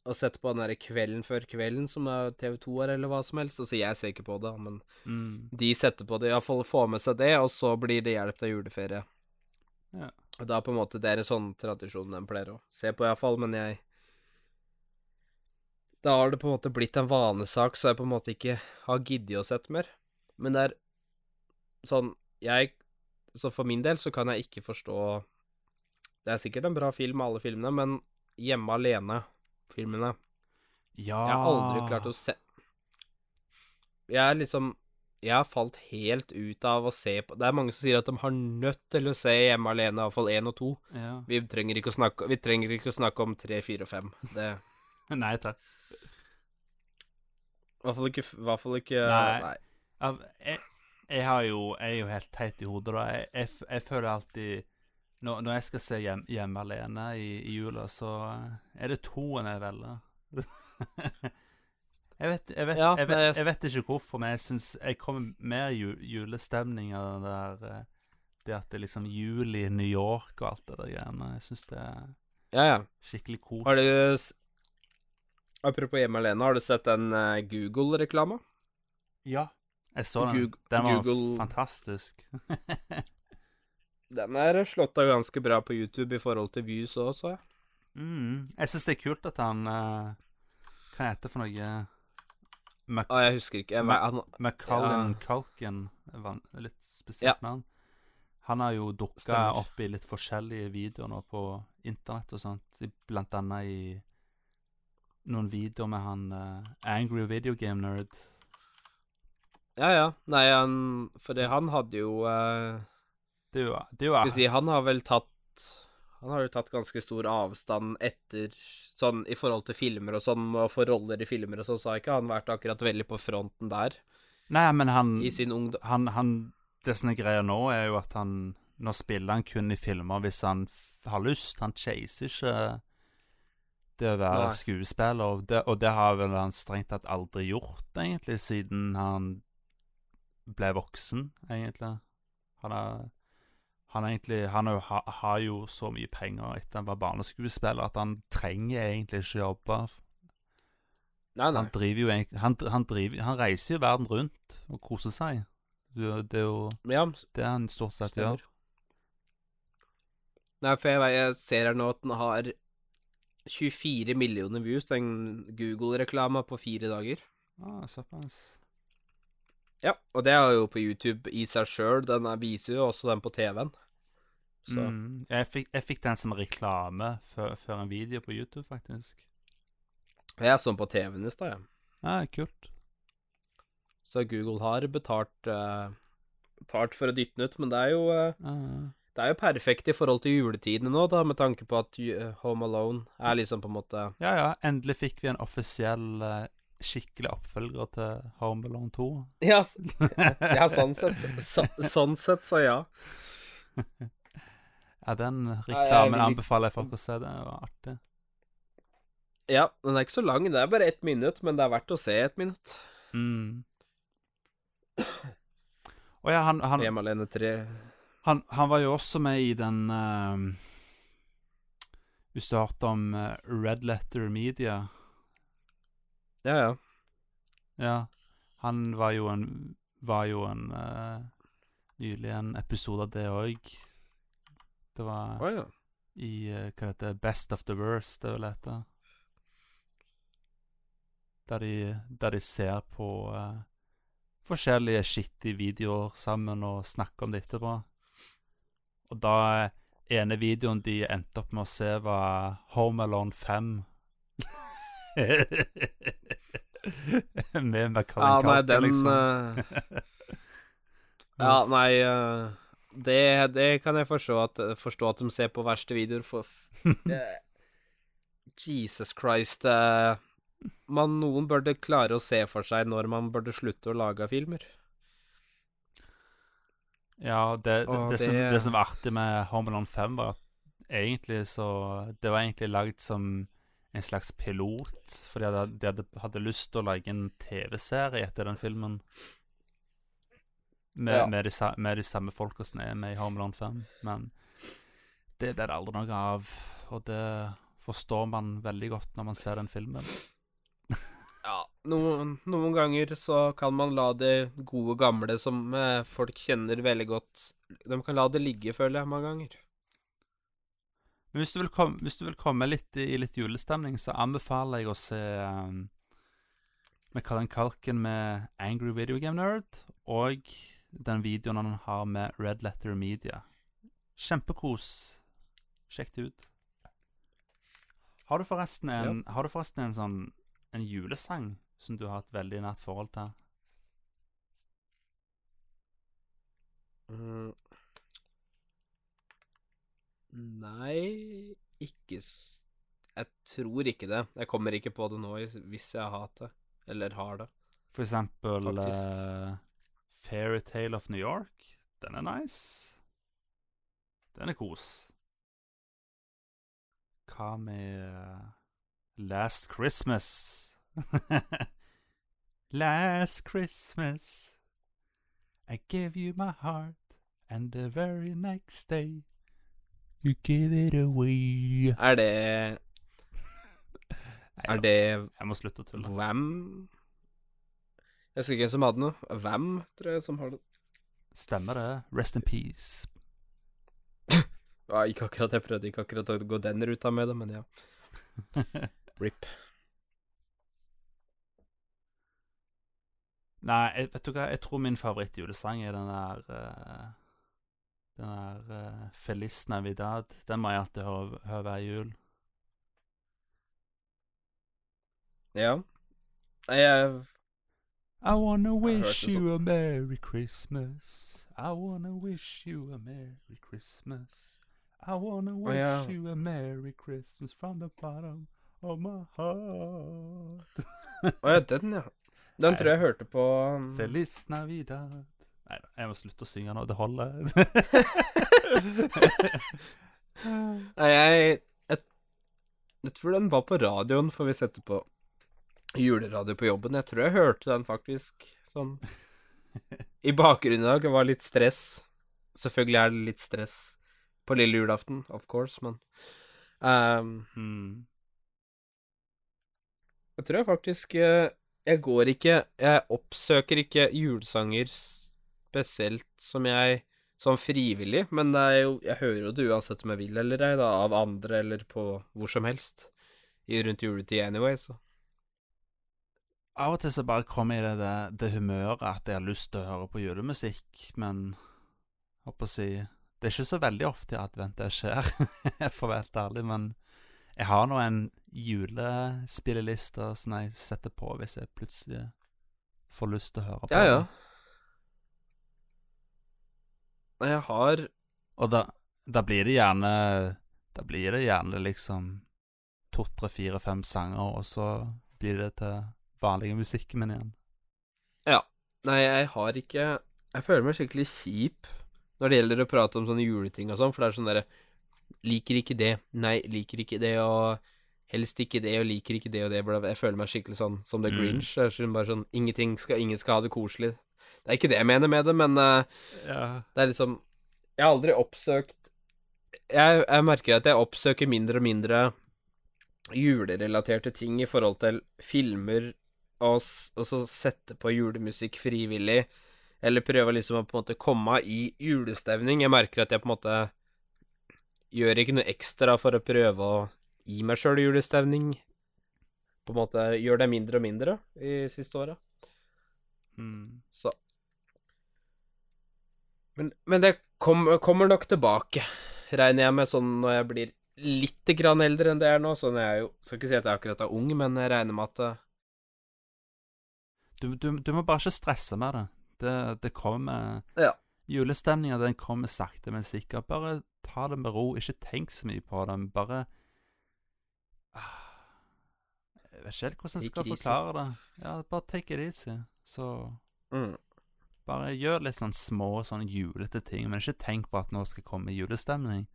og sett på den derre Kvelden før kvelden, som er TV2 er, eller hva som helst. Altså, jeg ser ikke på det, men Mm. de setter på det, iallfall får med seg det, og så blir det hjelp av juleferie. Ja. Da på en måte, det er en sånn tradisjon de pleier å se på, iallfall, men jeg Da har det på en måte blitt en vanesak, så jeg på en måte ikke har giddet å sette mer. Men det er sånn Jeg Så for min del så kan jeg ikke forstå Det er sikkert en bra film, alle filmene, men Hjemme alene-filmene Ja Jeg har aldri klart å se Jeg er liksom Jeg har falt helt ut av å se på Det er mange som sier at de har nødt til å se Hjemme alene, iallfall én og to. ja. Vi trenger ikke å snakke, vi trenger ikke å snakke om tre, fire og fem. Det Nei takk. I hvert fall ikke, hvert fall ikke Nei. nei. Jeg, jeg, har jo, jeg er jo helt teit i hodet, da. Jeg, jeg, jeg føler alltid når, når jeg skal se hjem, Hjemme alene i, i jula, så er det toen jeg velger. jeg, vet, jeg, vet, jeg, vet, jeg vet ikke hvorfor, men jeg syns jeg kommer mer ju, julestemning av det der eh, Det at det er liksom jul i New York og alt det der greiene. Jeg syns det er Ja, ja. skikkelig kos. Har du Apropos Hjemme alene, har du sett den eh, Google-reklama? Ja. Jeg så den. Den var Google- fantastisk. Den er slått av ganske bra på YouTube i forhold til views òg, så jeg. Mm. Jeg syns det er kult at han eh, Hva heter det for noe Mac Ah, jeg husker ikke. Macaulin Ja. Culkin Litt spesielt navn. Han har jo dukka opp i litt forskjellige videoer nå på internett og sånt. Blant annet i noen videoer med han uh, Angry Video Game Nerd. ja, ja. Nei, han For det, han hadde jo uh, Det er jo, det er jo Skal vi si, han har vel tatt Han har jo tatt ganske stor avstand etter Sånn i forhold til filmer og sånn, og for roller i filmer og sånn, så har ikke han vært akkurat veldig på fronten der. Nei, men han, i sin ungdom. han, han Det som er greia nå, er jo at han Nå spiller han kun i filmer hvis han har lyst. Han chaser ikke det å være Nei. skuespiller, og det, og det har vel han strengt tatt aldri gjort, egentlig, siden han ble voksen, egentlig. Han er han, egentlig, han jo, ha, har jo så mye penger etter han var barneskuespiller at han trenger egentlig ikke jobbe. Nei, nei. Han driver jo han, han, driver, han reiser jo verden rundt og koser seg. Det er jo Ja, det han stort sett gjør. Nei, for jeg, jeg ser her nå at den har 24 millioner views, den Google-reklama på fire dager. Ah, såpass. Ja, og det er jo på YouTube i seg sjøl. Den er- viser jo også den på TV-en. Mm. Jeg, fikk, jeg fikk den som reklame før, før en video på YouTube, faktisk. Jeg så den på TV-en i stad, jeg. Ja, kult. Så Google har betalt uh, Betalt for å dytte den ut, men det er jo uh, Ja, Det er jo perfekt i forhold til juletidene nå, da, med tanke på at eh, Home Alone er liksom på en måte ja, ja, endelig fikk vi en offisiell, skikkelig oppfølger til Home Alone 2. Ja, ja sånn sett. Så, sånn sett, så ja. Ja, den reklamen anbefaler jeg folk å se. Det var artig. Ja, den er ikke så lang, det er bare ett minutt, men det er verdt å se ett minutt. Mm. Og ja, han, han, Hjemme alene han, han var jo også med i den uh, Hvis du har hørt om uh, Red Letter Media Ja, ja. Ja. Han var jo en Var jo en uh, Nylig en episode av det òg. Det var oh, ja. i eh, hva det heter Best of the Worst, det vil hete. Der de, der de ser på uh, forskjellige skittige videoer sammen og snakker om det etterpå. Og da eh, ene videoen de endte opp med å se, var Home Alone 5. Med Macaulay Ja, Culkin, liksom. Uh... Ja, nei eh, det, det kan jeg forstå at, forstå at de ser på verste videoer, for Jesus Christ eh, man, Noen burde klare å se for seg når man burde slutte å lage filmer. Ja, det, det, det, som, som var artig med Homeland 5, var at egentlig så Det var egentlig lagd som en slags pilot, fordi de hadde, de hadde lyst til å lage en TV-serie etter den filmen. Med, Ja. med, de, med de samme folka som er med i Home Alone 5. Men det blir det aldri noe av, og det forstår man veldig godt når man ser den filmen. Ja, noen, noen ganger så kan man la det gode gamle som eh, folk kjenner veldig godt De kan la det ligge, føler jeg, mange ganger. Men hvis du vil komme, hvis du vil komme litt i litt julestemning, så anbefaler jeg å se um, Kallen Kalken med Angry Video Game Nerd, og den videoen han har med Red Letter Media. Kjempekos. Sjekk det ut. Har du forresten en, har du forresten en sånn en julesang som du har et veldig nært forhold til? Mm. Nei, ikke. Jeg tror ikke det. Jeg kommer ikke på det nå hvis jeg har hatt det. Eller har det. For eksempel Faktisk. Fairytale of New York. Den er nice. Den er kos. Hva med eh, Last Christmas? Last Christmas I gave you my heart And the very next day You give it away Er det Er det Jeg må slutte å tulle. Hvem? Jeg husker ikke hvem som hadde noe. Hvem, tror jeg, som har det. Stemmer det. Rest in peace. Ja, ikke akkurat, jeg prøvde ikke akkurat å gå den ruta med det, men ja. RIP. Nei, jeg, vet du hva, jeg tror min favorittjulesang er den der uh, Den der uh, Feliz Navidad. Den må jeg alltid høre, høre hver jul. Ja. Jeg I wanna wish you a merry Christmas. I wanna wish you a merry Christmas. I wanna wish ja. you a merry Christmas from the bottom of my heart. Å ja, den, ja. Den tror jeg jeg hørte på um, Feliz Navidad Nei da, jeg må slutte å synge nå. Det holder. Nei, jeg, jeg Jeg tror den var på radioen, får vi sette på juleradio på jobben. Jeg tror jeg hørte den faktisk sånn i bakgrunnen i dag. Det var litt stress. Selvfølgelig er det litt stress på lille julaften, of course, men um, mm. Jeg tror jeg faktisk eh, Jeg går ikke Jeg oppsøker ikke julesanger spesielt som jeg Som frivillig, men det er jo Jeg hører jo det uansett om jeg vil eller ei, da, av andre eller på hvor som helst. I rundt juletid anyway, så. Av og til så bare kommer jeg i det, det, humøret at jeg har lyst til å høre på julemusikk, men håper å si Det er ikke så veldig ofte i advent det skjer, for å være helt ærlig, men jeg har nå en julespilleliste som jeg setter på hvis jeg plutselig får lyst til å høre på. Ja, ja. Jeg har Og da, da blir det gjerne Da blir det gjerne liksom to, tre, fire, fem sanger, og så blir det til vanlige musikken min igjen. Ja. Nei, jeg har ikke Jeg føler meg skikkelig kjip når det gjelder å prate om sånne juleting og sånn, for det er sånn derre Liker ikke det, nei, liker ikke det, og helst ikke det, og liker ikke det og det. Jeg føler meg skikkelig sånn som The Mm. Grinch. Det er bare sånn Ingenting skal, ingen skal ha det koselig. Det er ikke det jeg mener med det, men uh, Ja. det er liksom Jeg har aldri oppsøkt jeg, jeg merker at jeg oppsøker mindre og mindre julerelaterte ting i forhold til filmer, og, og så sette på julemusikk frivillig, eller prøve liksom å på en måte komme i julestemning. Jeg merker at jeg på en måte gjør ikke noe ekstra for å prøve å gi meg sjøl julestemning. På en måte gjør det mindre og mindre i siste åra. Mm. Så Men, men det kom, kommer nok tilbake, regner jeg med, sånn når jeg blir litt grann eldre enn det er nå. Sånn jeg er jo Skal ikke si at jeg akkurat er ung, men jeg regner med at Du, du, du må bare ikke stresse med det. Det, det kommer Ja. Julestemninga den kommer sakte, men sikkert. Bare ta det med ro. Ikke tenk så mye på det. Bare ah, Jeg vet ikke helt hvordan jeg skal forklare det. Ja, bare take it easy. Så mm. bare gjør litt sånn små, sånn julete ting, men ikke tenk på at nå skal komme julestemning.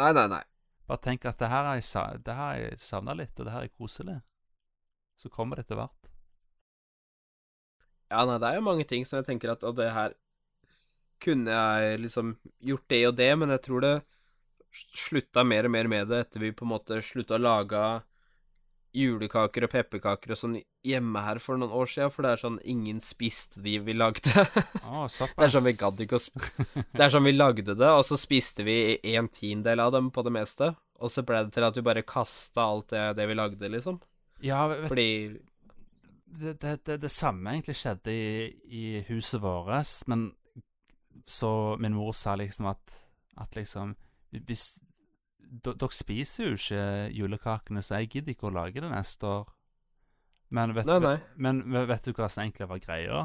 Nei, nei, nei. Bare tenk at det her har jeg, det her jeg savna litt, og det her er koselig. Så kommer det etter hvert. Ja, nei, det er jo mange ting som jeg tenker at Og det her kunne jeg liksom gjort det og det, men jeg tror det slutta mer og mer med det etter vi på en måte slutta å lage julekaker og pepperkaker og sånn hjemme her for noen år siden, for det er sånn ingen spiste de vi lagde. Såpass. Det er sånn vi gadd ikke å Det er sånn vi lagde det, og så spiste vi en tiendedel av dem på det meste. Og så ble det til at vi bare kasta alt det, det vi lagde, liksom. Ja, vet, Fordi det, det, det, samme egentlig skjedde i, i huset vårt, men så min mor sa liksom at, at liksom Hvis Dere spiser jo ikke julekakene, så jeg gidder ikke å lage det neste år. Men vet, Nei, nei. Men vet du hva som egentlig var greia?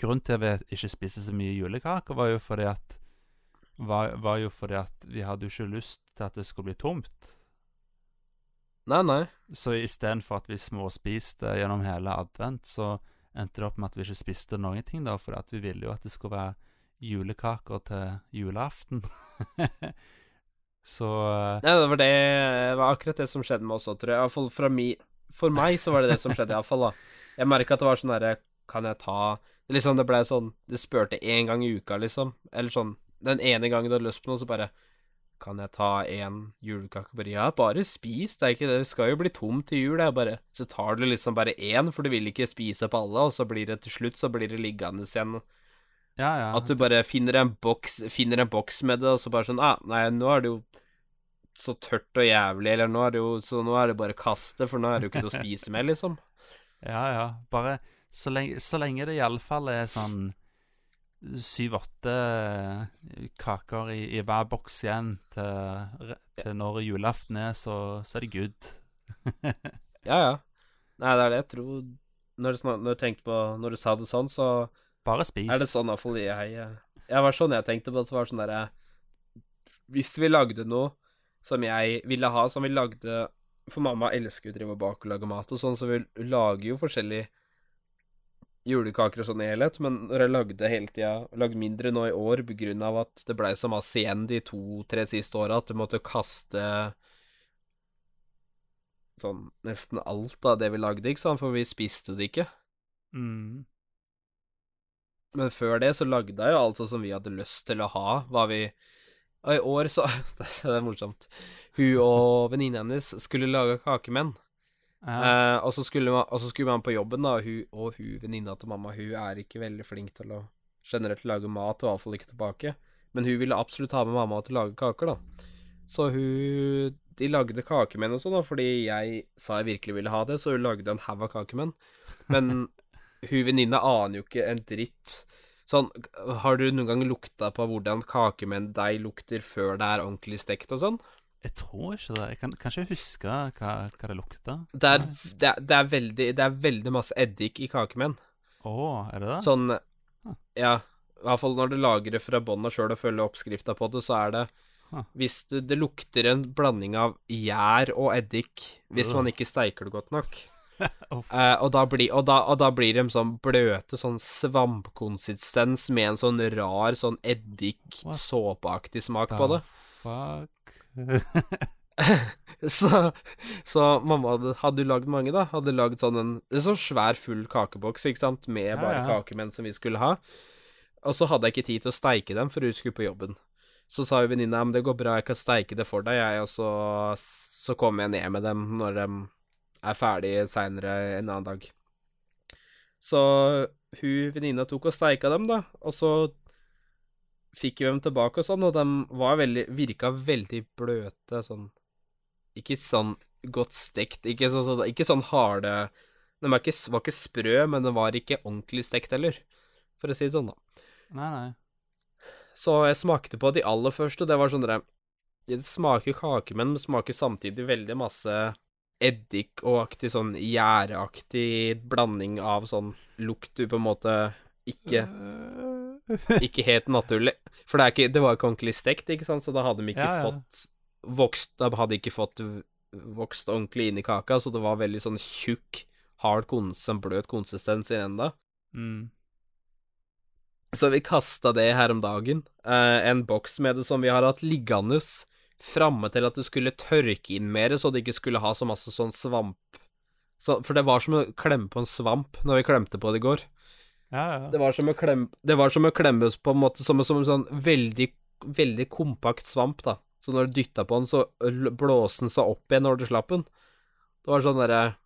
Grunnen til at vi ikke spiste så mye julekaker, var jo fordi at var, var jo fordi at vi hadde jo ikke lyst til at det skulle bli tomt. Nei, nei. Så istedenfor at vi småspiste gjennom hele advent, så endte det opp med at vi ikke spiste noen ting, da, at vi ville jo at det skulle være julekaker til julaften. så eh, Nei, det var det det var akkurat det som skjedde med oss òg, tror jeg. Iallfall fra mi For meg så var det det som skjedde, iallfall, da. Jeg merka at det var sånn derre Kan jeg ta det Liksom, det blei sånn Det spurte én gang i uka, liksom. Eller sånn Den ene gangen du hadde lyst på noe, så bare Kan jeg ta én julekake? Bare ja, bare spis, det er ikke det. Det skal jo bli tomt til jul, det er bare Så tar du liksom bare én, for du vil ikke spise på alle, og så blir det til slutt så blir det liggende igjen Ja, ja. at du bare finner en boks Finner en boks med det, og så bare sånn ah, Nei, nå er det jo så tørt og jævlig, eller nå er det jo Så nå er det bare kaste, for nå er det jo ikke til å spise mer, liksom. Ja, ja. Bare så lenge, så lenge det iallfall er sånn syv-åtte kaker i, i hver boks igjen til, til når julaften er, så, så er det good. Ja, ja. Nei, det er det jeg tror Når du, snak- når du tenkte på Når du sa det sånn, så Bare spis. er det sånn iallfall jeg Jeg var sånn jeg tenkte på det, så var det sånn derre Hvis vi lagde noe som jeg ville ha, som vi lagde For mamma elsker jo å drive og bake og lage mat og sånn, så vi lager jo forskjellig julekaker og sånn i helhet, men når jeg lagde hele tida, lagd mindre nå i år av at det blei så masse igjen de to-tre siste åra at du måtte kaste sånn nesten alt av det vi lagde, ikke sant, for vi spiste det ikke. Mm. Men før det så lagde jeg jo alt sånn som vi hadde lyst til å ha, hva vi Og i år så Det er morsomt. Hun og venninna hennes skulle lage kakemenn. Eh, og, så skulle man, og så skulle man på jobben, da, hun, og hun venninna til mamma Hun er ikke veldig flink til å generelt lage mat, og iallfall ikke tilbake. Men hun ville absolutt ha med mamma til å lage kaker, da. Så hun De lagde kakemenn og sånn, da, fordi jeg sa jeg virkelig ville ha det, så hun lagde en haug av kakemenn. Men hun venninna aner jo ikke en dritt. Sånn, har du noen gang lukta på hvordan kakemenn deg lukter før det er ordentlig stekt og sånn? Jeg tror ikke det. Jeg kan kanskje huske hva, hva det lukta. Det er, det, er, det, er veldig, det er veldig masse eddik i kakemenn. Å, er det det? Sånn Ja, i hvert fall når du lager det fra bånn og sjøl og følger oppskrifta på det, så er det Huh. Hvis du, det lukter en blanding av gjær og eddik hvis man ikke steiker det godt nok. Eh, og, da blir, og, da, og da blir de sånn bløte, sånn svampkonsistens med en sånn rar, sånn eddik-såpeaktig smak på det. Fuck. Så, så mamma hadde, hadde lagd mange, da. Hadde lagd sånn en, en sånn svær, full kakeboks, ikke sant, med bare ja. kakemenn som vi skulle ha. Og så hadde jeg ikke tid til å steike dem, for hun skulle på jobben. Så sa jo venninna men det går bra, jeg kan steike det for deg, jeg, og så, så kommer jeg ned med dem når de er ferdig seinere en annen dag. Så hun venninna tok og steika dem, da, og så fikk vi dem tilbake og sånn, og de var veldig, virka veldig bløte, sånn Ikke sånn godt stekt, ikke, så, så, ikke sånn harde De var ikke, var ikke sprø, men de var ikke ordentlig stekt heller, for å si det sånn, da. Nei, nei. Så jeg smakte på de aller første, og det var sånn der Det smaker kake, men smaker samtidig veldig masse eddik og aktig sånn gjæreaktig blanding av sånn lukt du på en måte ikke Ikke helt naturlig. For det, ikke, det var ikke ordentlig stekt, ikke sant, så da hadde de ikke Ja, ja. fått vokst Da hadde ikke fått vokst ordentlig inn i kaka, så det var veldig sånn tjukk, hard konsistens, bløt konsistens i enda. Mm. Så vi kasta det her om dagen. Eh, en boks med det som vi har hatt liggende framme til at det skulle tørke inn mer, så det ikke skulle ha så masse sånn svamp. Så, for det var som å klemme på en svamp når vi klemte på det i går. Det var som å klemme, det var som å klemmes på en måte som, som en sånn veldig, veldig kompakt svamp, da. Så når du dytta på den, så blåste den seg opp igjen når du slapp den. Det var sånn derre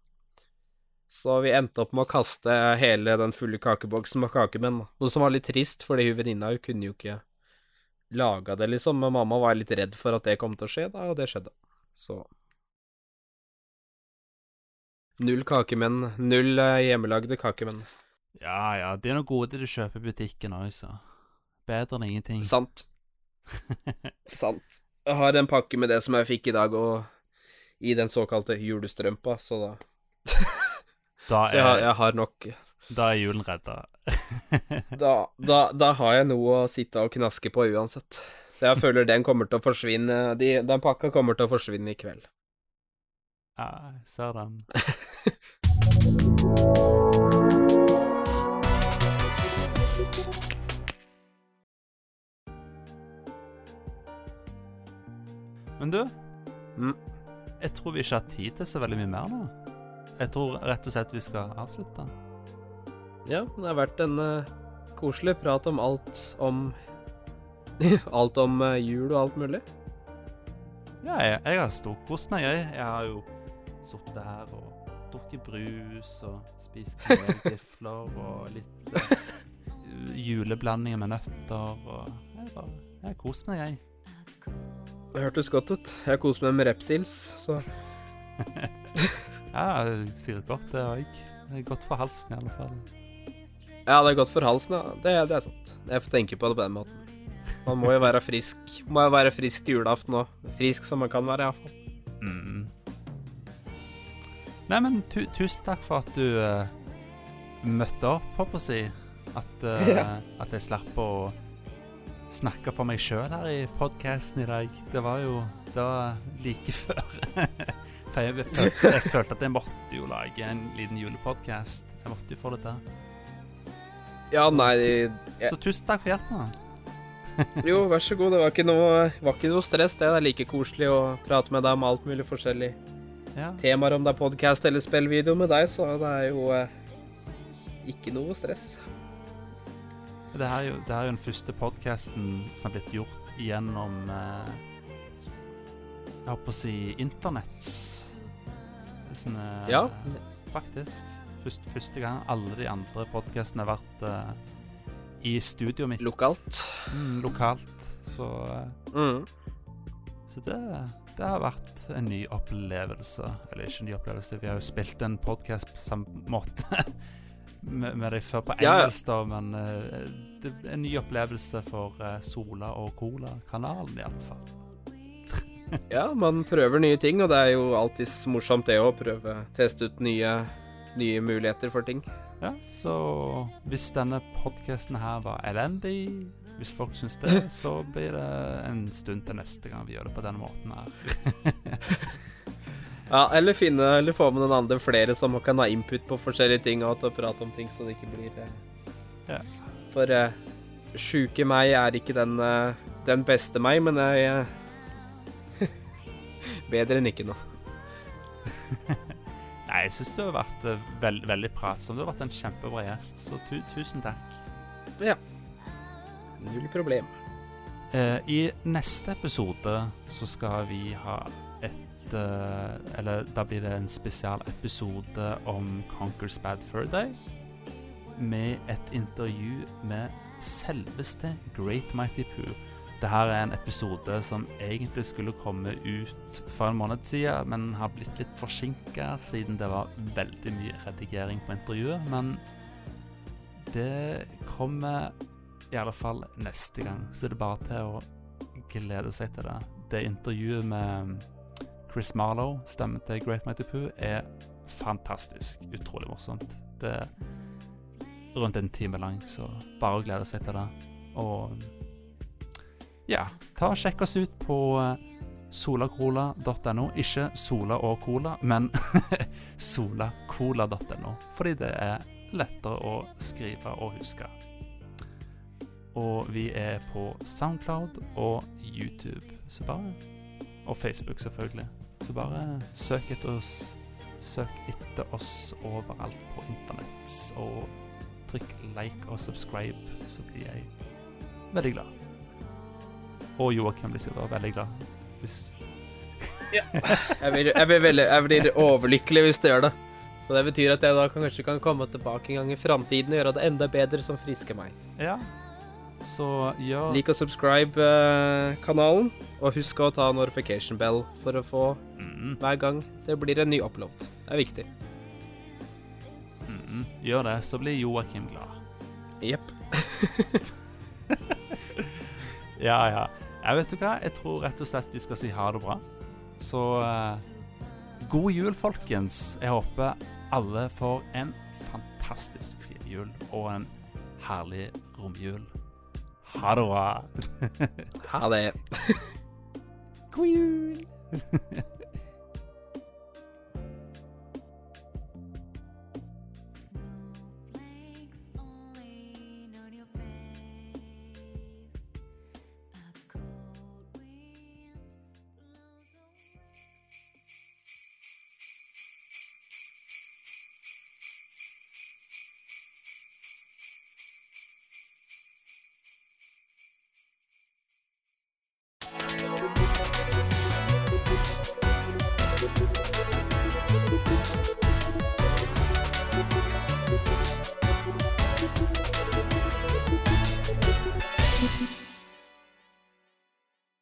Så vi endte opp med å kaste hele den fulle kakeboksen med kakemenn. Noe som var litt trist, fordi hun venninna hun kunne jo ikke laga det, liksom. Men mamma var litt redd for at det kom til å skje, da, og det skjedde. Så Null kakemenn. Null eh, hjemmelagde kakemenn. Ja, ja. Det er noe gode du kjøper i butikken òg, så. Bedre enn ingenting. Sant. Sant. Jeg har en pakke med det som jeg fikk i dag, og i den såkalte julestrømpa, så da Da Så jeg har, er, jeg har nok da er julen redda. da, da, da har jeg noe å sitte og knaske på uansett. Så jeg føler den kommer til å forsvinne de, Den pakka kommer til å forsvinne i kveld. Ja, jeg ser den. Men du, Mm. jeg tror vi ikke har tid til så veldig mye mer nå. Jeg tror rett og slett vi skal avslutte. Ja, det har vært en uh, koselig prat om alt om Alt om uh, jul og alt mulig. Ja, jeg, jeg har storkost meg, jeg. Jeg har jo sittet her og drukket brus og spist kanelgifler og litt uh, juleblandinger med nøtter og Jeg har kost meg, jeg. Det hørtes godt ut. Jeg koser meg med repsils, så Ja, sikkert godt, det òg. Det er godt for halsen, i alle fall. Ja, det er godt for halsen, ja. Det, det er sant. Jeg får tenke på det på den måten. Man må jo være frisk. Må jo være frisk til julaften òg. Frisk som man kan være, iallfall. Mm. Nei, men tu tusen takk for at du uh, møtte opp, håper jeg å si. At, uh, Ja. at jeg slapp å snakke for meg sjøl her i podkasten i dag. Det var jo Det var like før. for jeg følte, jeg følte at jeg måtte jo lage en liten julepodkast. Jeg måtte jo få det til. Ja, nei Så tusen takk for hjelpen. Jo, vær så god. Det var ikke noe, var ikke noe stress, det. Det er like koselig å prate med deg om alt mulig forskjellig. Ja. Temaer om det er podkast eller spillvideo med deg, så det er jo eh, ikke noe stress. Det her er jo, det her er jo den første podkasten som har blitt gjort gjennom eh, Jeg holdt på å si internetts. Sånn, eh, Ja. Faktisk. Først, første gang alle de andre podkastene har vært eh, i studioet mitt. Lokalt. Mm, lokalt. Så, eh, Mm. så det, det har vært en ny opplevelse. Eller ikke en ny opplevelse, vi har jo spilt en podkast på samme måte med, før på engelsk, da, men eh, det er en ny opplevelse for eh, Sola og Cola-kanalen, i alle fall. Ja, man prøver nye ting, og det er jo alltids morsomt det å prøve teste ut nye, nye muligheter for ting. Ja, så hvis denne podkasten her var elendig, hvis folk syns det, så blir det en stund til neste gang vi gjør det på denne måten her. Ja, eller finne Eller få med noen andre flere som kan ha input på forskjellige ting og til å prate om ting, så det ikke blir eh, Ja. For eh, sjuke meg er ikke den, eh, den beste meg, men jeg eh, Bedre enn ikke noe. Nei, jeg syns du har vært eh, veld, veldig pratsom. Du har vært en kjempebra gjest, så tu tusen takk. Ja. Null problem. Eh, I neste episode så skal vi ha et eh, Eller da blir det en spesialepisode om Conquer's Bad Fur Day. Med et intervju med selveste Great Mighty Poo. Dette er en episode som egentlig skulle komme ut for en måned siden, men har blitt litt forsinka siden det var veldig mye redigering på intervjuet. Men det kommer i alle fall neste gang, så det er bare til å glede seg til det. Det intervjuet med Chris Marlowe, stemmen til Great Mighty Poo, er fantastisk. Utrolig morsomt. Det er rundt en time lang, så bare å glede seg til det. Og ja, ta og sjekk oss ut på eh, solacola.no. Ikke Sola og Cola, men solacola.no, fordi det er lettere å skrive og huske. Og vi er på Soundcloud og YouTube. Så bare Og Facebook, selvfølgelig. Så bare søk etter oss. Søk etter oss overalt på internett. Og trykk like og subscribe, så blir jeg veldig glad. Og Joakim blir sikkert veldig glad. Hvis Jeg blir, jeg, blir veldig, jeg blir overlykkelig hvis det gjør det. Så det betyr at jeg da kanskje kan komme tilbake en gang i framtiden og gjøre det enda bedre som friske meg. Ja. Så ja Lik og subscribe eh, kanalen, og husk å ta notification bell for å få mm, hver gang det blir en ny upload. Det er viktig. mm, Gjør det, så blir Joakim glad. Jepp. Ja, ja. Jeg vet du hva? Jeg tror rett og slett vi skal si ha det bra. Så eh, god jul, folkens. Jeg håper alle får en fantastisk fin jul og en herlig romjul. Ha det bra. Ha det. God jul.